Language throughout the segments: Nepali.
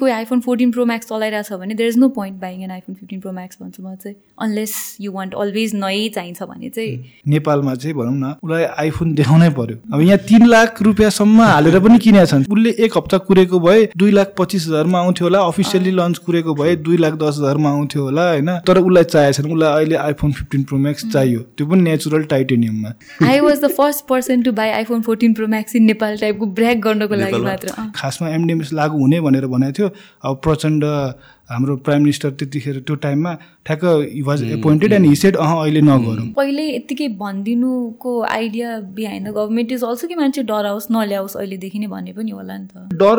कोही आइफोन फोर्टिन प्रो म्याक्स चलाइरहेको छ भने there is no point buying an iPhone fifteen pro max भन्छु म चाहिँ अनलेस यु वान्ट अलवेज नयै चाहिन्छ भने चाहिँ। नेपालमा चाहिँ भनौँ न उसलाई आइफोन देखाउनै पर्यो। अब यहाँ तिन लाख रुपियाँसम्म हालेर पनि किनेका छन्। उसले एक हप्ता कुरेको भए दुई लाख पच्चिस हजारमा आउँथ्यो होला अफिसियली लन्च कुरेको भए दुई लाख दस हजारमा आउँथ्यो होला होइन? तर उसलाई चाहिएको छैन उसलाई अहिले आइफोन फिफ्टिन प्रो म्याक्स चाहियो। त्यो पनि natural टाइटेनियममा I was the first person to buy iPhone fourteen pro max in Nepal टाइपको ब्रेक गर्नको लागि मात्र खासमा एमडिएमएस लागु हुने भनेर भनेको थियो। अब प्रचण्ड हाम्रो प्राइम मिनिस्टर त्यतिखेर त्यो टाइममा ठ्याक्क was appointed and he said uh अहिले नगरौँ। पहिले यत्तिकै भनिदिनुको idea behind the government is also कि मान्छे डराओस् नल्याओस् अहिलेदेखि नै भन्ने पनि होला नि त। डर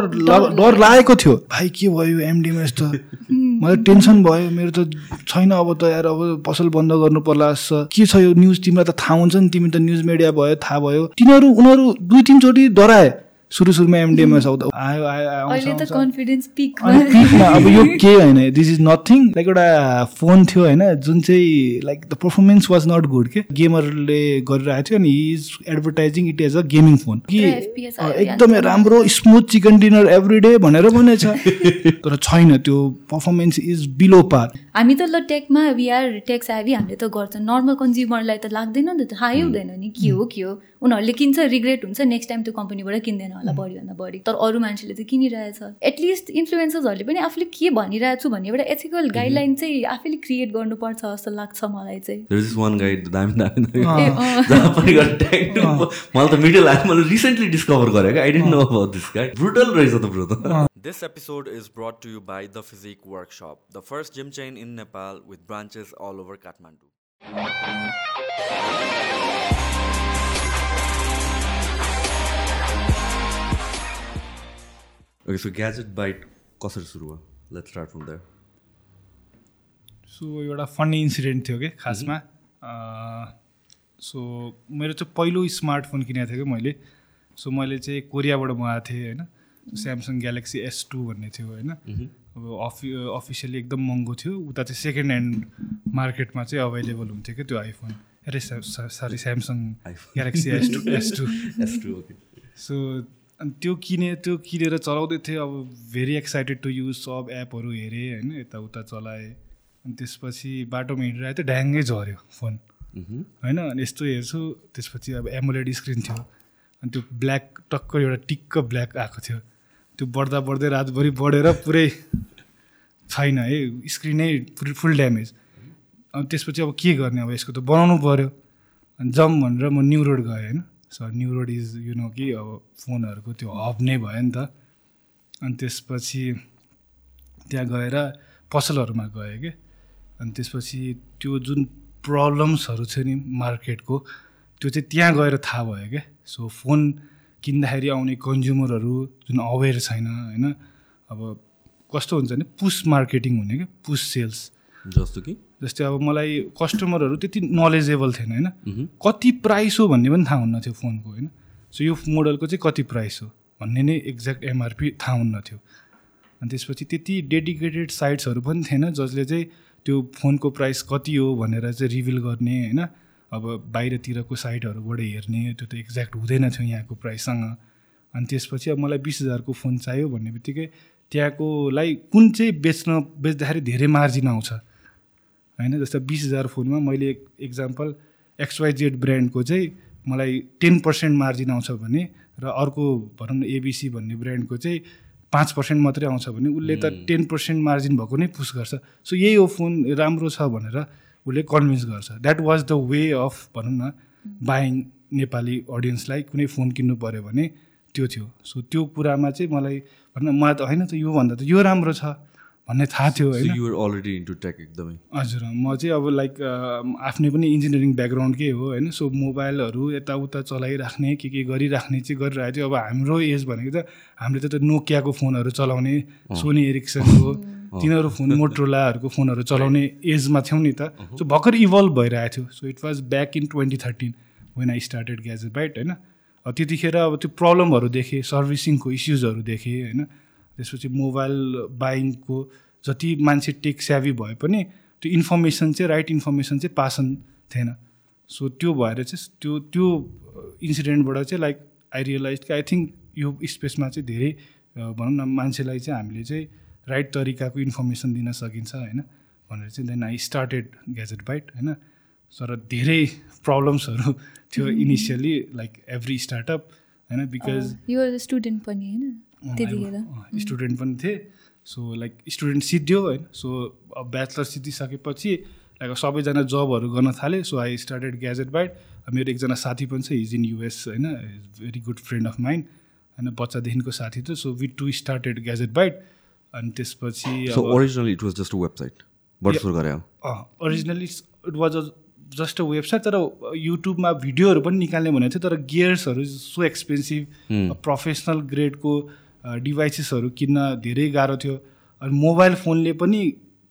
डर लागेको थियो। भाइ के भयो एमडिएमएस त मलाई टेन्सन भयो। मेरो त छैन अब त यार अब पसल बन्द गर्नु पर्ला के छ यो न्युज? तिमीलाई त थाहा हुन्छ नि। तिमी त न्युज मिडिया भयो थाहा भयो। तिनीहरू उनीहरू दुई तिनचोटि डराए। सुरु सुरुमा एमडिएमएस आउँदा आयो आयो त कन्फिडेन्स पिकमा अब यो के होइन? दिस इज नथिङ लाइक एउटा फोन थियो होइन जुन चाहिँ like the performance was not good के? गेमरले गरिरहेको थियो अनि is advertising it as a gaming phone कि एकदमै राम्रो smooth chicken dinner every day भनेर भनेछ। तर छैन त्यो पर्फर्मेन्स इज बिलो पार हामी त ल टेकमा वी आर टेक्स एभी हामीले त गर्छ। नर्मल कन्ज्युमरलाई त लाग्दैन नि त थाहै हुँदैन नि। के हो के हो? उनीहरूले किन्छ रिग्रेट हुन्छ नेक्स्ट टाइम त्यो कम्पनीबाट किन्दैन। होला बढीभन्दा बढी तर अरू मान्छेले त किनिरहेछ। एटलिस्ट इन्फ्लुएन्सर्सहरूले पनि आफूले के भनिरहेको छु भन्ने एउटा एथिकल गाइडलाइन चाहिँ आफैले क्रिएट गर्नुपर्छ जस्तो लाग्छ मलाई चाहिँ। This episode is brought to you by The Physique Workshop, the first gym chain in Nepal with branches all over Kathmandu. Okay so gadget byte कसरी सुरु भयो? Let's start from there so एउटा फन्नी इन्सिडेन्ट थियो कि खासमा। सो मेरो चाहिँ पहिलो स्मार्टफोन किनेको थियो कि मैले। सो मैले चाहिँ कोरियाबाट मगाएको थिएँ होइन। स्यामसङ ग्यालेक्सी एस टू भन्ने थियो होइन। अब अफि अफिसियली एकदम महँगो थियो। उता चाहिँ सेकेन्ड ह्यान्ड मार्केटमा चाहिँ अभाइलेबल हुन्थ्यो क्या त्यो आइफोन अरे sorry Samsung Galaxy S two S two S two so अनि त्यो किने त्यो किनेर चलाउँदै थिएँ। अब भेरी एक्साइटेड टु युज सब एपहरू हेरेँ होइन यताउता चलाएँ। अनि त्यसपछि बाटोमा हिँडिरहेको थियो ढ्याङ्गै झऱ्यो फोन। होइन अनि यस्तो हेर्छु त्यसपछि अब एमोलेड स्क्रिन थियो। अनि त्यो ब्ल्याक टक्क एउटा टिक्क ब्ल्याक आएको थियो। त्यो बढ्दा बढ्दै रातभरि बढेर पुरै छैन है स्क्रिनै फुल ड्यामेज अनि त्यसपछि अब के गर्ने? अब यसको त बनाउनु पऱ्यो अनि जम भनेर म न्यु रोड गएँ होइन। So New Road is you know कि अब फोनहरूको त्यो हब नै भयो नि त। अनि त्यसपछि त्यहाँ गएर पसलहरूमा गएँ कि। अनि त्यसपछि त्यो जुन प्रब्लम्सहरू छ नि मार्केटको त्यो चाहिँ त्यहाँ गएर थाहा भयो क्या सो फोन किन्दाखेरि आउने कन्ज्युमरहरू जुन अवेर छैन होइन। अब कस्तो हुन्छ भने पुस मार्केटिङ हुने क्या पुस सेल्स जस्तो कि? जस्तै अब मलाई कस्टमरहरू त्यति नलेजेबल थिएन होइन? कति प्राइस हो भन्ने पनि थाहा हुन्न थियो फोनको होइन? सो यो मोडलको चाहिँ कति प्राइस हो भन्ने नै एक्ज्याक्ट एमआरपी थाहा हुन्न थियो अनि त्यसपछि त्यति डेडिकेटेड साइट्सहरू पनि थिएन जसले चाहिँ त्यो फोनको प्राइस कति हो भनेर चाहिँ रिभिल गर्ने होइन? अब बाहिरतिरको साइटहरूबाट हेर्ने त्यो त एक्ज्याक्ट हुँदैन थियो यहाँको प्राइससँग अनि त्यसपछि अब मलाई बिस हजारको फोन चाहियो भन्ने बित्तिकै त्यहाँकोलाई कुन चाहिँ बेच्न बेच्दाखेरि धेरै मार्जिन आउँछ। होइन? जस्तो बिस हजार फोनमा मैले एक्जाम्पल एक्सवाइजेड ब्रान्डको चाहिँ मलाई टेन पर्सेन्ट मार्जिन आउँछ भने र अर्को भनौँ न एबिसी भन्ने ब्रान्डको चाहिँ पाँच पर्सेन्ट मात्रै आउँछ भने उसले त टेन पर्सेन्ट मार्जिन भएको नै पुस गर्छ। सो यही हो फोन राम्रो छ भनेर उसले कन्भिन्स गर्छ। That was the way of भनौँ न बाइङ नेपाली अडियन्सलाई कुनै फोन किन्नु पऱ्यो भने त्यो थियो। सो त्यो कुरामा चाहिँ मलाई भनौँ न मलाई त होइन त योभन्दा त यो राम्रो छ। भन्ने थाहा थियो होइन? अलरेडी इन्टु टेक एकदमै। हजुर म चाहिँ अब लाइक आफ्नै पनि इन्जिनियरिङ ब्याकग्राउन्डकै हो होइन? सो मोबाइलहरू यताउता चलाइराख्ने के के गरिराख्ने चाहिँ गरिरहेको थियो। अब हाम्रो एज भनेको त हामीले त नोकियाको फोनहरू चलाउने सोनी एरिक्सनको तिनीहरू फोन मोट्रोलाहरूको फोनहरू चलाउने एजमा थियौँ नि त। सो भर्खर इभल्भ भइरहेको थियो। So it was back in twenty thirteen when I started gadget byte होइन? त्यतिखेर अब त्यो प्रब्लमहरू देखेँ सर्भिसिङको इस्युजहरू देखेँ होइन? त्यसपछि मोबाइल बाइङको जति मान्छे टेक स्याभी भए पनि त्यो इन्फर्मेसन चाहिँ राइट इन्फर्मेसन चाहिँ पासन थिएन। सो त्यो भएर चाहिँ त्यो त्यो इन्सिडेन्टबाट चाहिँ लाइक आई रियलाइज कि आई थिङ्क यो स्पेसमा चाहिँ धेरै भनौँ न मान्छेलाई चाहिँ हामीले चाहिँ राइट तरिकाको इन्फर्मेसन दिन सकिन्छ होइन? भनेर चाहिँ then I started gadget byte होइन? तर धेरै प्रब्लम्सहरू थियो इनिसियली लाइक एभ्री स्टार्टअप होइन? बिकज स्टुडेन्ट पनि होइन? स्टुडेन्ट पनि थिएँ। सो लाइक स्टुडेन्ट सिद्धियो होइन। सो ब्याचलर सिद्धिसकेपछि लाइक सबैजना जबहरू गर्न थालेँ। So I started gadget byte मेरो एकजना साथी पनि छ। हिज इन युएस होइन। Is very good friend of mind होइन। बच्चादेखिको साथी थियो। So we two started gadget byte अनि त्यसपछि originally it was just a website originally it was a just a website तर युट्युबमा भिडियोहरू पनि निकाल्ने भनेको थियो। तर गियर्सहरू सो एक्सपेन्सिभ प्रोफेसनल ग्रेडको डिभाइसेसहरू किन्न धेरै गाह्रो थियो अनि मोबाइल फोनले पनि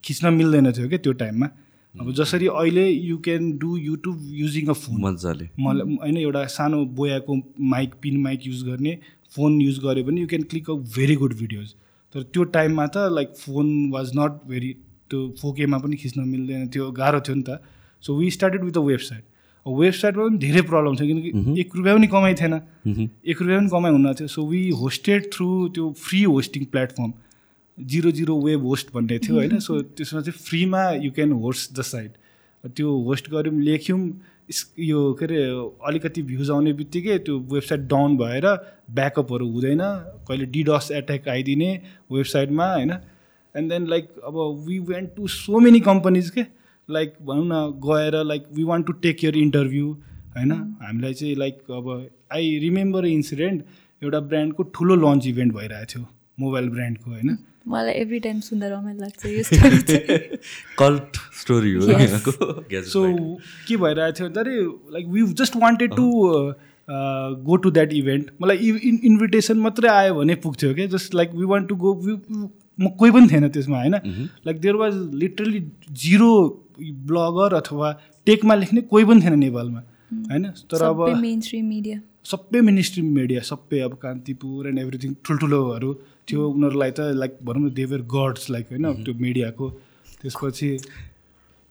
खिच्न मिल्दैन थियो क्या त्यो टाइममा अब जसरी अहिले you can do YouTube using a phone मजाले। मलाई होइन एउटा सानो बोयाको माइक पिन माइक युज गर्ने फोन युज गऱ्यो भने you can click a very good videos तर त्यो टाइममा त like phone was not very त्यो फोकेमा पनि खिच्न मिल्दैन थियो गाह्रो थियो नि त। So we started with a website वेबसाइटमा पनि धेरै प्रब्लम थियो किनकि एक रुपियाँ पनि कमाइ थिएन। एक रुपियाँ पनि कमाइ हुन थियो। सो वी होस्टेड थ्रु त्यो free hosting platform zero zero web host भन्ने थियो होइन। सो त्यसमा चाहिँ फ्रीमा you can host the site त्यो होस्ट गऱ्यौँ लेख्यौँ यो के अरे अलिकति भ्युज आउने बित्तिकै त्यो वेबसाइट डाउन भएर ब्याकअपहरू हुँदैन। कहिले डिडस एट्याक आइदिने वेबसाइटमा होइन। एन्ड देन लाइक अब we went to so many companies के लाइक भनौँ न गएर like we want to take care interview होइन? हामीलाई चाहिँ लाइक अब आई रिमेम्बर इन्सिडेन्ट एउटा ब्रान्डको ठुलो लन्च इभेन्ट भइरहेको थियो मोबाइल ब्रान्डको होइन? मलाई एभ्री टाइम सुन्दा रमाइलो लाग्छ यो। कल्ट स्टोरी हो सो के भइरहेको थियो भन्दाखेरि like we just wanted to go to that event मलाई इन इन्भिटेसन मात्रै आयो भने पुग्थ्यो क्या just like we want to go म कोही पनि थिएन त्यसमा होइन? Like there was literally zero blogger अथवा टेकमा लेख्ने कोही पनि थिएन नेपालमा होइन? तर अब सबै मेन स्ट्रिम मिडिया सबै मिडिया अब कान्तिपुर एन्ड एभ्रिथिङ ठुल्ठुलोहरू थियो। उनीहरूलाई त लाइक भनौँ न देवर गड्स लाइक होइन? त्यो मिडियाको त्यसपछि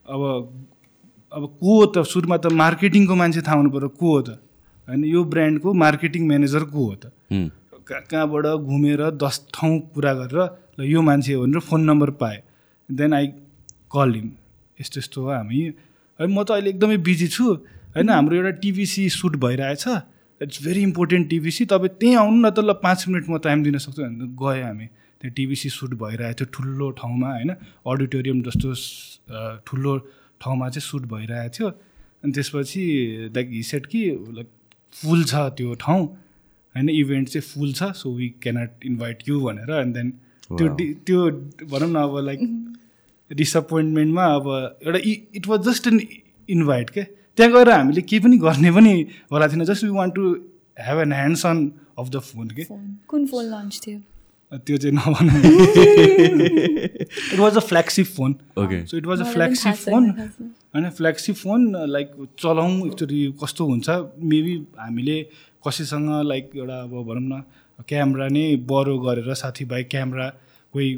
अब अब को हो त सुरुमा त मार्केटिङको मान्छे थाहा हुनु पऱ्यो को हो त? होइन यो ब्रान्डको मार्केटिङ म्यानेजर को हो त। कहाँ कहाँबाट घुमेर दस ठाउँ पुरा गरेर ल यो मान्छे हो भनेर फोन नम्बर पाएँ। देन आई कल हिम यस्तो यस्तो हो हामी। है म त अहिले एकदमै बिजी छु। होइन हाम्रो एउटा टिभिसी सुट भइरहेछ। इट्स भेरी इम्पोर्टेन्ट टिभिसी तपाईँ त्यहीँ आउनु न त ल पाँच मिनट म टाइम दिन सक्छु भने गएँ हामी। त्यो टिभिसी सुट भइरहेको थियो ठुलो ठाउँमा होइन? अडिटोरियम जस्तो ठुलो ठाउँमा चाहिँ सुट भइरहेको थियो। अनि त्यसपछि लाइक हिसेट कि लाइक फुल छ त्यो ठाउँ। होइन इभेन्ट चाहिँ फुल छ so we cannot invite you भनेर। एन्ड देन त्यो त्यो भनौँ न अब लाइक डिसपोइन्टमेन्टमा अब एउटा it was just an invite के? त्यहाँ गएर हामीले केही पनि गर्ने पनि होला थिएन। Just we want to have an hands on off the phone के? कुन फोन लन्च थियो? त्यो चाहिँ नभनौँ। It was a flagship phone Okay. So it was a flagship छैन फोन। होइन फ्ल्यागसिप फोन लाइक चलाउँ एकचोटि कस्तो हुन्छ? मेबी हामीले कसैसँग लाइक एउटा अब भनौँ न क्यामेरा नै बरो गरेर साथीभाइ क्यामेरा कोही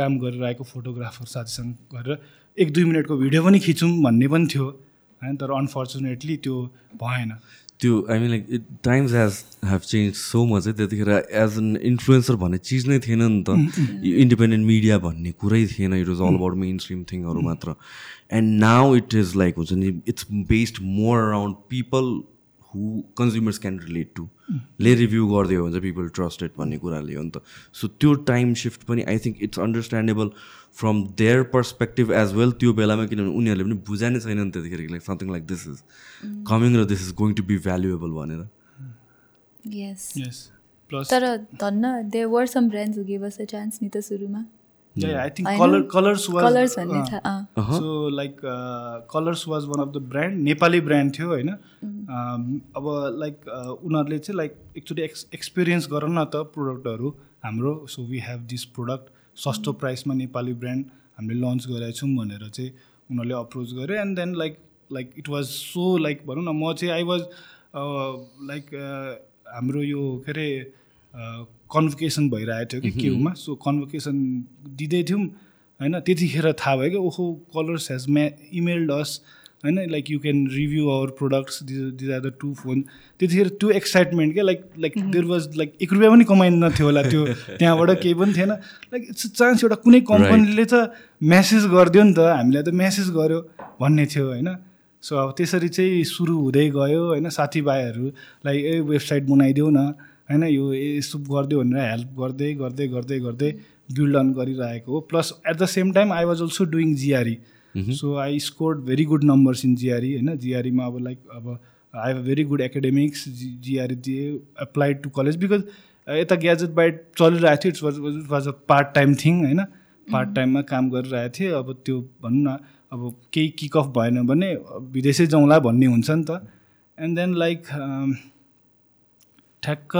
काम गरेर आएको फोटोग्राफर साथीसँग गरेर एक दुई मिनटको भिडियो पनि खिचौँ भन्ने पनि थियो होइन? तर अनफर्चुनेटली त्यो भएन। त्यो I mean like it times has have change so much है? त्यतिखेर एज एन इन्फ्लुएन्सर भन्ने चिज नै थिएन नि त। इन्डिपेन्डेन्ट मिडिया भन्ने कुरै थिएन। It was all about mainstream थिङहरू मात्र। And now it is like हुन्छ नि it's based more around people who consumers can relate to ले रिभ्यू गरिदियो भने चाहिँ पिपल ट्रस्टेड भन्ने कुराले हो नि त। सो त्यो टाइम सिफ्ट पनि I think it's understandable from their perspective as well त्यो बेलामा किनभने उनीहरूले पनि बुझा नै छैन नि त्यतिखेर like something like this is coming र this is going to be valuable भनेर। यस यस प्लस तर धन्न they were some brands who give us a chance नि त सुरुमा। आई थिङ्क होइन? Color Colors was. So like Colors was one of the brand Nepali brand थियो होइन? अब लाइक उनीहरूले चाहिँ लाइक एकचोटि एक्स एक्सपिरियन्स गर न त प्रोडक्टहरू हाम्रो so we have this product सस्तो प्राइसमा नेपाली ब्रान्ड हामीले लन्च गरेका छौँ भनेर चाहिँ उनीहरूले अप्रोच गरे। And then like like it was so like भनौँ न म चाहिँ आई वाज लाइक हाम्रो यो के अरे कन्भोकेसन भइरहेको थियो कि केमा सो कन्भोकेसन दिँदै थियौँ होइन त्यतिखेर थाहा भयो कि ओहो कलर्स हेज म्या इमेल्ड अस होइन like you can review our products these are the two phone त्यतिखेर त्यो एक्साइटमेन्ट क्या like like there was like एक रुपियाँ पनि कमाइन्न थियो होला त्यो त्यहाँबाट केही पनि थिएन। लाइक इट्स चान्स एउटा कुनै कम्पनीले त म्यासेज गरिदियो नि त हामीलाई त म्यासेज गर्यो भन्ने थियो होइन? सो अब त्यसरी चाहिँ सुरु हुँदै गयो होइन? साथीभाइहरूलाई ए वेबसाइट बनाइदेऊ न होइन? यो यसो गरिदियो भनेर हेल्प गर्दै गर्दै गर्दै गर्दै बिल्ड अन गरिरहेको हो। Plus at the same time I was also doing GRE so I scored very good numbers in GRE होइन जिआरईमा अब लाइक अब I have very good academics G GRE दिए एप्लाइड टु कलेज बिकज यता ग्याजेट बाइट चलिरहेको थियो it's was it was a part time thing होइन पार्ट टाइममा काम गरिरहेको थिएँ अब त्यो भनौँ न अब केही किक अफ भएन भने विदेशै जाउँला भन्ने हुन्छ नि त एन्ड देन लाइक ठ्याक्क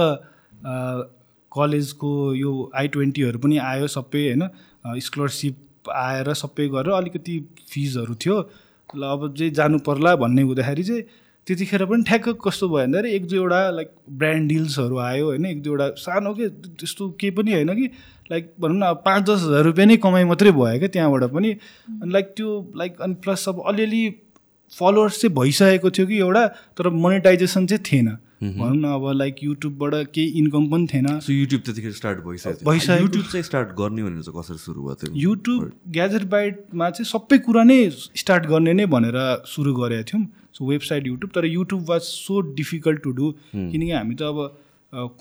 कलेजको यो आई ट्वेन्टीहरू पनि आयो सबै होइन स्कलरसिप आएर सबै गरेर अलिकति फिजहरू थियो। ल अब चाहिँ जानु पर्ला भन्ने हुँदाखेरि चाहिँ त्यतिखेर पनि ठ्याक्क कस्तो भयो भन्दाखेरि एक दुईवटा लाइक ब्रान्ड डिल्सहरू आयो होइन एक दुईवटा सानो के त्यस्तो केही पनि होइन कि लाइक भनौँ न पाँच दस हजार रुपियाँ नै कमाइ मात्रै भयो क्या त्यहाँबाट पनि। अनि लाइक त्यो लाइक अनि प्लस अब अलिअलि फलोवर्स चाहिँ भइसकेको थियो कि एउटा तर मोनिटाइजेसन चाहिँ थिएन। भनौँ न अब लाइक युट्युबबाट केही इन्कम पनि थिएन। सो युट्युब त्यतिखेर स्टार्ट भइसक्यो भइसक्यो। युट्युब चाहिँ स्टार्ट गर्ने भनेर चाहिँ कसरी सुरु भएको थियो युट्युब ग्याजेट बाइटमा चाहिँ सबै कुरा नै स्टार्ट गर्ने नै भनेर सुरु गरेका थियौँ। सो वेबसाइट युट्युब तर YouTube was so difficult to do किनकि हामी त अब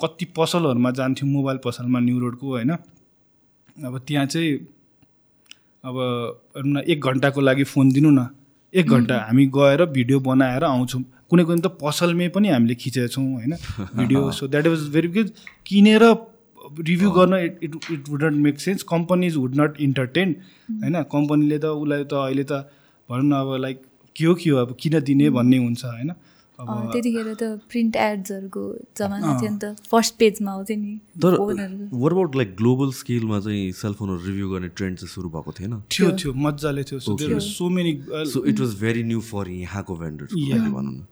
कति पसलहरूमा जान्थ्यौँ मोबाइल पसलमा न्यु रोडको होइन? अब त्यहाँ चाहिँ अब न एक घन्टाको लागि फोन दिनु न। एक घन्टा हामी गएर भिडियो बनाएर आउँछौँ। कुनै कुनै त पसलमै पनि हामीले खिचेका छौँ होइन? Video so that was very because किनेर रिभ्यू गर्न it it it would not make sense companies would not entertain होइन? कम्पनीले त उसलाई त अहिले त भनौँ न अब लाइक के हो के हो अब किन दिने भन्ने हुन्छ होइन? त्यतिखेर त प्रिन्ट एड्सहरूको जमाना थियो नि त फर्स्ट पेजमा आउँथ्यो नि तर वर अबाउट लाइक ग्लोबल स्केलमा चाहिँ सेलफोनहरू रिभ्यू गर्ने ट्रेन्ड चाहिँ सुरु भएको थिएन? थियो थियो मजाले थियो so there so many so it was very new for यहाँको भेन्डर्स भनौँ न।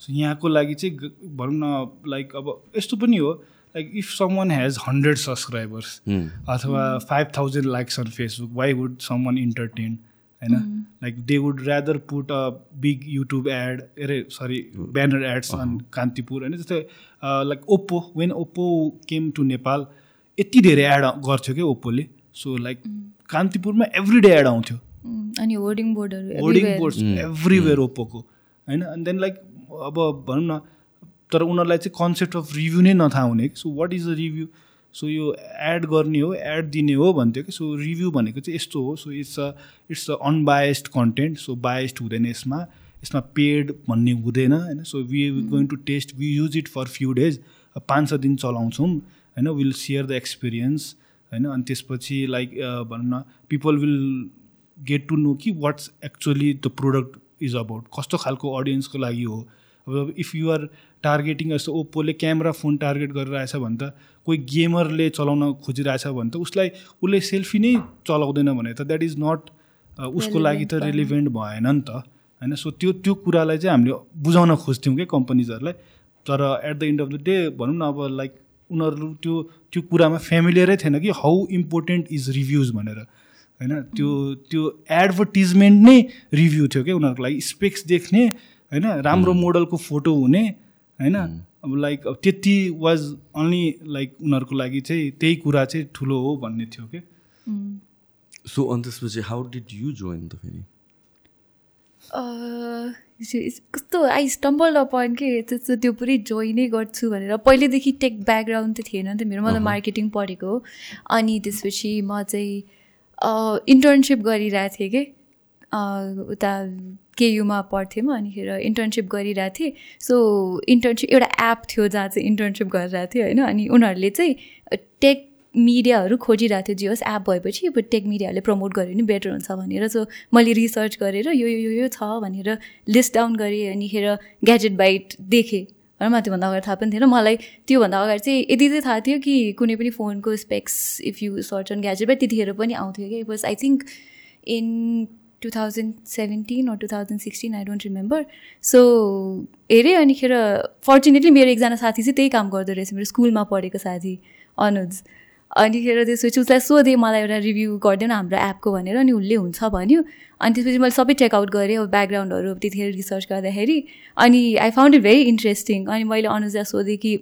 सो यहाँको लागि चाहिँ भनौँ न लाइक अब यस्तो पनि हो like if someone has hundred subscribers अथवा five thousand likes on Facebook why would someone entertain होइन like they would rather put a big YouTube ad अरे sorry banner ads on Kantipur होइन? जस्तै like Oppo when Oppo came to Nepal यति धेरै एड गर्थ्यो क्या ओप्पोले सो लाइक कान्तिपुरमा एभ्री डे एड आउँथ्यो। उम्, अनि होर्डिङ बोर्डहरू होर्डिङ. बोर्ड्स एभ्रिवेयर ओप्पोको होइन? अनि देन लाइक अब भनौँ न तर उनीहरूलाई चाहिँ कन्सेप्ट अफ रिभ्यू नै नथाहा हुने so what is a review so यो एड गर्ने हो एड दिने हो भन्थ्यो कि। सो रिभ्यू भनेको चाहिँ यस्तो हो। So it's a it's a unbiased content so biased हुँदैन यसमा। यसमा पेड भन्ने हुँदैन होइन। So we going to test we use it for few days पाँच छ दिन चलाउँछौँ होइन। विल सेयर द एक्सपिरियन्स होइन। अनि त्यसपछि लाइक भनौँ न people will get to know कि what's actually the product is about कस्तो खालको अडियन्सको लागि हो? अब इफ यु आर टार्गेटिङ जस्तो ओप्पोले क्यामेरा फोन टार्गेट गरिरहेछ भने त कोही गेमरले चलाउन खोजिरहेछ भने त उसलाई उसले सेल्फी नै चलाउँदैन भने त द्याट इज नट उसको लागि त रिलिभेन्ट भएन नि त। होइन? सो त्यो त्यो कुरालाई चाहिँ हामीले बुझाउन खोज्थ्यौँ क्या कम्पनीजहरूलाई तर at the end of the day भनौँ न अब लाइक उनीहरू त्यो त्यो कुरामा फेमिलियरै थिएन कि हाउ इम्पोर्टेन्ट इज रिभ्युज भनेर। होइन? त्यो त्यो एडभर्टिजमेन्ट नै रिभ्यू थियो क्या उनीहरूको लागि। स्पेक्स देख्ने होइन? राम्रो मोडलको फोटो हुने होइन? अब लाइक अब त्यति वाज अन्ली लाइक उनीहरूको लागि चाहिँ त्यही कुरा चाहिँ ठुलो हो भन्ने थियो क्या. सो अनि त्यसपछि हाउ डिड यु जोइन त फेरि कस्तो आई स्टम्बल अपन के त्यस्तो त्यो पुरै जोइनै गर्छु भनेर। पहिल्यैदेखि टेक ब्याकग्राउन्ड त थिएन नि त मेरो मलाई मार्केटिङ पढेको हो। अनि त्यसपछि म चाहिँ इन्टर्नसिप गरिरहेको थिएँ कि? उता केयुमा पढ्थेँ म अनिखेर इन्टर्नसिप गरिरहेको थिएँ। सो इन्टर्नसिप एउटा एप थियो जहाँ चाहिँ इन्टर्नसिप गरिरहेको थियो होइन? अनि उनीहरूले चाहिँ टेक मिडियाहरू खोजिरहेको थियो। जियोस् एप भएपछि अब टेक मिडियाहरूले प्रमोट गर्यो भने बेटर हुन्छ भनेर। सो मैले रिसर्च गरेर यो यो यो छ भनेर लिस्ट डाउन गरेँ अनिखेर ग्याजेट बाइट देखेँ। र मलाई त्योभन्दा अगाडि थाहा पनि थिएन। मलाई त्योभन्दा अगाडि चाहिँ यति चाहिँ थाहा थियो कि कुनै पनि फोनको specs if you search on gadget byte त्यतिखेर पनि आउँथ्यो कि was I think in two thousand seventeen or two thousand sixteen I don't remember so हेरेँ अनिखेर फर्चुनेटली मेरो एकजना साथी चाहिँ त्यही काम गर्दो रहेछ मेरो स्कुलमा पढेको साथी अनुज। अनिखेर त्यसपछि उसलाई सोधेँ मलाई एउटा रिभ्यू गरिदिएन हाम्रो एपको भनेर अनि उसले हुन्छ भन्यो। अनि त्यसपछि मैले सबै चेकआउट गरेँ अब ब्याकग्राउन्डहरू त्यतिखेर रिसर्च गर्दाखेरि। अनि I found it very interesting अनि मैले अनुजलाई सोधेँ कि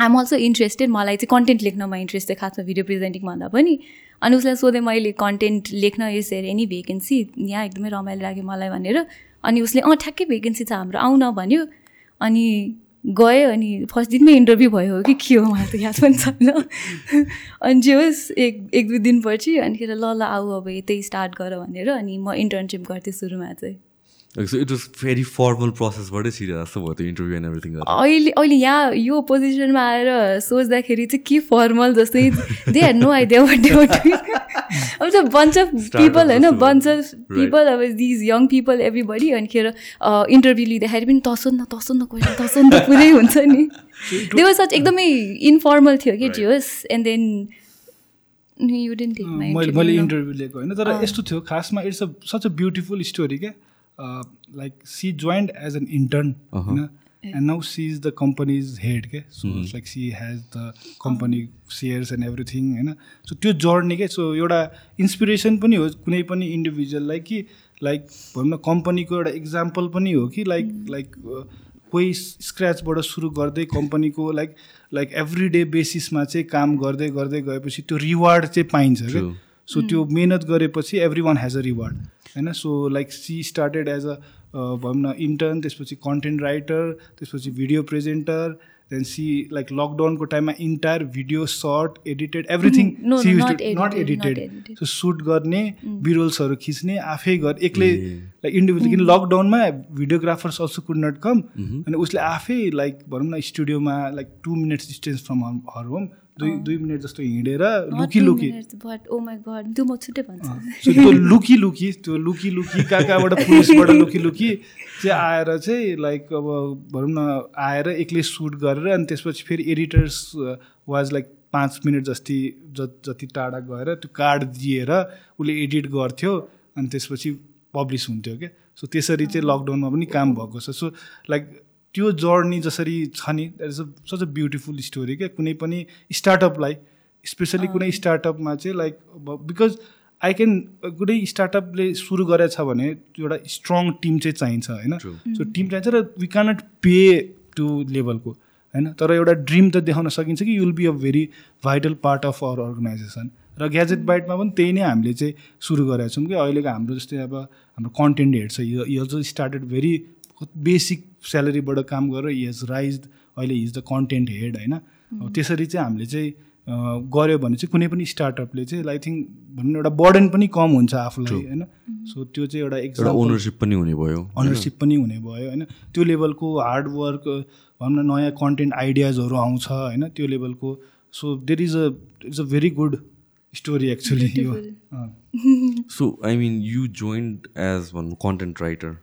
आइएम अल्सो इन्ट्रेस्टेड मलाई चाहिँ कन्टेन्ट लेख्नमा इन्ट्रेस्ट थियो खासमा भिडियो प्रेजेन्टिङ भन्दा पनि। अनि उसलाई सोधेँ मैले कन्टेन्ट लेख्न यस हेरेँ एनी भेकेन्सी यहाँ एकदमै रमाइलो लाग्यो मलाई भनेर। अनि उसले अँ ठ्याक्कै भेकेन्सी छ हाम्रो आउन भन्यो। अनि गयो अनि फर्स्ट दिनमै इन्टरभ्यू भयो कि के हो मलाई त याद पनि छैन। अनि जे होस् एक एक दुई दिनपछि अनिखेर ल ल आऊ अब यतै स्टार्ट गर भनेर अनि म इन्टर्नसिप गर्थेँ सुरुमा चाहिँ। So it was very formal प्रोसेसबाटै छिरेर जस्तो भयो त्यो इन्टरभ्यू एन्ड एभ्रिथिङ अहिले अहिले यहाँ यो पोजिसनमा आएर सोच्दाखेरि चाहिँ के फर्मल जस्तै they had no idea what they अब चाहिँ बन्च अफ पिपल होइन बन्च अफ पिपल अब दिज यङ पिपल एभ्रीबडी अनिखेर इन्टरभ्यू लिँदाखेरि पनि तसो न तसो न क्वेसन तसो न। पुरै हुन्छ नि त्यो सच एकदमै इन्फर्मल थियो कि जियोस् एन्ड देन यु डेन्ट मैले इन्टरभ्यू लिएको होइन तर यस्तो थियो खासमा it's a such a beautiful story क्या। Like she joined as an intern होइन and now she is the company's head के so like she has the company shares and everything होइन सो त्यो जर्नी के सो एउटा इन्सपिरेसन पनि हो कुनै पनि इन्डिभिजुअललाई कि लाइक भनौँ न कम्पनीको एउटा इक्जाम्पल पनि हो कि लाइक लाइक कोही स्क्रचबाट सुरु गर्दै कम्पनीको लाइक लाइक एभ्री डे बेसिसमा चाहिँ काम गर्दै गर्दै गएपछि त्यो रिवार्ड चाहिँ पाइन्छ क्या सो त्यो मिहिनेत गरेपछि every one has a reward होइन so like she started as a भनौँ न इन्टर्न त्यसपछि कन्टेन्ट राइटर त्यसपछि video presenter then she like लकडाउनको टाइममा entire video shot edited everything she not edited so shoot गर्ने बिरोल्सहरू खिच्ने आफै गर एक्लै लाइक इन्डिभिजुअल किन लकडाउनमा videographers also could not come अनि उसले आफै लाइक भनौँ न स्टुडियोमा like two minutes distance from her home दुई दुई मिनट जस्तो हिँडेर लुकी लुकी। त्यो लुकी लुकी त्यो लुकी लुकी कहाँ कहाँबाट पुलिसबाट लुकी लुकी चाहिँ आएर चाहिँ लाइक अब भनौँ न आएर एक्लै सुट गरेर अनि त्यसपछि फेरि एडिटर्स वाज लाइक पाँच मिनट जति जति टाढा गएर त्यो कार्ड दिएर उसले एडिट गर्थ्यो अनि त्यसपछि पब्लिस हुन्थ्यो क्या सो त्यसरी चाहिँ लकडाउनमा पनि काम भएको छ। सो लाइक त्यो जर्नी जसरी छ नि that is a such a beautiful story क्या कुनै पनि स्टार्टअपलाई स्पेसली कुनै स्टार्टअपमा चाहिँ लाइक बिकज आई क्यान कुनै स्टार्टअपले सुरु गरेछ भने एउटा स्ट्रङ टिम चाहिँ चाहिन्छ होइन? सो टिम चाहिन्छ र वी क्यानट पे टु लेभलको होइन? तर एउटा ड्रिम त देखाउन सकिन्छ कि you'll be a very vital part of our organisation र ग्याजेट बाइटमा पनि त्यही नै हामीले चाहिँ सुरु गरेका छौँ कि अहिलेको हाम्रो जस्तै अब हाम्रो कन्टेन्ट हेड छ यो यो स्टार्टेड भेरी बेसिक स्यालेरीबाट काम गरेर हेज राइज अहिले हिज द कन्टेन्ट हेड होइन? त्यसरी चाहिँ हामीले चाहिँ गऱ्यो भने चाहिँ कुनै पनि स्टार्टअपले चाहिँ आई थिङ्क भनौँ एउटा बर्डन पनि कम हुन्छ आफूलाई होइन? सो त्यो चाहिँ एउटा एक्जाम ओनरसिप पनि हुने भयो ओनरसिप पनि हुने भयो होइन? त्यो लेभलको हार्डवर्क भनौँ न नयाँ कन्टेन्ट आइडियाजहरू आउँछ होइन? त्यो लेभलको so there is a it's a very good story actually यो। So I mean you joined as भनौँ content writer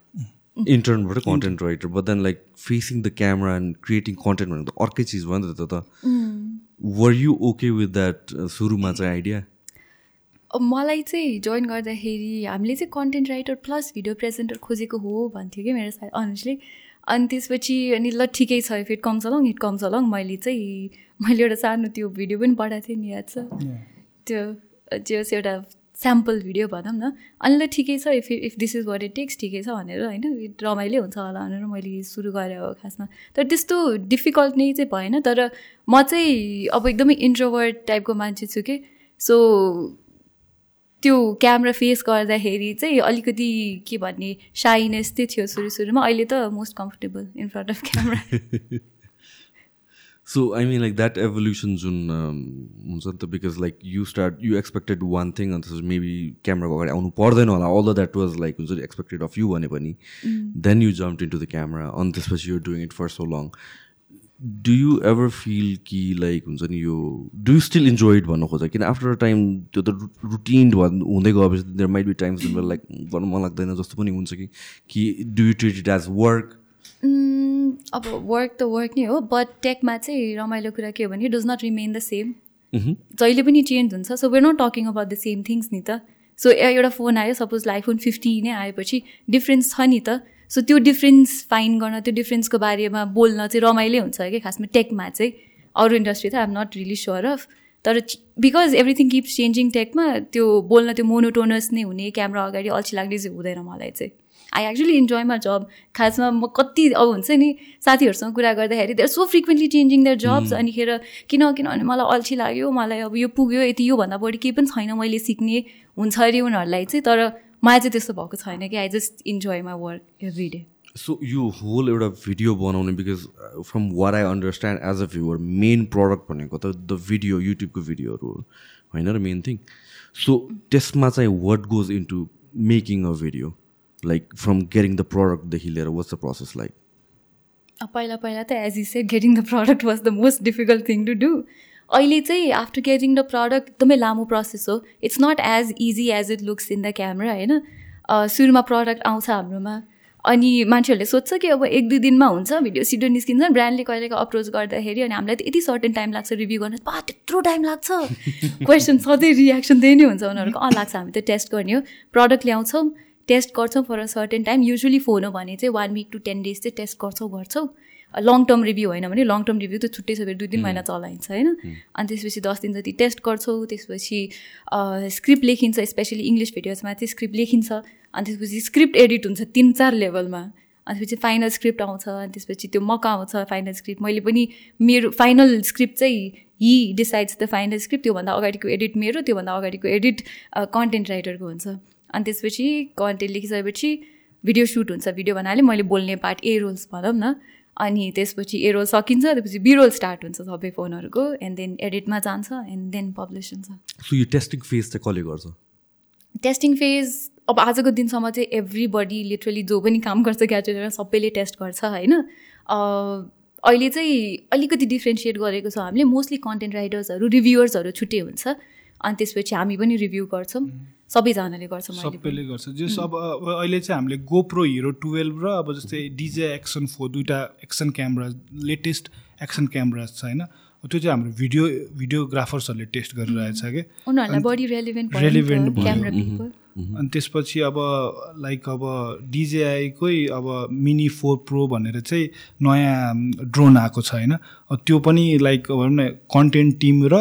इन्टर्नबाट content writer but then like facing the camera and creating content भनेको त अर्कै चिज भयो नि त त were you okay with that सुरुमा चाहिँ आइडिया मलाई चाहिँ जोइन गर्दाखेरि हामीले चाहिँ content writer plus video presenter खोजेको हो भन्थ्यो कि मेरो सायद अनेस्टली अनि त्यसपछि अनि ल ठिकै छ if it comes along it comes along मैले चाहिँ मैले एउटा सानो त्यो भिडियो पनि पठाएको थिएँ नि याद छ? त्यो त्यो चाहिँ एउटा स्याम्पल भिडियो भनौँ न। अनि ल ठिकै छ if if this is what it takes ठिकै छ भनेर होइन रमाइलो हुन्छ होला भनेर मैले सुरु गरेँ हो खासमा। तर त्यस्तो डिफिकल्ट नै चाहिँ भएन तर म चाहिँ अब एकदमै इन्ट्रोभर्ट टाइपको मान्छे छु कि। सो त्यो क्यामरा फेस गर्दाखेरि चाहिँ अलिकति के भन्ने साइनेस चाहिँ थियो सुरु सुरुमा। अहिले त most comfortable in front of camera so I mean like that evolution जुन हुन्छ नि त because like you start you expected one thing अन्त मेबी क्यामराको अगाडि आउनु पर्दैन होला all the that was like हुन्छ एक्सपेक्टेड अफ यु भने पनि then you jump in to the camera अनि त्यसपछि you doing it for so long do you ever feel कि लाइक हुन्छ नि यो do you still enjoy it भन्नु खोज्छ किन आफ्टर अ टाइम त्यो त रुटिन हुँदै गएपछि there might be times like गर्नु मन लाग्दैन जस्तो पनि हुन्छ कि कि do you treat it as work अब वर्क त वर्क नै हो बट टेकमा चाहिँ रमाइलो कुरा के हो भने does not remain the same जहिले पनि चेन्ज हुन्छ so we're not talking about the same things नि त. सो एउटा फोन आयो सपोज आइफोन फिफ्टी नै आएपछि डिफ्रेन्स छ नि त. सो त्यो डिफ्रेन्स फाइन गर्न त्यो डिफ्रेन्सको बारेमा बोल्न चाहिँ रमाइलो हुन्छ कि खासमा टेकमा चाहिँ. अरू इन्डस्ट्री त I'm not really sure of तर बिकज एभ्रिथिङ किप्स चेन्जिङ टेकमा त्यो बोल्न त्यो मोनोटोनस नै हुने क्यामरा अगाडि अल्छी लाग्ने चाहिँ हुँदैन मलाई चाहिँ। आई एक्चुली इन्जोय मा जब खासमा म कति अब हुन्छ नि साथीहरूसँग कुरा गर्दाखेरि they're so frequently changing their jobs अनिखेर किन किनभने मलाई अल्छी लाग्यो मलाई अब यो पुग्यो यति योभन्दा बढी केही पनि छैन मैले सिक्ने हुन्छ अरे उनीहरूलाई चाहिँ तर मलाई चाहिँ त्यस्तो भएको छैन कि I just enjoy my work every day so यो होल एउटा भिडियो बनाउने because from what I understand as a viewer main product भनेको त द भिडियो युट्युबको भिडियोहरू होइन र मेन थिङ सो त्यसमा चाहिँ what goes into making a video like from getting the प्रडक्टदेखि लिएर वाट्स द प्रोसेस लाइक पहिला पहिला त as you said getting the product was the most difficult thing to do अहिले चाहिँ आफ्टर गेटिङ द प्रडक्ट एकदमै लामो प्रोसेस हो। It's not as easy as it looks in the camera होइन? सुरुमा प्रडक्ट आउँछ हाम्रोमा। अनि मान्छेहरूले सोध्छ कि अब एक दुई दिनमा हुन्छ भिडियो सिडियो निस्किन्छ ब्रान्डले कहिलेको अप्रोच गर्दाखेरि अनि हामीलाई त यति सर्टेन टाइम लाग्छ रिभ्यू गर्न। पा त्यत्रो टाइम लाग्छ। क्वेसन सधैँ रियाक्सन त्यही नै हुन्छ उनीहरूको। अँ लाग्छ हामी त टेस्ट गर्ने हो। प्रडक्ट ल्याउँछौँ। टेस्ट गर्छौँ for a certain time usually phone हो भने चाहिँ one week to ten days चाहिँ टेस्ट गर्छौँ गर्छौँ। लङ टर्म रिभ्यू होइन भने लङ टर्म रिभ्यू त छुट्टै छ फेरि दुई तिन महिना चलाइन्छ होइन? अनि त्यसपछि दस दिन जति टेस्ट गर्छौँ त्यसपछि स्क्रिप्ट लेखिन्छ स्पेसली इङ्ग्लिस भिडियोजमा चाहिँ स्क्रिप्ट लेखिन्छ। अनि त्यसपछि स्क्रिप्ट एडिट हुन्छ तिन चार लेभलमा अनि त्यसपछि फाइनल स्क्रिप्ट आउँछ अनि त्यसपछि त्यो मका आउँछ फाइनल स्क्रिप्ट मैले पनि मेरो फाइनल स्क्रिप्ट चाहिँ he decides the final script त्योभन्दा अगाडिको एडिट मेरो त्योभन्दा अगाडिको एडिट कन्टेन्ट राइटरको हुन्छ। अनि त्यसपछि कन्टेन्ट लेखिसकेपछि भिडियो सुट हुन्छ। भिडियो भन्नाले मैले बोल्ने पार्ट ए रोल्स भनौँ न। अनि त्यसपछि ए रोल सकिन्छ त्यसपछि बी रोल स्टार्ट हुन्छ सबै फोनहरूको। एन्ड देन एडिटमा जान्छ एन्ड देन पब्लिस हुन्छ। सो यो टेस्टिङ फेज चाहिँ कसले गर्छ? टेस्टिङ फेज अब आजको दिनसम्म चाहिँ एभ्री बडी लिटरली जो पनि काम गर्छ ग्याजेटमा सबैले टेस्ट गर्छ होइन? अहिले चाहिँ अलिकति डिफ्रेन्सिएट गरेको छ हामीले। मोस्टली कन्टेन्ट राइटर्सहरू रिभ्युवर्सहरू छुट्टै हुन्छ। अनि त्यसपछि हामी पनि रिभ्यू गर्छौँ। सबैजनाले गर्छ सबैले गर्छ। जस अब अहिले चाहिँ हामीले गोप्रो हिरो टुवेल्भ र अब जस्तै डिजे एक्सन फोर दुइटा action camera latest action camera छ होइन? त्यो चाहिँ हाम्रो भिडियो भिडियोग्राफर्सहरूले टेस्ट गरिरहेछ कि? रेलिभेन्ट अनि त्यसपछि अब लाइक अब डिजेआईकै अब मिनी फोर प्रो भनेर चाहिँ नयाँ ड्रोन आएको छ होइन? त्यो पनि लाइक भनौँ न कन्टेन्ट टिम र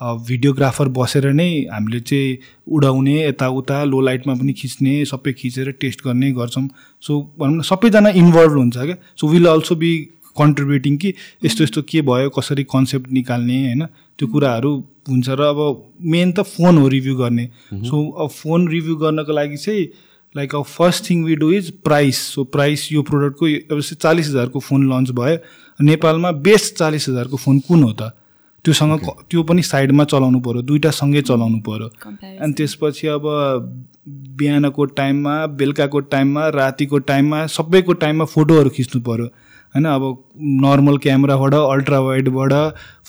भिडियोग्राफर बसेर नै हामीले चाहिँ उडाउने यताउता लो लाइटमा पनि खिच्ने सबै खिचेर टेस्ट गर्ने गर्छौँ। सो भनौँ न सबैजना इन्भल्भ हुन्छ क्या। So will also be contributing कि यस्तो यस्तो के भयो कसरी कन्सेप्ट निकाल्ने होइन? त्यो कुराहरू हुन्छ र अब मेन त फोन हो रिभ्यू गर्ने। सो अब फोन रिभ्यू गर्नको लागि चाहिँ लाइक अब first thing we do is price so price यो प्रोडक्टको अब चालिस हजारको फोन लन्च भयो। नेपालमा बेस्ट चालिस हजारको फोन कुन हो त? त्योसँग त्यो पनि साइडमा चलाउनु पऱ्यो दुइटा सँगै चलाउनु पऱ्यो अनि त्यसपछि अब बिहानको टाइममा बेलुकाको टाइममा रातिको टाइममा सबैको टाइममा फोटोहरू खिच्नु पऱ्यो होइन अब नर्मल क्यामेराबाट अल्ट्रा वाइडबाट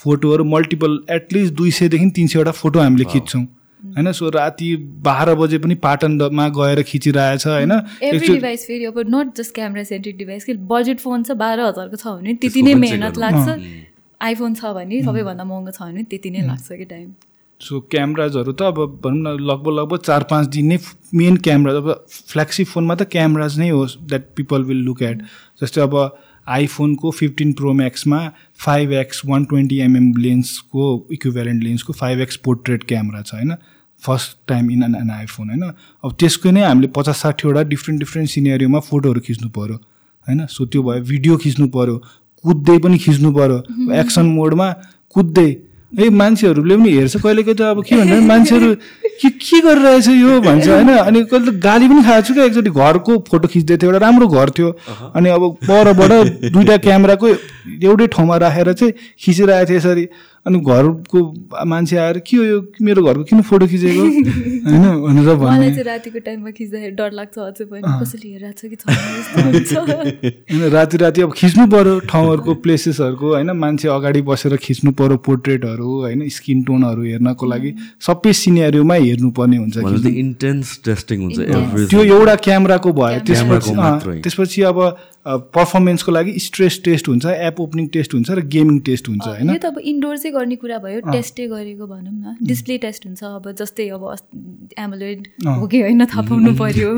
फोटोहरू मल्टिपल एटलिस्ट दुई सयदेखि तिन सयवटा फोटो हामीले खिच्छौँ। होइन सो राति बाह्र बजे पनि पाटनमा गएर खिचिरहेछ होइन। डिभाइस फेरि अब not just camera centric device कि बजेट फोन छ बाह्र हजारको छ भने त्यति नै मेहनत लाग्छ। आइफोन छ भने सबैभन्दा महँगो छ भने त्यति नै लाग्छ कि टाइम। सो क्यामराजहरू त अब भनौँ न लगभग लगभग चार पाँच दिन नै मेन क्यामरा अब फ्ल्यागसिप फोनमा त क्यामराज नै हो that people will look at जस्तै अब आइफोनको फिफ्टिन प्रो म्याक्समा five x one twenty MM लेन्सको इक्विभ्यालेन्ट लेन्सको फाइभ एक्स पोर्ट्रेट क्यामरा छ होइन? First time in an an iPhone होइन? अब त्यसको नै हामीले पचास साठीवटा डिफ्रेन्ट डिफ्रेन्ट सिनेरियोमा फोटोहरू खिच्नु पऱ्यो होइन? सो त्यो भयो भिडियो खिच्नु पऱ्यो कुद्दै पनि खिच्नु पऱ्यो एक्सन मोडमा कुद्दै। ए मान्छेहरूले पनि हेर्छ। कहिलेको त अब के भन्छ मान्छेहरू के के गरिरहेछ यो भन्छ होइन? अनि कहिले गाली पनि खाएको छु क्या। एकचोटि घरको फोटो खिच्दै थियो। एउटा राम्रो घर थियो। अनि अब परबाट दुइटा क्यामेराको एउटै ठाउँमा राखेर चाहिँ खिचिरहेको थियो यसरी। अनि घरको मान्छे आएर के हो यो? मेरो घरको किन फोटो खिचेको? होइन भनेर रातिको टाइममा खिच्दाखेरि डर लाग्छ अझै पनि। कसैले हेरिरहेको छ कि होइन राति राति अब खिच्नु पऱ्यो ठाउँहरूको प्लेसेसहरूको होइन। मान्छे अगाडि बसेर खिच्नु पऱ्यो पोर्ट्रेटहरू होइन। स्किन टोनहरू हेर्नको लागि सबै सिनेरियोमा हेर्नुपर्ने हुन्छ इन्टेन्स टेस्टिङ हुन्छ त्यो एउटा क्यामेराको भयो त्यसपछि त्यसपछि अब पर्फर्मेन्सको लागि स्ट्रेस टेस्ट हुन्छ एप ओपनिङ टेस्ट हुन्छ र गेमिङ टेस्ट हुन्छ होइन? यो त अब इन्डोर चाहिँ गर्ने कुरा भयो टेस्टै गरेको भनौँ न। डिस्प्ले टेस्ट हुन्छ अब जस्तै अब एमोलोइड हो कि होइन थाहा पाउनु पऱ्यो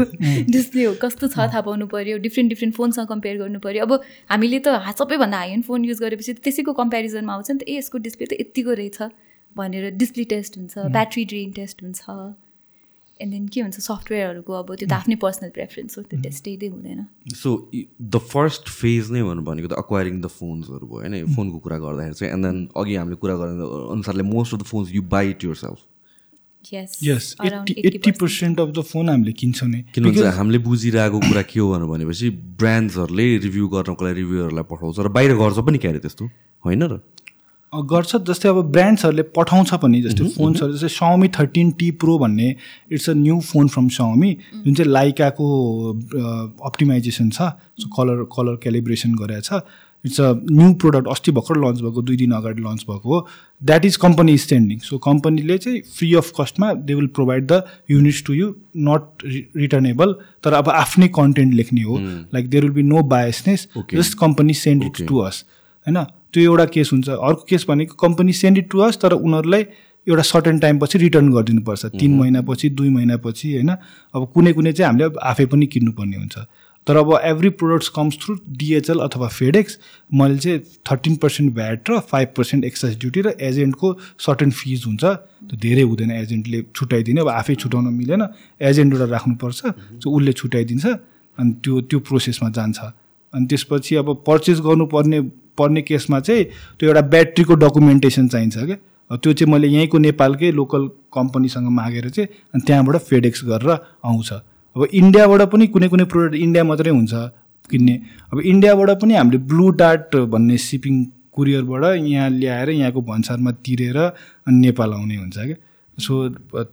डिस्प्ले हो कस्तो छ थाहा पाउनु पऱ्यो डिफ्रेन्ट डिफ्रेन्ट फोनसँग कम्पेयर गर्नु पऱ्यो अब हामीले त सबैभन्दा हाई एन्ड फोन युज गरेपछि त्यसैको कम्पेरिजनमा आउँछ नि त ए यसको डिस्प्ले त यत्तिको रहेछ भनेर डिस्प्ले टेस्ट हुन्छ ब्याट्री ड्रेन टेस्ट हुन्छ। एन्ड देन के हुन्छ सफ्टवेयरहरूको अब त्यो त आफ्नै पर्सनल प्रेफरेन्स हो त्यो टेस्टै हुँदैन। सो द फर्स्ट फेज नै भन्नु भनेको त अक्वायरिङ द फोन्सहरू भयो होइन? फोनको कुरा गर्दाखेरि चाहिँ एन्ड देन अघि हामीले कुरा गर्ने अनुसारले most of the phones you buy it yourself yes eighty eighty percent of the phone हामीले किन्छौँ नि। किनभने हामीले बुझिरहेको कुरा के हो भनेर भनेपछि ब्रान्ड्सहरूले रिभ्यू गर्नको लागि रिभ्यूहरूलाई पठाउँछ र बाहिर गर्छ पनि क्यारे त्यस्तो होइन र? गर्छ जस्तै अब ब्रान्ड्सहरूले पठाउँछ पनि जस्तै फोन्सहरू जस्तै साउमी थर्टिन टी प्रो भन्ने it's a new phone from Xiaomi जुन चाहिँ लाइकाको अप्टिमाइजेसन छ सो कलर कलर क्यालिब्रेसन गरेको छ। इट्स अ न्यू प्रोडक्ट अस्ति भर्खर लन्च भएको दुई दिन अगाडि लन्च भएको हो। That is company standing so कम्पनीले चाहिँ free of कस्टमा they will provide the units to you not returnable तर अब आफ्नै कन्टेन्ट लेख्ने हो। Like there will be no biasness just company send it to us होइन? त्यो एउटा केस हुन्छ। अर्को केस भनेको company send it to us तर उनीहरूलाई एउटा सर्टन टाइमपछि रिटर्न गरिदिनुपर्छ। तिन महिनापछि दुई महिनापछि होइन? अब कुनै कुनै चाहिँ हामीले आफै पनि किन्नुपर्ने हुन्छ। तर अब every products comes through DHL अथवा फेडेक्स मैले चाहिँ थर्टिन पर्सेन्ट भ्याट र फाइभ पर्सेन्ट एक्साइज ड्युटी र एजेन्टको सर्टन फिज हुन्छ। त्यो धेरै हुँदैन एजेन्टले छुट्याइदिने। अब आफै छुट्याउन मिलेन एजेन्ट एउटा राख्नुपर्छ सो उसले छुट्याइदिन्छ अनि त्यो त्यो प्रोसेसमा जान्छ। अनि त्यसपछि अब पर्चेस गर्नुपर्ने पर्ने केसमा चाहिँ त्यो एउटा ब्याट्रीको डकुमेन्टेसन चाहिन्छ क्या। त्यो चाहिँ मैले यहीँको नेपालकै लोकल कम्पनीसँग मागेर चाहिँ अनि त्यहाँबाट फेडेक्स गरेर आउँछ। अब इन्डियाबाट पनि कुनै कुनै प्रोडक्ट इन्डिया मात्रै हुन्छ किन्ने। अब इन्डियाबाट पनि हामीले ब्लु डार्ट भन्ने सिपिङ कुरियरबाट यहाँ ल्याएर यहाँको भन्सारमा तिरेर अनि नेपाल आउने हुन्छ क्या। सो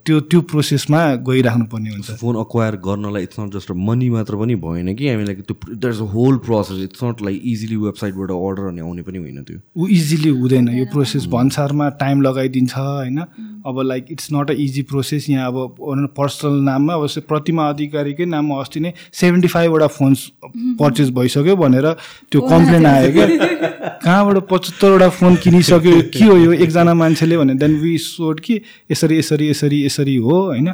त्यो त्यो प्रोसेसमा गइराख्नु पर्ने हुन्छ फोन अक्वायर गर्नलाई इट्स नट जस्ट मनी मात्र पनि भएन कि हामीलाई त्यो that's a whole process it's not like easily वेबसाइटबाट order अनि आउने पनि होइन त्यो। ऊ इजिली हुँदैन। यो प्रोसेस भन्सारमा टाइम लगाइदिन्छ होइन? अब like it's not a easy process यहाँ अब पर्सनल नाममा अब प्रतिमा अधिकारीकै नाममा अस्ति नै सेभेन्टी फाइभवटा फोन्स पर्चेस भइसक्यो भनेर त्यो कम्प्लेन आयो क्या। कहाँबाट पचहत्तरवटा फोन किनिसक्यो? के हो यो? एकजना मान्छेले भने देन वी सोड कि यसरी यसरी यसरी यसरी यसरी हो होइन?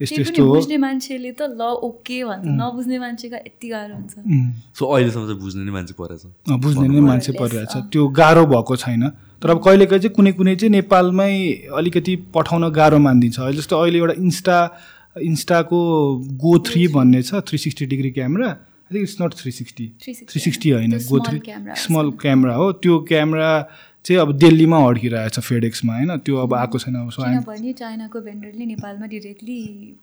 यस्तो यस्तो हो। बुझ्ने मान्छेले त ल ओके भन्छ। नबुझ्ने मान्छेको यति गाह्रो हुन्छ। सो अहिलेसम्म चाहिँ बुझ्ने नै मान्छे परेछ। बुझ्ने नै मान्छे परिरहेछ त्यो गाह्रो भएको छैन। तर अब कहिलेकाहीँ चाहिँ कुनै कुनै चाहिँ नेपालमै अलिकति पठाउन गाह्रो मानिदिन्छ। अहिले जस्तो अहिले एउटा इन्स्टा इन्स्टाको गो थ्री भन्ने छ three sixty degree camera. I think it's not three sixty three sixty होइन गो थ्री स्मल क्यामेरा हो। त्यो क्यामेरा चाहिँ अब दिल्लीमा अड्किरहेछ फेडेक्समा होइन? त्यो अब आएको छैन अब किनभने चाइनाको भेन्डरले नेपालमा डिरेक्टली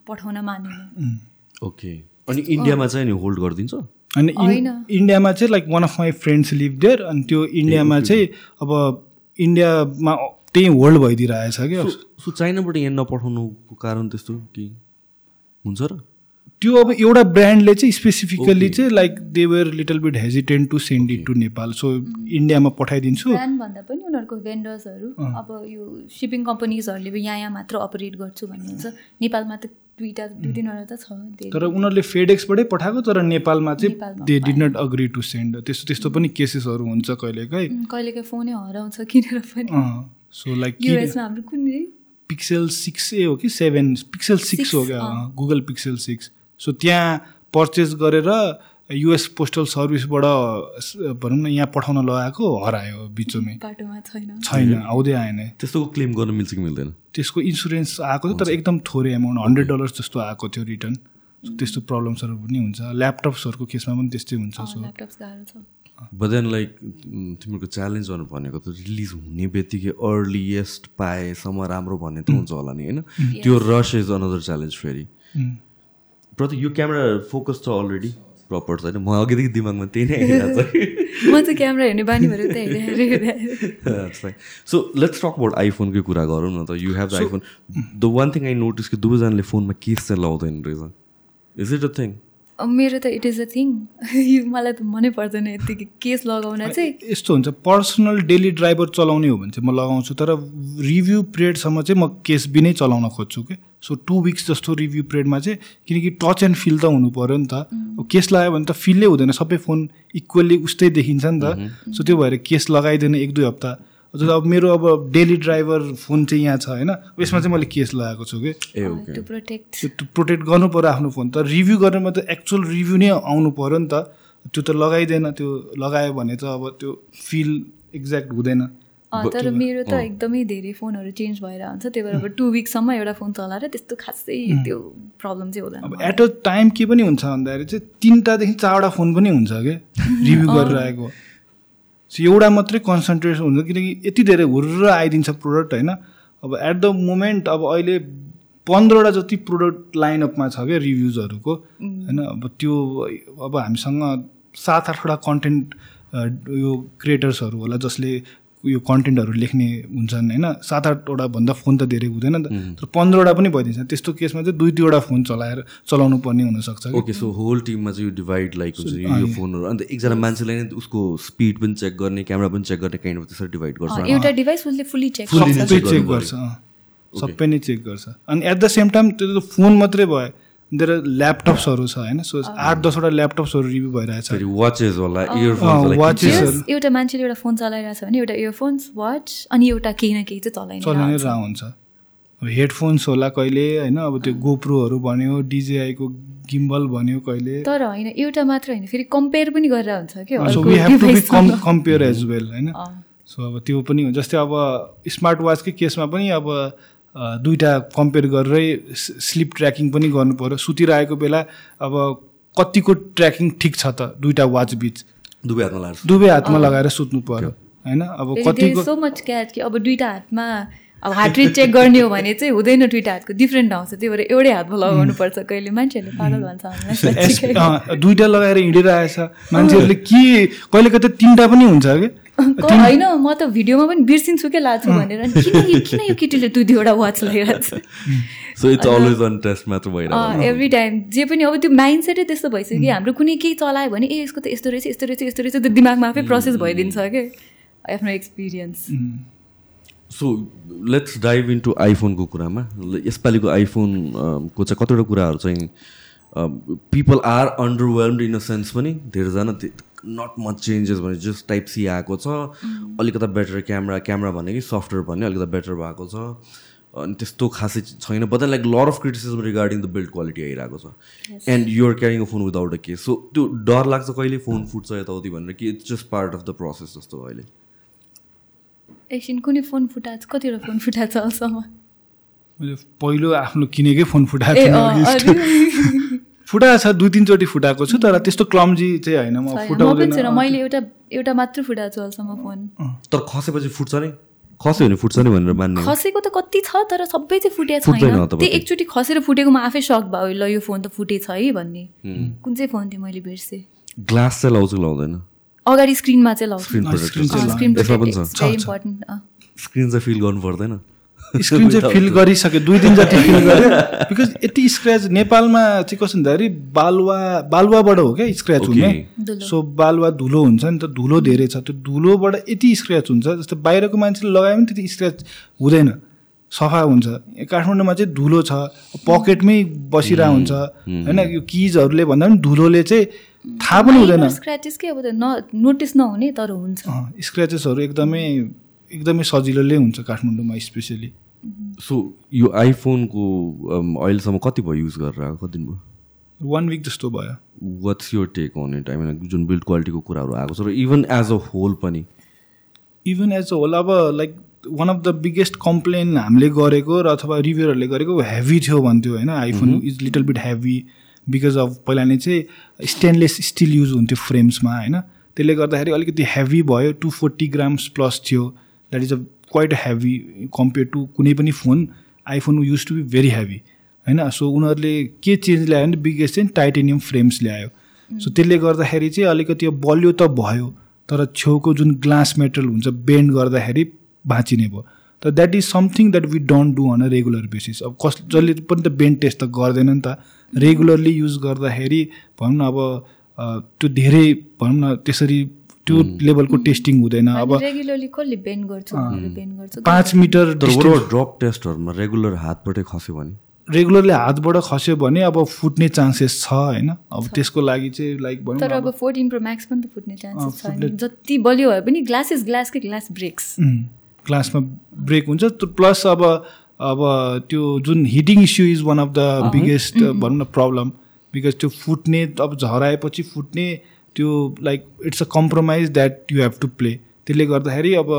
पठाउन मानेन। ओके। अनि इन्डियामा चाहिँ नि होल्ड गरिदिन्छ? अनि इन्डियामा चाहिँ like one of my friends live there अनि त्यो इन्डियामा चाहिँ अब इन्डियामा त्यही होल्ड भइदिइरहेछ क्या। सो चाइनाबाट यहाँ नपठाउनुको कारण त्यस्तो कि हुन्छ र? त्यो अब एउटा ब्रान्डले चाहिँ स्पेसिफिकल्ली चाहिँ like they were little bit hesitant to send it to Nepal so इन्डियामा पठाइदिन्छु। भन्दा पनि उनीहरूको भेन्डर्सहरू अब यो सिपिङ कम्पनीजहरूले यहाँ यहाँ मात्र अपरेट गर्छु भन्ने हुन्छ। नेपालमा त दुइटा दुई तिनवटा त छ। तर उनीहरूले फेडेक्सबाटै पठाएको तर नेपालमा चाहिँ they did not agree to send त्यस्तो त्यस्तो पनि केसेसहरू हुन्छ कहिलेकाहीँ। कहिलेकाहीँ फोनै हराउँछ किनेर पनि। सो लाइक युएसमा हाम्रो कुन पिक्सेल सिक्स ए हो कि? सेभेन पिक्सेल सिक्स हो क्या? गुगल पिक्सेल सिक्स सो त्यहाँ पर्चेस गरेर युएस पोस्टल सर्भिसबाट भनौँ न यहाँ पठाउन लगाएको हरायो बिचमै। छैन। आउँदै आएन। त्यस्तो क्लेम गर्न मिल्छ कि मिल्दैन? त्यसको इन्सुरेन्स आएको थियो तर एकदम थोरै एमाउन्ट हन्ड्रेड डलर्स जस्तो आएको थियो रिटर्न त्यस्तो प्रब्लम्सहरू पनि हुन्छ। ल्यापटप्सहरूको केसमा पनि त्यस्तै हुन्छ सो। बदेन लाइक तिमीहरूको च्यालेन्जहरू भनेको त रिलिज हुने बित्तिकै अर्लिएस्ट पाएसम्म राम्रो भन्ने त हुन्छ होला नि होइन? त्यो रस इज अनदर च्यालेन्ज फेरि। प्रति यो क्यामेरा फोकस छ अलरेडी प्रपर छैन म अघिदेखि दिमागमा त्यही नै आइरहेको छ म त क्यामेरा हेर्ने बानी भएर सो लेट्स टक अबाउट आइफोनकै कुरा गरौँ न त you have the iPhone the one thing I notice कि दुवैजनाले फोनमा केस चाहिँ लाउँदैन रहेछ इज इट अ थिङ मेरो त इट इज अ थिङ मलाई त मनै पर्दैन यतिकै केस लगाउन चाहिँ। यस्तो हुन्छ पर्सनल डेली ड्राइभर चलाउने हो भने चाहिँ म लगाउँछु तर रिभ्यू पिरियडसम्म चाहिँ म केस बिनै चलाउन खोज्छु कि सो टु विक्स जस्तो रिभ्यू पिरियडमा चाहिँ किनकि टच एन्ड फिल त हुनु पऱ्यो नि त। केस लगायो भने त फिलै हुँदैन सबै फोन इक्वल्ली उस्तै देखिन्छ नि त। सो त्यो भएर केस लगाइदिएन एक दुई हप्ता हजुर अब मेरो अब डेली ड्राइभर फोन चाहिँ यहाँ छ होइन? यसमा चाहिँ मैले केस लगाएको छु कि? प्रोटेक्ट गर्नु पऱ्यो आफ्नो फोन त। रिभ्यू गर्नुमा त एक्चुअल रिभ्यू नै आउनु पऱ्यो नि त। त्यो त लगाइदिएन त्यो लगायो भने त अब त्यो फिल एक्ज्याक्ट हुँदैन। अँ, तर मेरो त एकदमै धेरै फोनहरू चेन्ज भएर हुन्छ त्यही भएर अब टु विकसम्म एउटा फोन चलाएर त्यस्तो खासै त्यो प्रब्लम चाहिँ हुँदैन। अब एट अ टाइम के पनि हुन्छ भन्दाखेरि चाहिँ तिनवटादेखि चारवटा फोन पनि हुन्छ क्या रिभ्यू गरेर आएको सो एउटा मात्रै कन्सन्ट्रेसन हुन्छ किनकि यति धेरै हुर्र आइदिन्छ प्रोडक्ट होइन? अब एट द मोमेन्ट अब अहिले पन्ध्रवटा जति प्रोडक्ट लाइनअपमा छ क्या रिभ्युजहरूको होइन? अब त्यो अब हामीसँग सात आठवटा कन्टेन्ट यो क्रिएटर्सहरू होला जसले यो कन्टेन्टहरू लेख्ने हुन्छन् होइन? सात आठवटा भन्दा फोन त धेरै हुँदैन नि त तर पन्ध्रवटा पनि भइदिन्छ। त्यस्तो केसमा चाहिँ दुई दुईवटा फोन चलाएर चलाउनु पर्ने हुनसक्छ। ओके सो होल टिममा चाहिँ यो डिभाइड लाइक हुन्छ यो फोनहरू। अन्त एकजना मान्छेले नै उसको स्पिड पनि चेक गर्ने क्यामेरा पनि चेक गर्ने काइन्ड अफ त्यसरी डिभाइड गर्छ। एउटा डिभाइस उसले फुल्ली चेक चेक गर्छ। सबै नै चेक गर्छ। अनि एट द सेम टाइम त्यो त फोन मात्रै भयो। धेरै ल्यापटप्सहरू छ होइन? सो आठ दसवटा ल्यापटप्सहरू रिभ्यू भइरहेछ। वाचेस होला एउटा मान्छेले एउटा फोन चलाइरहेछ भने एउटा इयरफोन्स वाच अनि एउटा केही न केही चाहिँ चलाइ नै। रह हुन्छ। अब हेडफोन्स होला कहिले होइन? अब त्यो गोप्रोहरू भन्यो डिजेआईको गिम्बल भन्यो कहिले। तर होइन एउटा मात्र होइन फेरि कम्पेयर पनि गरेर हुन्छ। कम् कम्पेयर एज वेल होइन। सो अब त्यो पनि हो। जस्तै अब स्मार्ट वाचकै केसमा पनि अब अ, दुइटा कम्पेयर गरेरै स्लिप ट्र्याकिङ पनि गर्नु पऱ्यो सुतिरहेको बेला अब कतिको ट्र्याकिङ ठिक छ त दुइटा वाच बिच? दुवै हातमा लाग्छ दुवै हातमा लगाएर सुत्नु पऱ्यो होइन? अब कतिको सो मच क्याट कि अब दुइटा हातमा अब हार्ट रेट चेक गर्ने हो भने चाहिँ हुँदैन दुइटा हातको। डिफ्रेन्ट आउँछ त्यही भएर एउटै हातमा लगाउनु पर्छ कहिले। मान्छेहरूले पागल भन्छ दुइटा लगाएर हिँडिरहेछ। मान्छेहरूले के कहिले कतै तिनवटा पनि हुन्छ क- होइन म त भिडियोमा पनि बिर्सिन्छु क्या लाछु भनेर। किन यो किन यो केटीले दुई दुईवटा वाच लगाइरहेको छ? So it's always on test मात्र भइरहेको एभ्री टाइम जे पनि अब त्यो माइन्ड सेटै त्यस्तो भइसक्यो कि हाम्रो कुनै केही चलायो भने ए यसको त यस्तो रहेछ यस्तो रहेछ यस्तो रहेछ त्यो दिमागमा आफै प्रोसेस भइदिन्छ क्या आफ्नो experience so let's dive into आइफोनको कुरामा। यसपालिको आइफोन को चाहिँ कतिवटा कुराहरू चाहिँ people are underwhelmed in a sense पनि धेरैजना नट मच चेन्जेस भने जस्ट टाइप सी आएको छ। अलिकता बेटर क्यामेरा क्यामेरा भने कि सफ्टवेयर भने अलिकता बेटर भएको छ। अनि त्यस्तो खासै छैन। But like lot of criticism regarding the build quality आइरहेको छ। And you're carrying a phone without a case so त्यो डर लाग्छ कहिले फोन फुट्छ यताउति भनेर कि it's just part of the process जस्तो अहिले। एकछिन कुनै फोन फुटाएको छ? कतिवटा फोन फुटाएको छ अहिलेसम्म? मैले पहिलो आफ्नो किनेकै फोन फुटाएको फुटाएको छ दुई तिनचोटि फुटाएको छु तर त्यस्तो क्लम्जी चाहिँ होइन म फुटाउँदैन। छैन मैले एउटा एउटा मात्र फुटाएको छु अहिलेसम्म फोन। तर खसेपछि फुट्छ नै। खस्यो भने फुट्छ नै भनेर मान्ने। खसेको त कति छ तर सबै चाहिँ फुटेको छैन। त्यो एकचोटि खसेर फुटेको म आफै सक भयो ल यो फोन त फुटेछ है भन्ने। कुन चाहिँ फोन थियो मैले बिर्सेँ। ग्लास चाहिँ लाउँछु कि लाउँदैन? अगाडि स्क्रिनमा चाहिँ लाउँछु। स्क्रिन चाहिँ फिल गर्नु पर्दैन। स्क्रिन चाहिँ फिल गरिसक्यो दुई दिन जति फिल गर्यो बिकज यति स्क्र्याच नेपालमा चाहिँ कस्तो भन्दाखेरि बालुवा बालुवाबाट हो क्या स्क्र्याच Okay. हुने। सो बालुवा धुलो हुन्छ नि त धुलो धेरै छ। त्यो धुलोबाट यति स्क्र्याच हुन्छ जस्तो बाहिरको मान्छेले लगायो भने त्यति स्क्र्याच हुँदैन। सफा हुन्छ। काठमाडौँमा चाहिँ धुलो छ पकेटमै बसिरहेको हुन्छ। होइन यो किजहरूले भन्दा पनि धुलोले चाहिँ थाहा पनि हुँदैन। स्क्र्याचेस के अब नोटिस नहुने तर हुन्छ। स्क्र्याचेसहरू एकदमै एकदमै सजिलोले हुन्छ काठमाडौँमा स्पेसली सो यो आइफोनको अहिलेसम्म कति भयो युज गरेर? आएको कति दिन भयो? वान विक जस्तो भयो। वाट्स यो take on it I mean जुन बिल्ड क्वालिटीको कुराहरू आएको छ र इभन एज अ होल पनि। इभन एज अ होल अब like one of the biggest complain हामीले गरेको र अथवा रिभ्यूहरूले गरेको हेभी थियो भन्थ्यो होइन? IPhone is little bit heavy because of पहिला नै चाहिँ स्टेनलेस स्टिल युज हुन्थ्यो फ्रेम्समा होइन? त्यसले गर्दाखेरि अलिकति हेभी भयो टु फोर्टी ग्राम्स प्लस थियो। That is a quite heavy compare to कुनै पनि phone iPhone use to be very heavy होइन सो उनीहरूले के चेन्ज ल्यायो भने बिगेस्ट चाहिँ टाइटेनियम फ्रेम्स ल्यायो सो त्यसले गर्दाखेरि चाहिँ अलिकति अब बलियो त भयो तर छेउको जुन ग्लास मेटेरियल हुन्छ बेन्ड गर्दाखेरि भाँचिने भयो त that is something that we don't do on a regular basis अब कस जसले पनि त बेन्ड टेस्ट त गर्दैन नि त रेगुलरली युज गर्दाखेरि भनौँ न अब त्यो धेरै भनौँ न त्यसरी त्यो लेभलको टेस्टिङ हुँदैन। अब रेगुलरली कसले बेन्ड गर्छु? भनेर बेन्ड गर्छु? पाँच मिटर ड्रप टेस्टहरूमा रेगुलर हातबाटै खस्यो भने? रेगुलरली हातबाट खस्यो भने अब फुट्ने चान्सेस छ होइन? अब त्यसको लागि चाहिँ लाइक भनौँ तर अब फोर्टिन प्रो म्याक्स पनि त फुट्ने चान्सेस छ जति बलियो भए पनि ग्लास इज ग्लासकै ग्लास ब्रेक्स। ग्लासमा ब्रेक हुन्छ। प्लस अब अब त्यो जुन heating issue is one of the biggest भनौँ न प्रब्लम। बिकज त्यो फुट्ने अब झराएपछि फुट्ने त्यो like it's a compromise that you have to play त्यसले गर्दाखेरि अब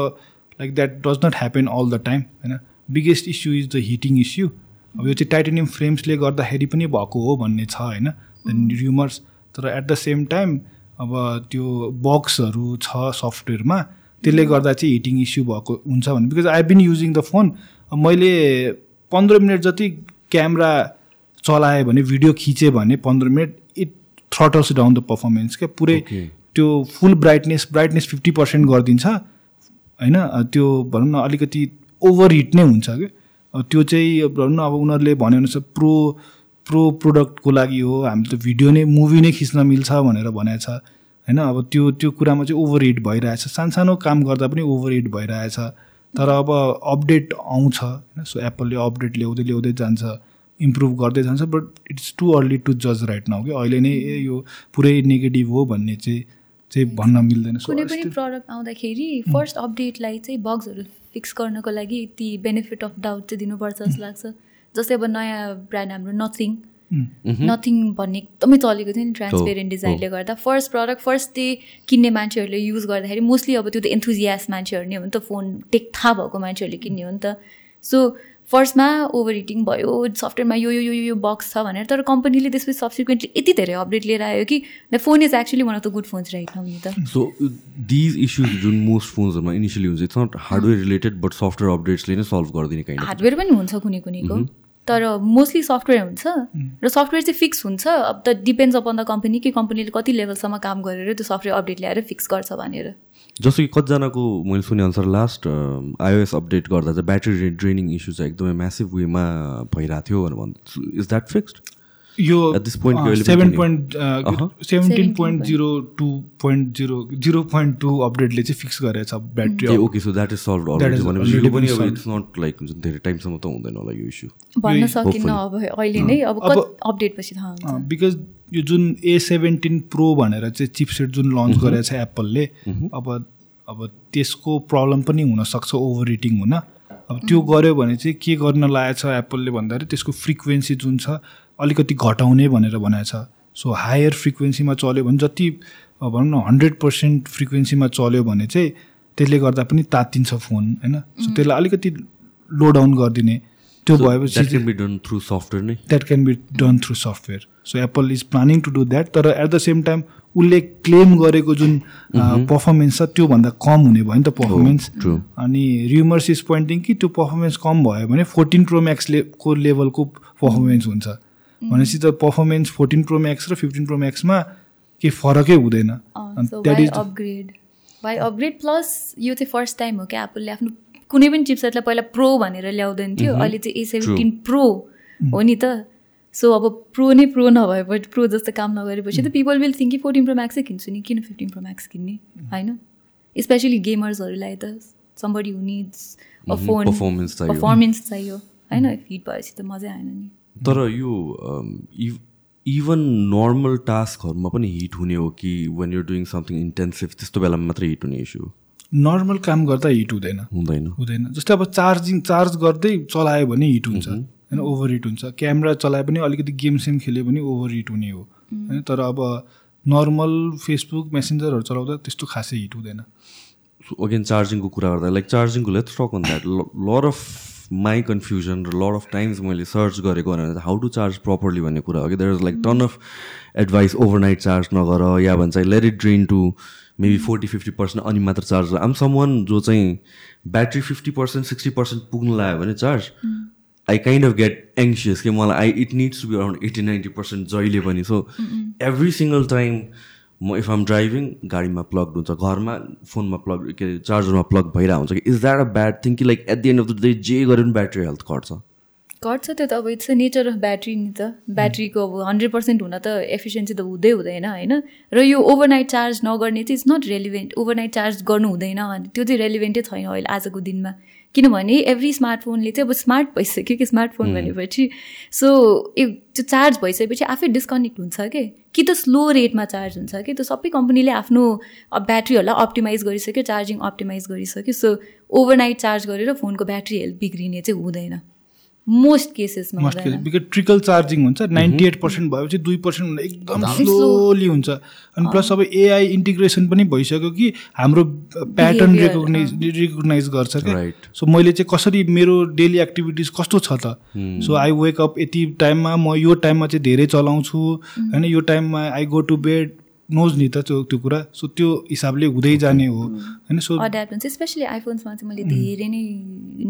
like that does not happen all the time होइन? Biggest issue is the heating issue अब यो चाहिँ टाइटेनियम फ्रेम्सले गर्दाखेरि पनि भएको हो भन्ने छ होइन? र्युमर्स तर एट द सेम टाइम अब त्यो बक्सहरू छ सफ्टवेयरमा त्यसले गर्दा चाहिँ हिटिङ इस्यु भएको हुन्छ भने because I been using the phone मैले पन्ध्र मिनट जति क्यामेरा चलाएँ भने भिडियो खिचेँ भने पन्ध्र minute throttles down the performance क्या पुरै. त्यो full brightness brightness fifty percent गरिदिन्छ। होइन? त्यो भनौँ न अलिकति ओभर हिट नै हुन्छ कि? अब त्यो चाहिँ भनौँ न अब उनीहरूले भनेअनुसार प्रो प्रो प्रोडक्टको लागि हो। हामी त भिडियो नै मुभी नै खिच्न मिल्छ भनेर भनेको छ होइन? अब त्यो त्यो कुरामा चाहिँ ओभर हिट भइरहेछ सानसानो काम गर्दा पनि ओभर हिट भइरहेछ। तर अब अपडेट आउँछ। होइन? सो एप्पलले अपडेट ल्याउँदै ल्याउँदै जान्छ। इम्प्रुभ गर्दै जान्छ but it's too early to जज राइट नाउ कि अहिले नै ए यो पुरै नेगेटिभ हो भन्ने चाहिँ चाहिँ भन्न मिल्दैन। सो कुनै पनि प्रडक्ट आउँदाखेरि फर्स्ट अपडेटलाई चाहिँ बग्सहरू फिक्स गर्नको लागि ती बेनिफिट अफ डाउट चाहिँ दिनुपर्छ जस्तो लाग्छ। जस्तै अब नयाँ ब्रान्ड हाम्रो नथिङ नथिङ भन्ने एकदमै चलेको थियो नि ट्रान्सपेरेन्ट डिजाइनले गर्दा। फर्स्ट प्रडक्ट फर्स्ट डे किन्ने मान्छेहरूले युज गर्दाखेरि मोस्टली अब त्यो त एन्थुजियास मान्छेहरू नै हो नि त फोन टेक थाहा भएको मान्छेहरूले किन्ने हो नि त। सो फर्स्टमा ओभर हिटिङ भयो सफ्टवेयरमा यो यो यो यो बक्स छ भनेर तर कम्पनीले त्यसपछि सब्सिक्वेन्टली यति धेरै अपडेट लिएर आयो कि the phone is actually one of the good phones right now नि त। सो दिज इस्युज जुन मोस्ट फोन्सहरूमा इनिसियली हुन्छ it's not hardware related but software अपडेट्सले नै सल्भ गरिदिने काइन्ड हार्डवेयर पनि हुन्छ कुनै कुनैको तर मोस्टली सफ्टवेयर हुन्छ। र सफ्टवेयर चाहिँ फिक्स हुन्छ। अब त डिपेन्ड्स अपन द कम्पनी कि कम्पनीले कति लेभलसम्म काम गरेर त्यो सफ्टवेयर अपडेट ल्याएर फिक्स गर्छ भनेर। जस्तो कि कतिजनाको मैले सुने अनुसार लास्ट आइओएस अपडेट गर्दा चाहिँ ब्याट्री ड्रेनिङ इस्यु चाहिँ एकदमै म्यासिभ वेमा भइरहेको थियो भनेर भन्छ इज द्याट फिक्स्ड यो seven point. Seventeen point zero two point zero zero point two अपडेटले चाहिँ फिक्स गरेछ ए battery okay so that is solve भनेपछि पनि अब. इट्स नट लाइक हुन्छ धेरै टाइमसम्म त हुँदैन होला यो इस्यु भन्न सकिन्न. अब अहिले नै अब अपडेट पछि थाहा हुन्छ। बिकज यो जुन ए सेभेन्टिन प्रो भनेर चाहिँ चिपसेट जुन लन्च गरेको छ एप्पलले अब अब त्यसको प्रब्लम पनि हुनसक्छ ओभर हिटिङ हुन। अब त्यो गर्यो भने चाहिँ के गर्न लागेको छ एप्पलले भन्दाखेरि त्यसको फ्रिक्वेन्सी जुन छ अलिकति घटाउने भनेर भनेको छ। सो हायर फ्रिक्वेन्सीमा चल्यो भने जति भनौँ न हन्ड्रेड पर्सेन्ट फ्रिक्वेन्सीमा चल्यो भने चाहिँ त्यसले गर्दा पनि तातिन्छ फोन होइन? सो त्यसलाई अलिकति लो डाउन गरिदिने। त्यो भएपछि द्याट चाहिँ can be done through software नै? That can be done through software so Apple is planning to do that तर एट द सेम टाइम उसले क्लेम गरेको जुन पर्फर्मेन्स छ त्योभन्दा कम हुने भयो नि त पर्फर्मेन्स true. अनि र्युमर्स इज पोइन्टिङ कि त्यो पर्फर्मेन्स कम भयो भने फोर्टिन प्रो म्याक्सले को लेभलको पर्फर्मेन्स हुन्छ। भनेपछि त पर्फर्मेन्स फोर्टिन प्रो म्याक्स र फिफ्टिन प्रो म्याक्समा केही फरकै हुँदैन। अपग्रेड अपग्रेड प्लस यो चाहिँ फर्स्ट टाइम हो क्या एप्पलले आफ्नो कुनै पनि चिपसेटलाई पहिला प्रो भनेर ल्याउँदैन थियो। अहिले चाहिँ ए सेभेन्टिन प्रो हो नि त। सो अब प्रो नै प्रो नभएपछि प्रो जस्तो काम नगरेपछि त पिपल विल थिङ्क कि फोर्टिन प्रो म्याक्सै किन्छु नि। किन फिफ्टिन प्रो म्याक्स किन्ने? होइन? स्पेसली गेमर्सहरूलाई त। Somebody who needs a Mhm, phone. Performance चाहियो। होइन? हिट भएपछि त मजै आएन नि। तर यो इभन नर्मल टास्कहरूमा पनि हिट हुने हो कि when you're doing something intensive त्यस्तो बेलामा मात्रै हिट हुने इस्यु नर्मल काम गर्दा हिट हुँदैन। हुँदैन। हुँदैन। जस्तै अब चार्जिङ चार्ज गर्दै चलायो भने हिट हुन्छ। होइन ओभर हिट हुन्छ। क्यामेरा चलायो भने अलिकति गेम सेम खेल्यो भने ओभर हिट हुने हो। होइन तर अब नर्मल फेसबुक मेसेन्जरहरू चलाउँदा त्यस्तो खासै हिट हुँदैन। अगेन चार्जिङको कुरा गर्दा like चार्जिङको let's talk on that lot of my confusion र लर अफ टाइम्स मैले सर्च गरेको भने हाउ टु चार्ज प्रपरली भन्ने कुरा हो कि? There is like ton of advice overnight charge नगर या भन्छ let it drain to maybe forty fifty percent अनि मात्र चार्ज आम सम वान जो चाहिँ battery fifty percent sixty percent पुग्नु लाग्यो भने charge I kind of get anxious कि मलाई I it needs to be around eighty ninety percent जहिले पनि। सो एभ्री सिङ्गल टाइम म इफ आम ड्राइभिङ गाडीमा प्लग हुन्छ घरमा फोनमा प्लग के अरे चार्जरमा प्लग भइरहेको हुन्छ कि is that a bad thing कि like at the end of the day जे गरे पनि ब्याट्री हेल्थ घट्छ। गर्छ त्यो त अब it's a nature of battery नि त। ब्याट्रीको अब हन्ड्रेड पर्सेन्ट हुन त एफिसियन्सी त हुँदै हुँदैन होइन? र यो ओभरनाइट चार्ज नगर्ने चाहिँ it's not relevant overnight charge गर्नु हुँदैन त्यो चाहिँ रेलिभेन्टै छैन अहिले आजको दिनमा। किनभने एभ्री स्मार्टफोनले चाहिँ अब स्मार्ट भइसक्यो कि स्मार्टफोन भनेपछि। सो त्यो चार्ज भइसकेपछि आफै डिस्कनेक्ट हुन्छ कि? कि त स्लो रेटमा चार्ज हुन्छ कि? त्यो सबै कम्पनीले आफ्नो ब्याट्रीहरूलाई अप्टिमाइज गरिसक्यो चार्जिङ अप्टिमाइज गरिसक्यो। सो ओभरनाइट चार्ज गरेर फोनको ब्याट्री हेल्थ बिग्रिने चाहिँ हुँदैन। मोस्ट केसेसमा मस्ट बिकज ट्रिकल चार्जिङ हुन्छ नाइन्टी एट पर्सेन्ट भएपछि दुई पर्सेन्ट एकदम स्लोली हुन्छ। अनि प्लस अब एआई इन्टिग्रेसन पनि भइसक्यो कि हाम्रो प्याटर्न रेकग्नाइज रिकगनाइज गर्छ क्या। Right. सो मैले चाहिँ कसरी मेरो डेली एक्टिभिटिज कस्तो छ त? सो आई वेक अप यति टाइममा म यो टाइममा चाहिँ धेरै चलाउँछु। होइन यो टाइममा I go to bed knows नि त त्यो त्यो कुरा. सो त्यो हिसाबले हुँदै जाने हो। होइन? सो हुन्छ स्पेसली आइफोन्समा चाहिँ मैले धेरै नै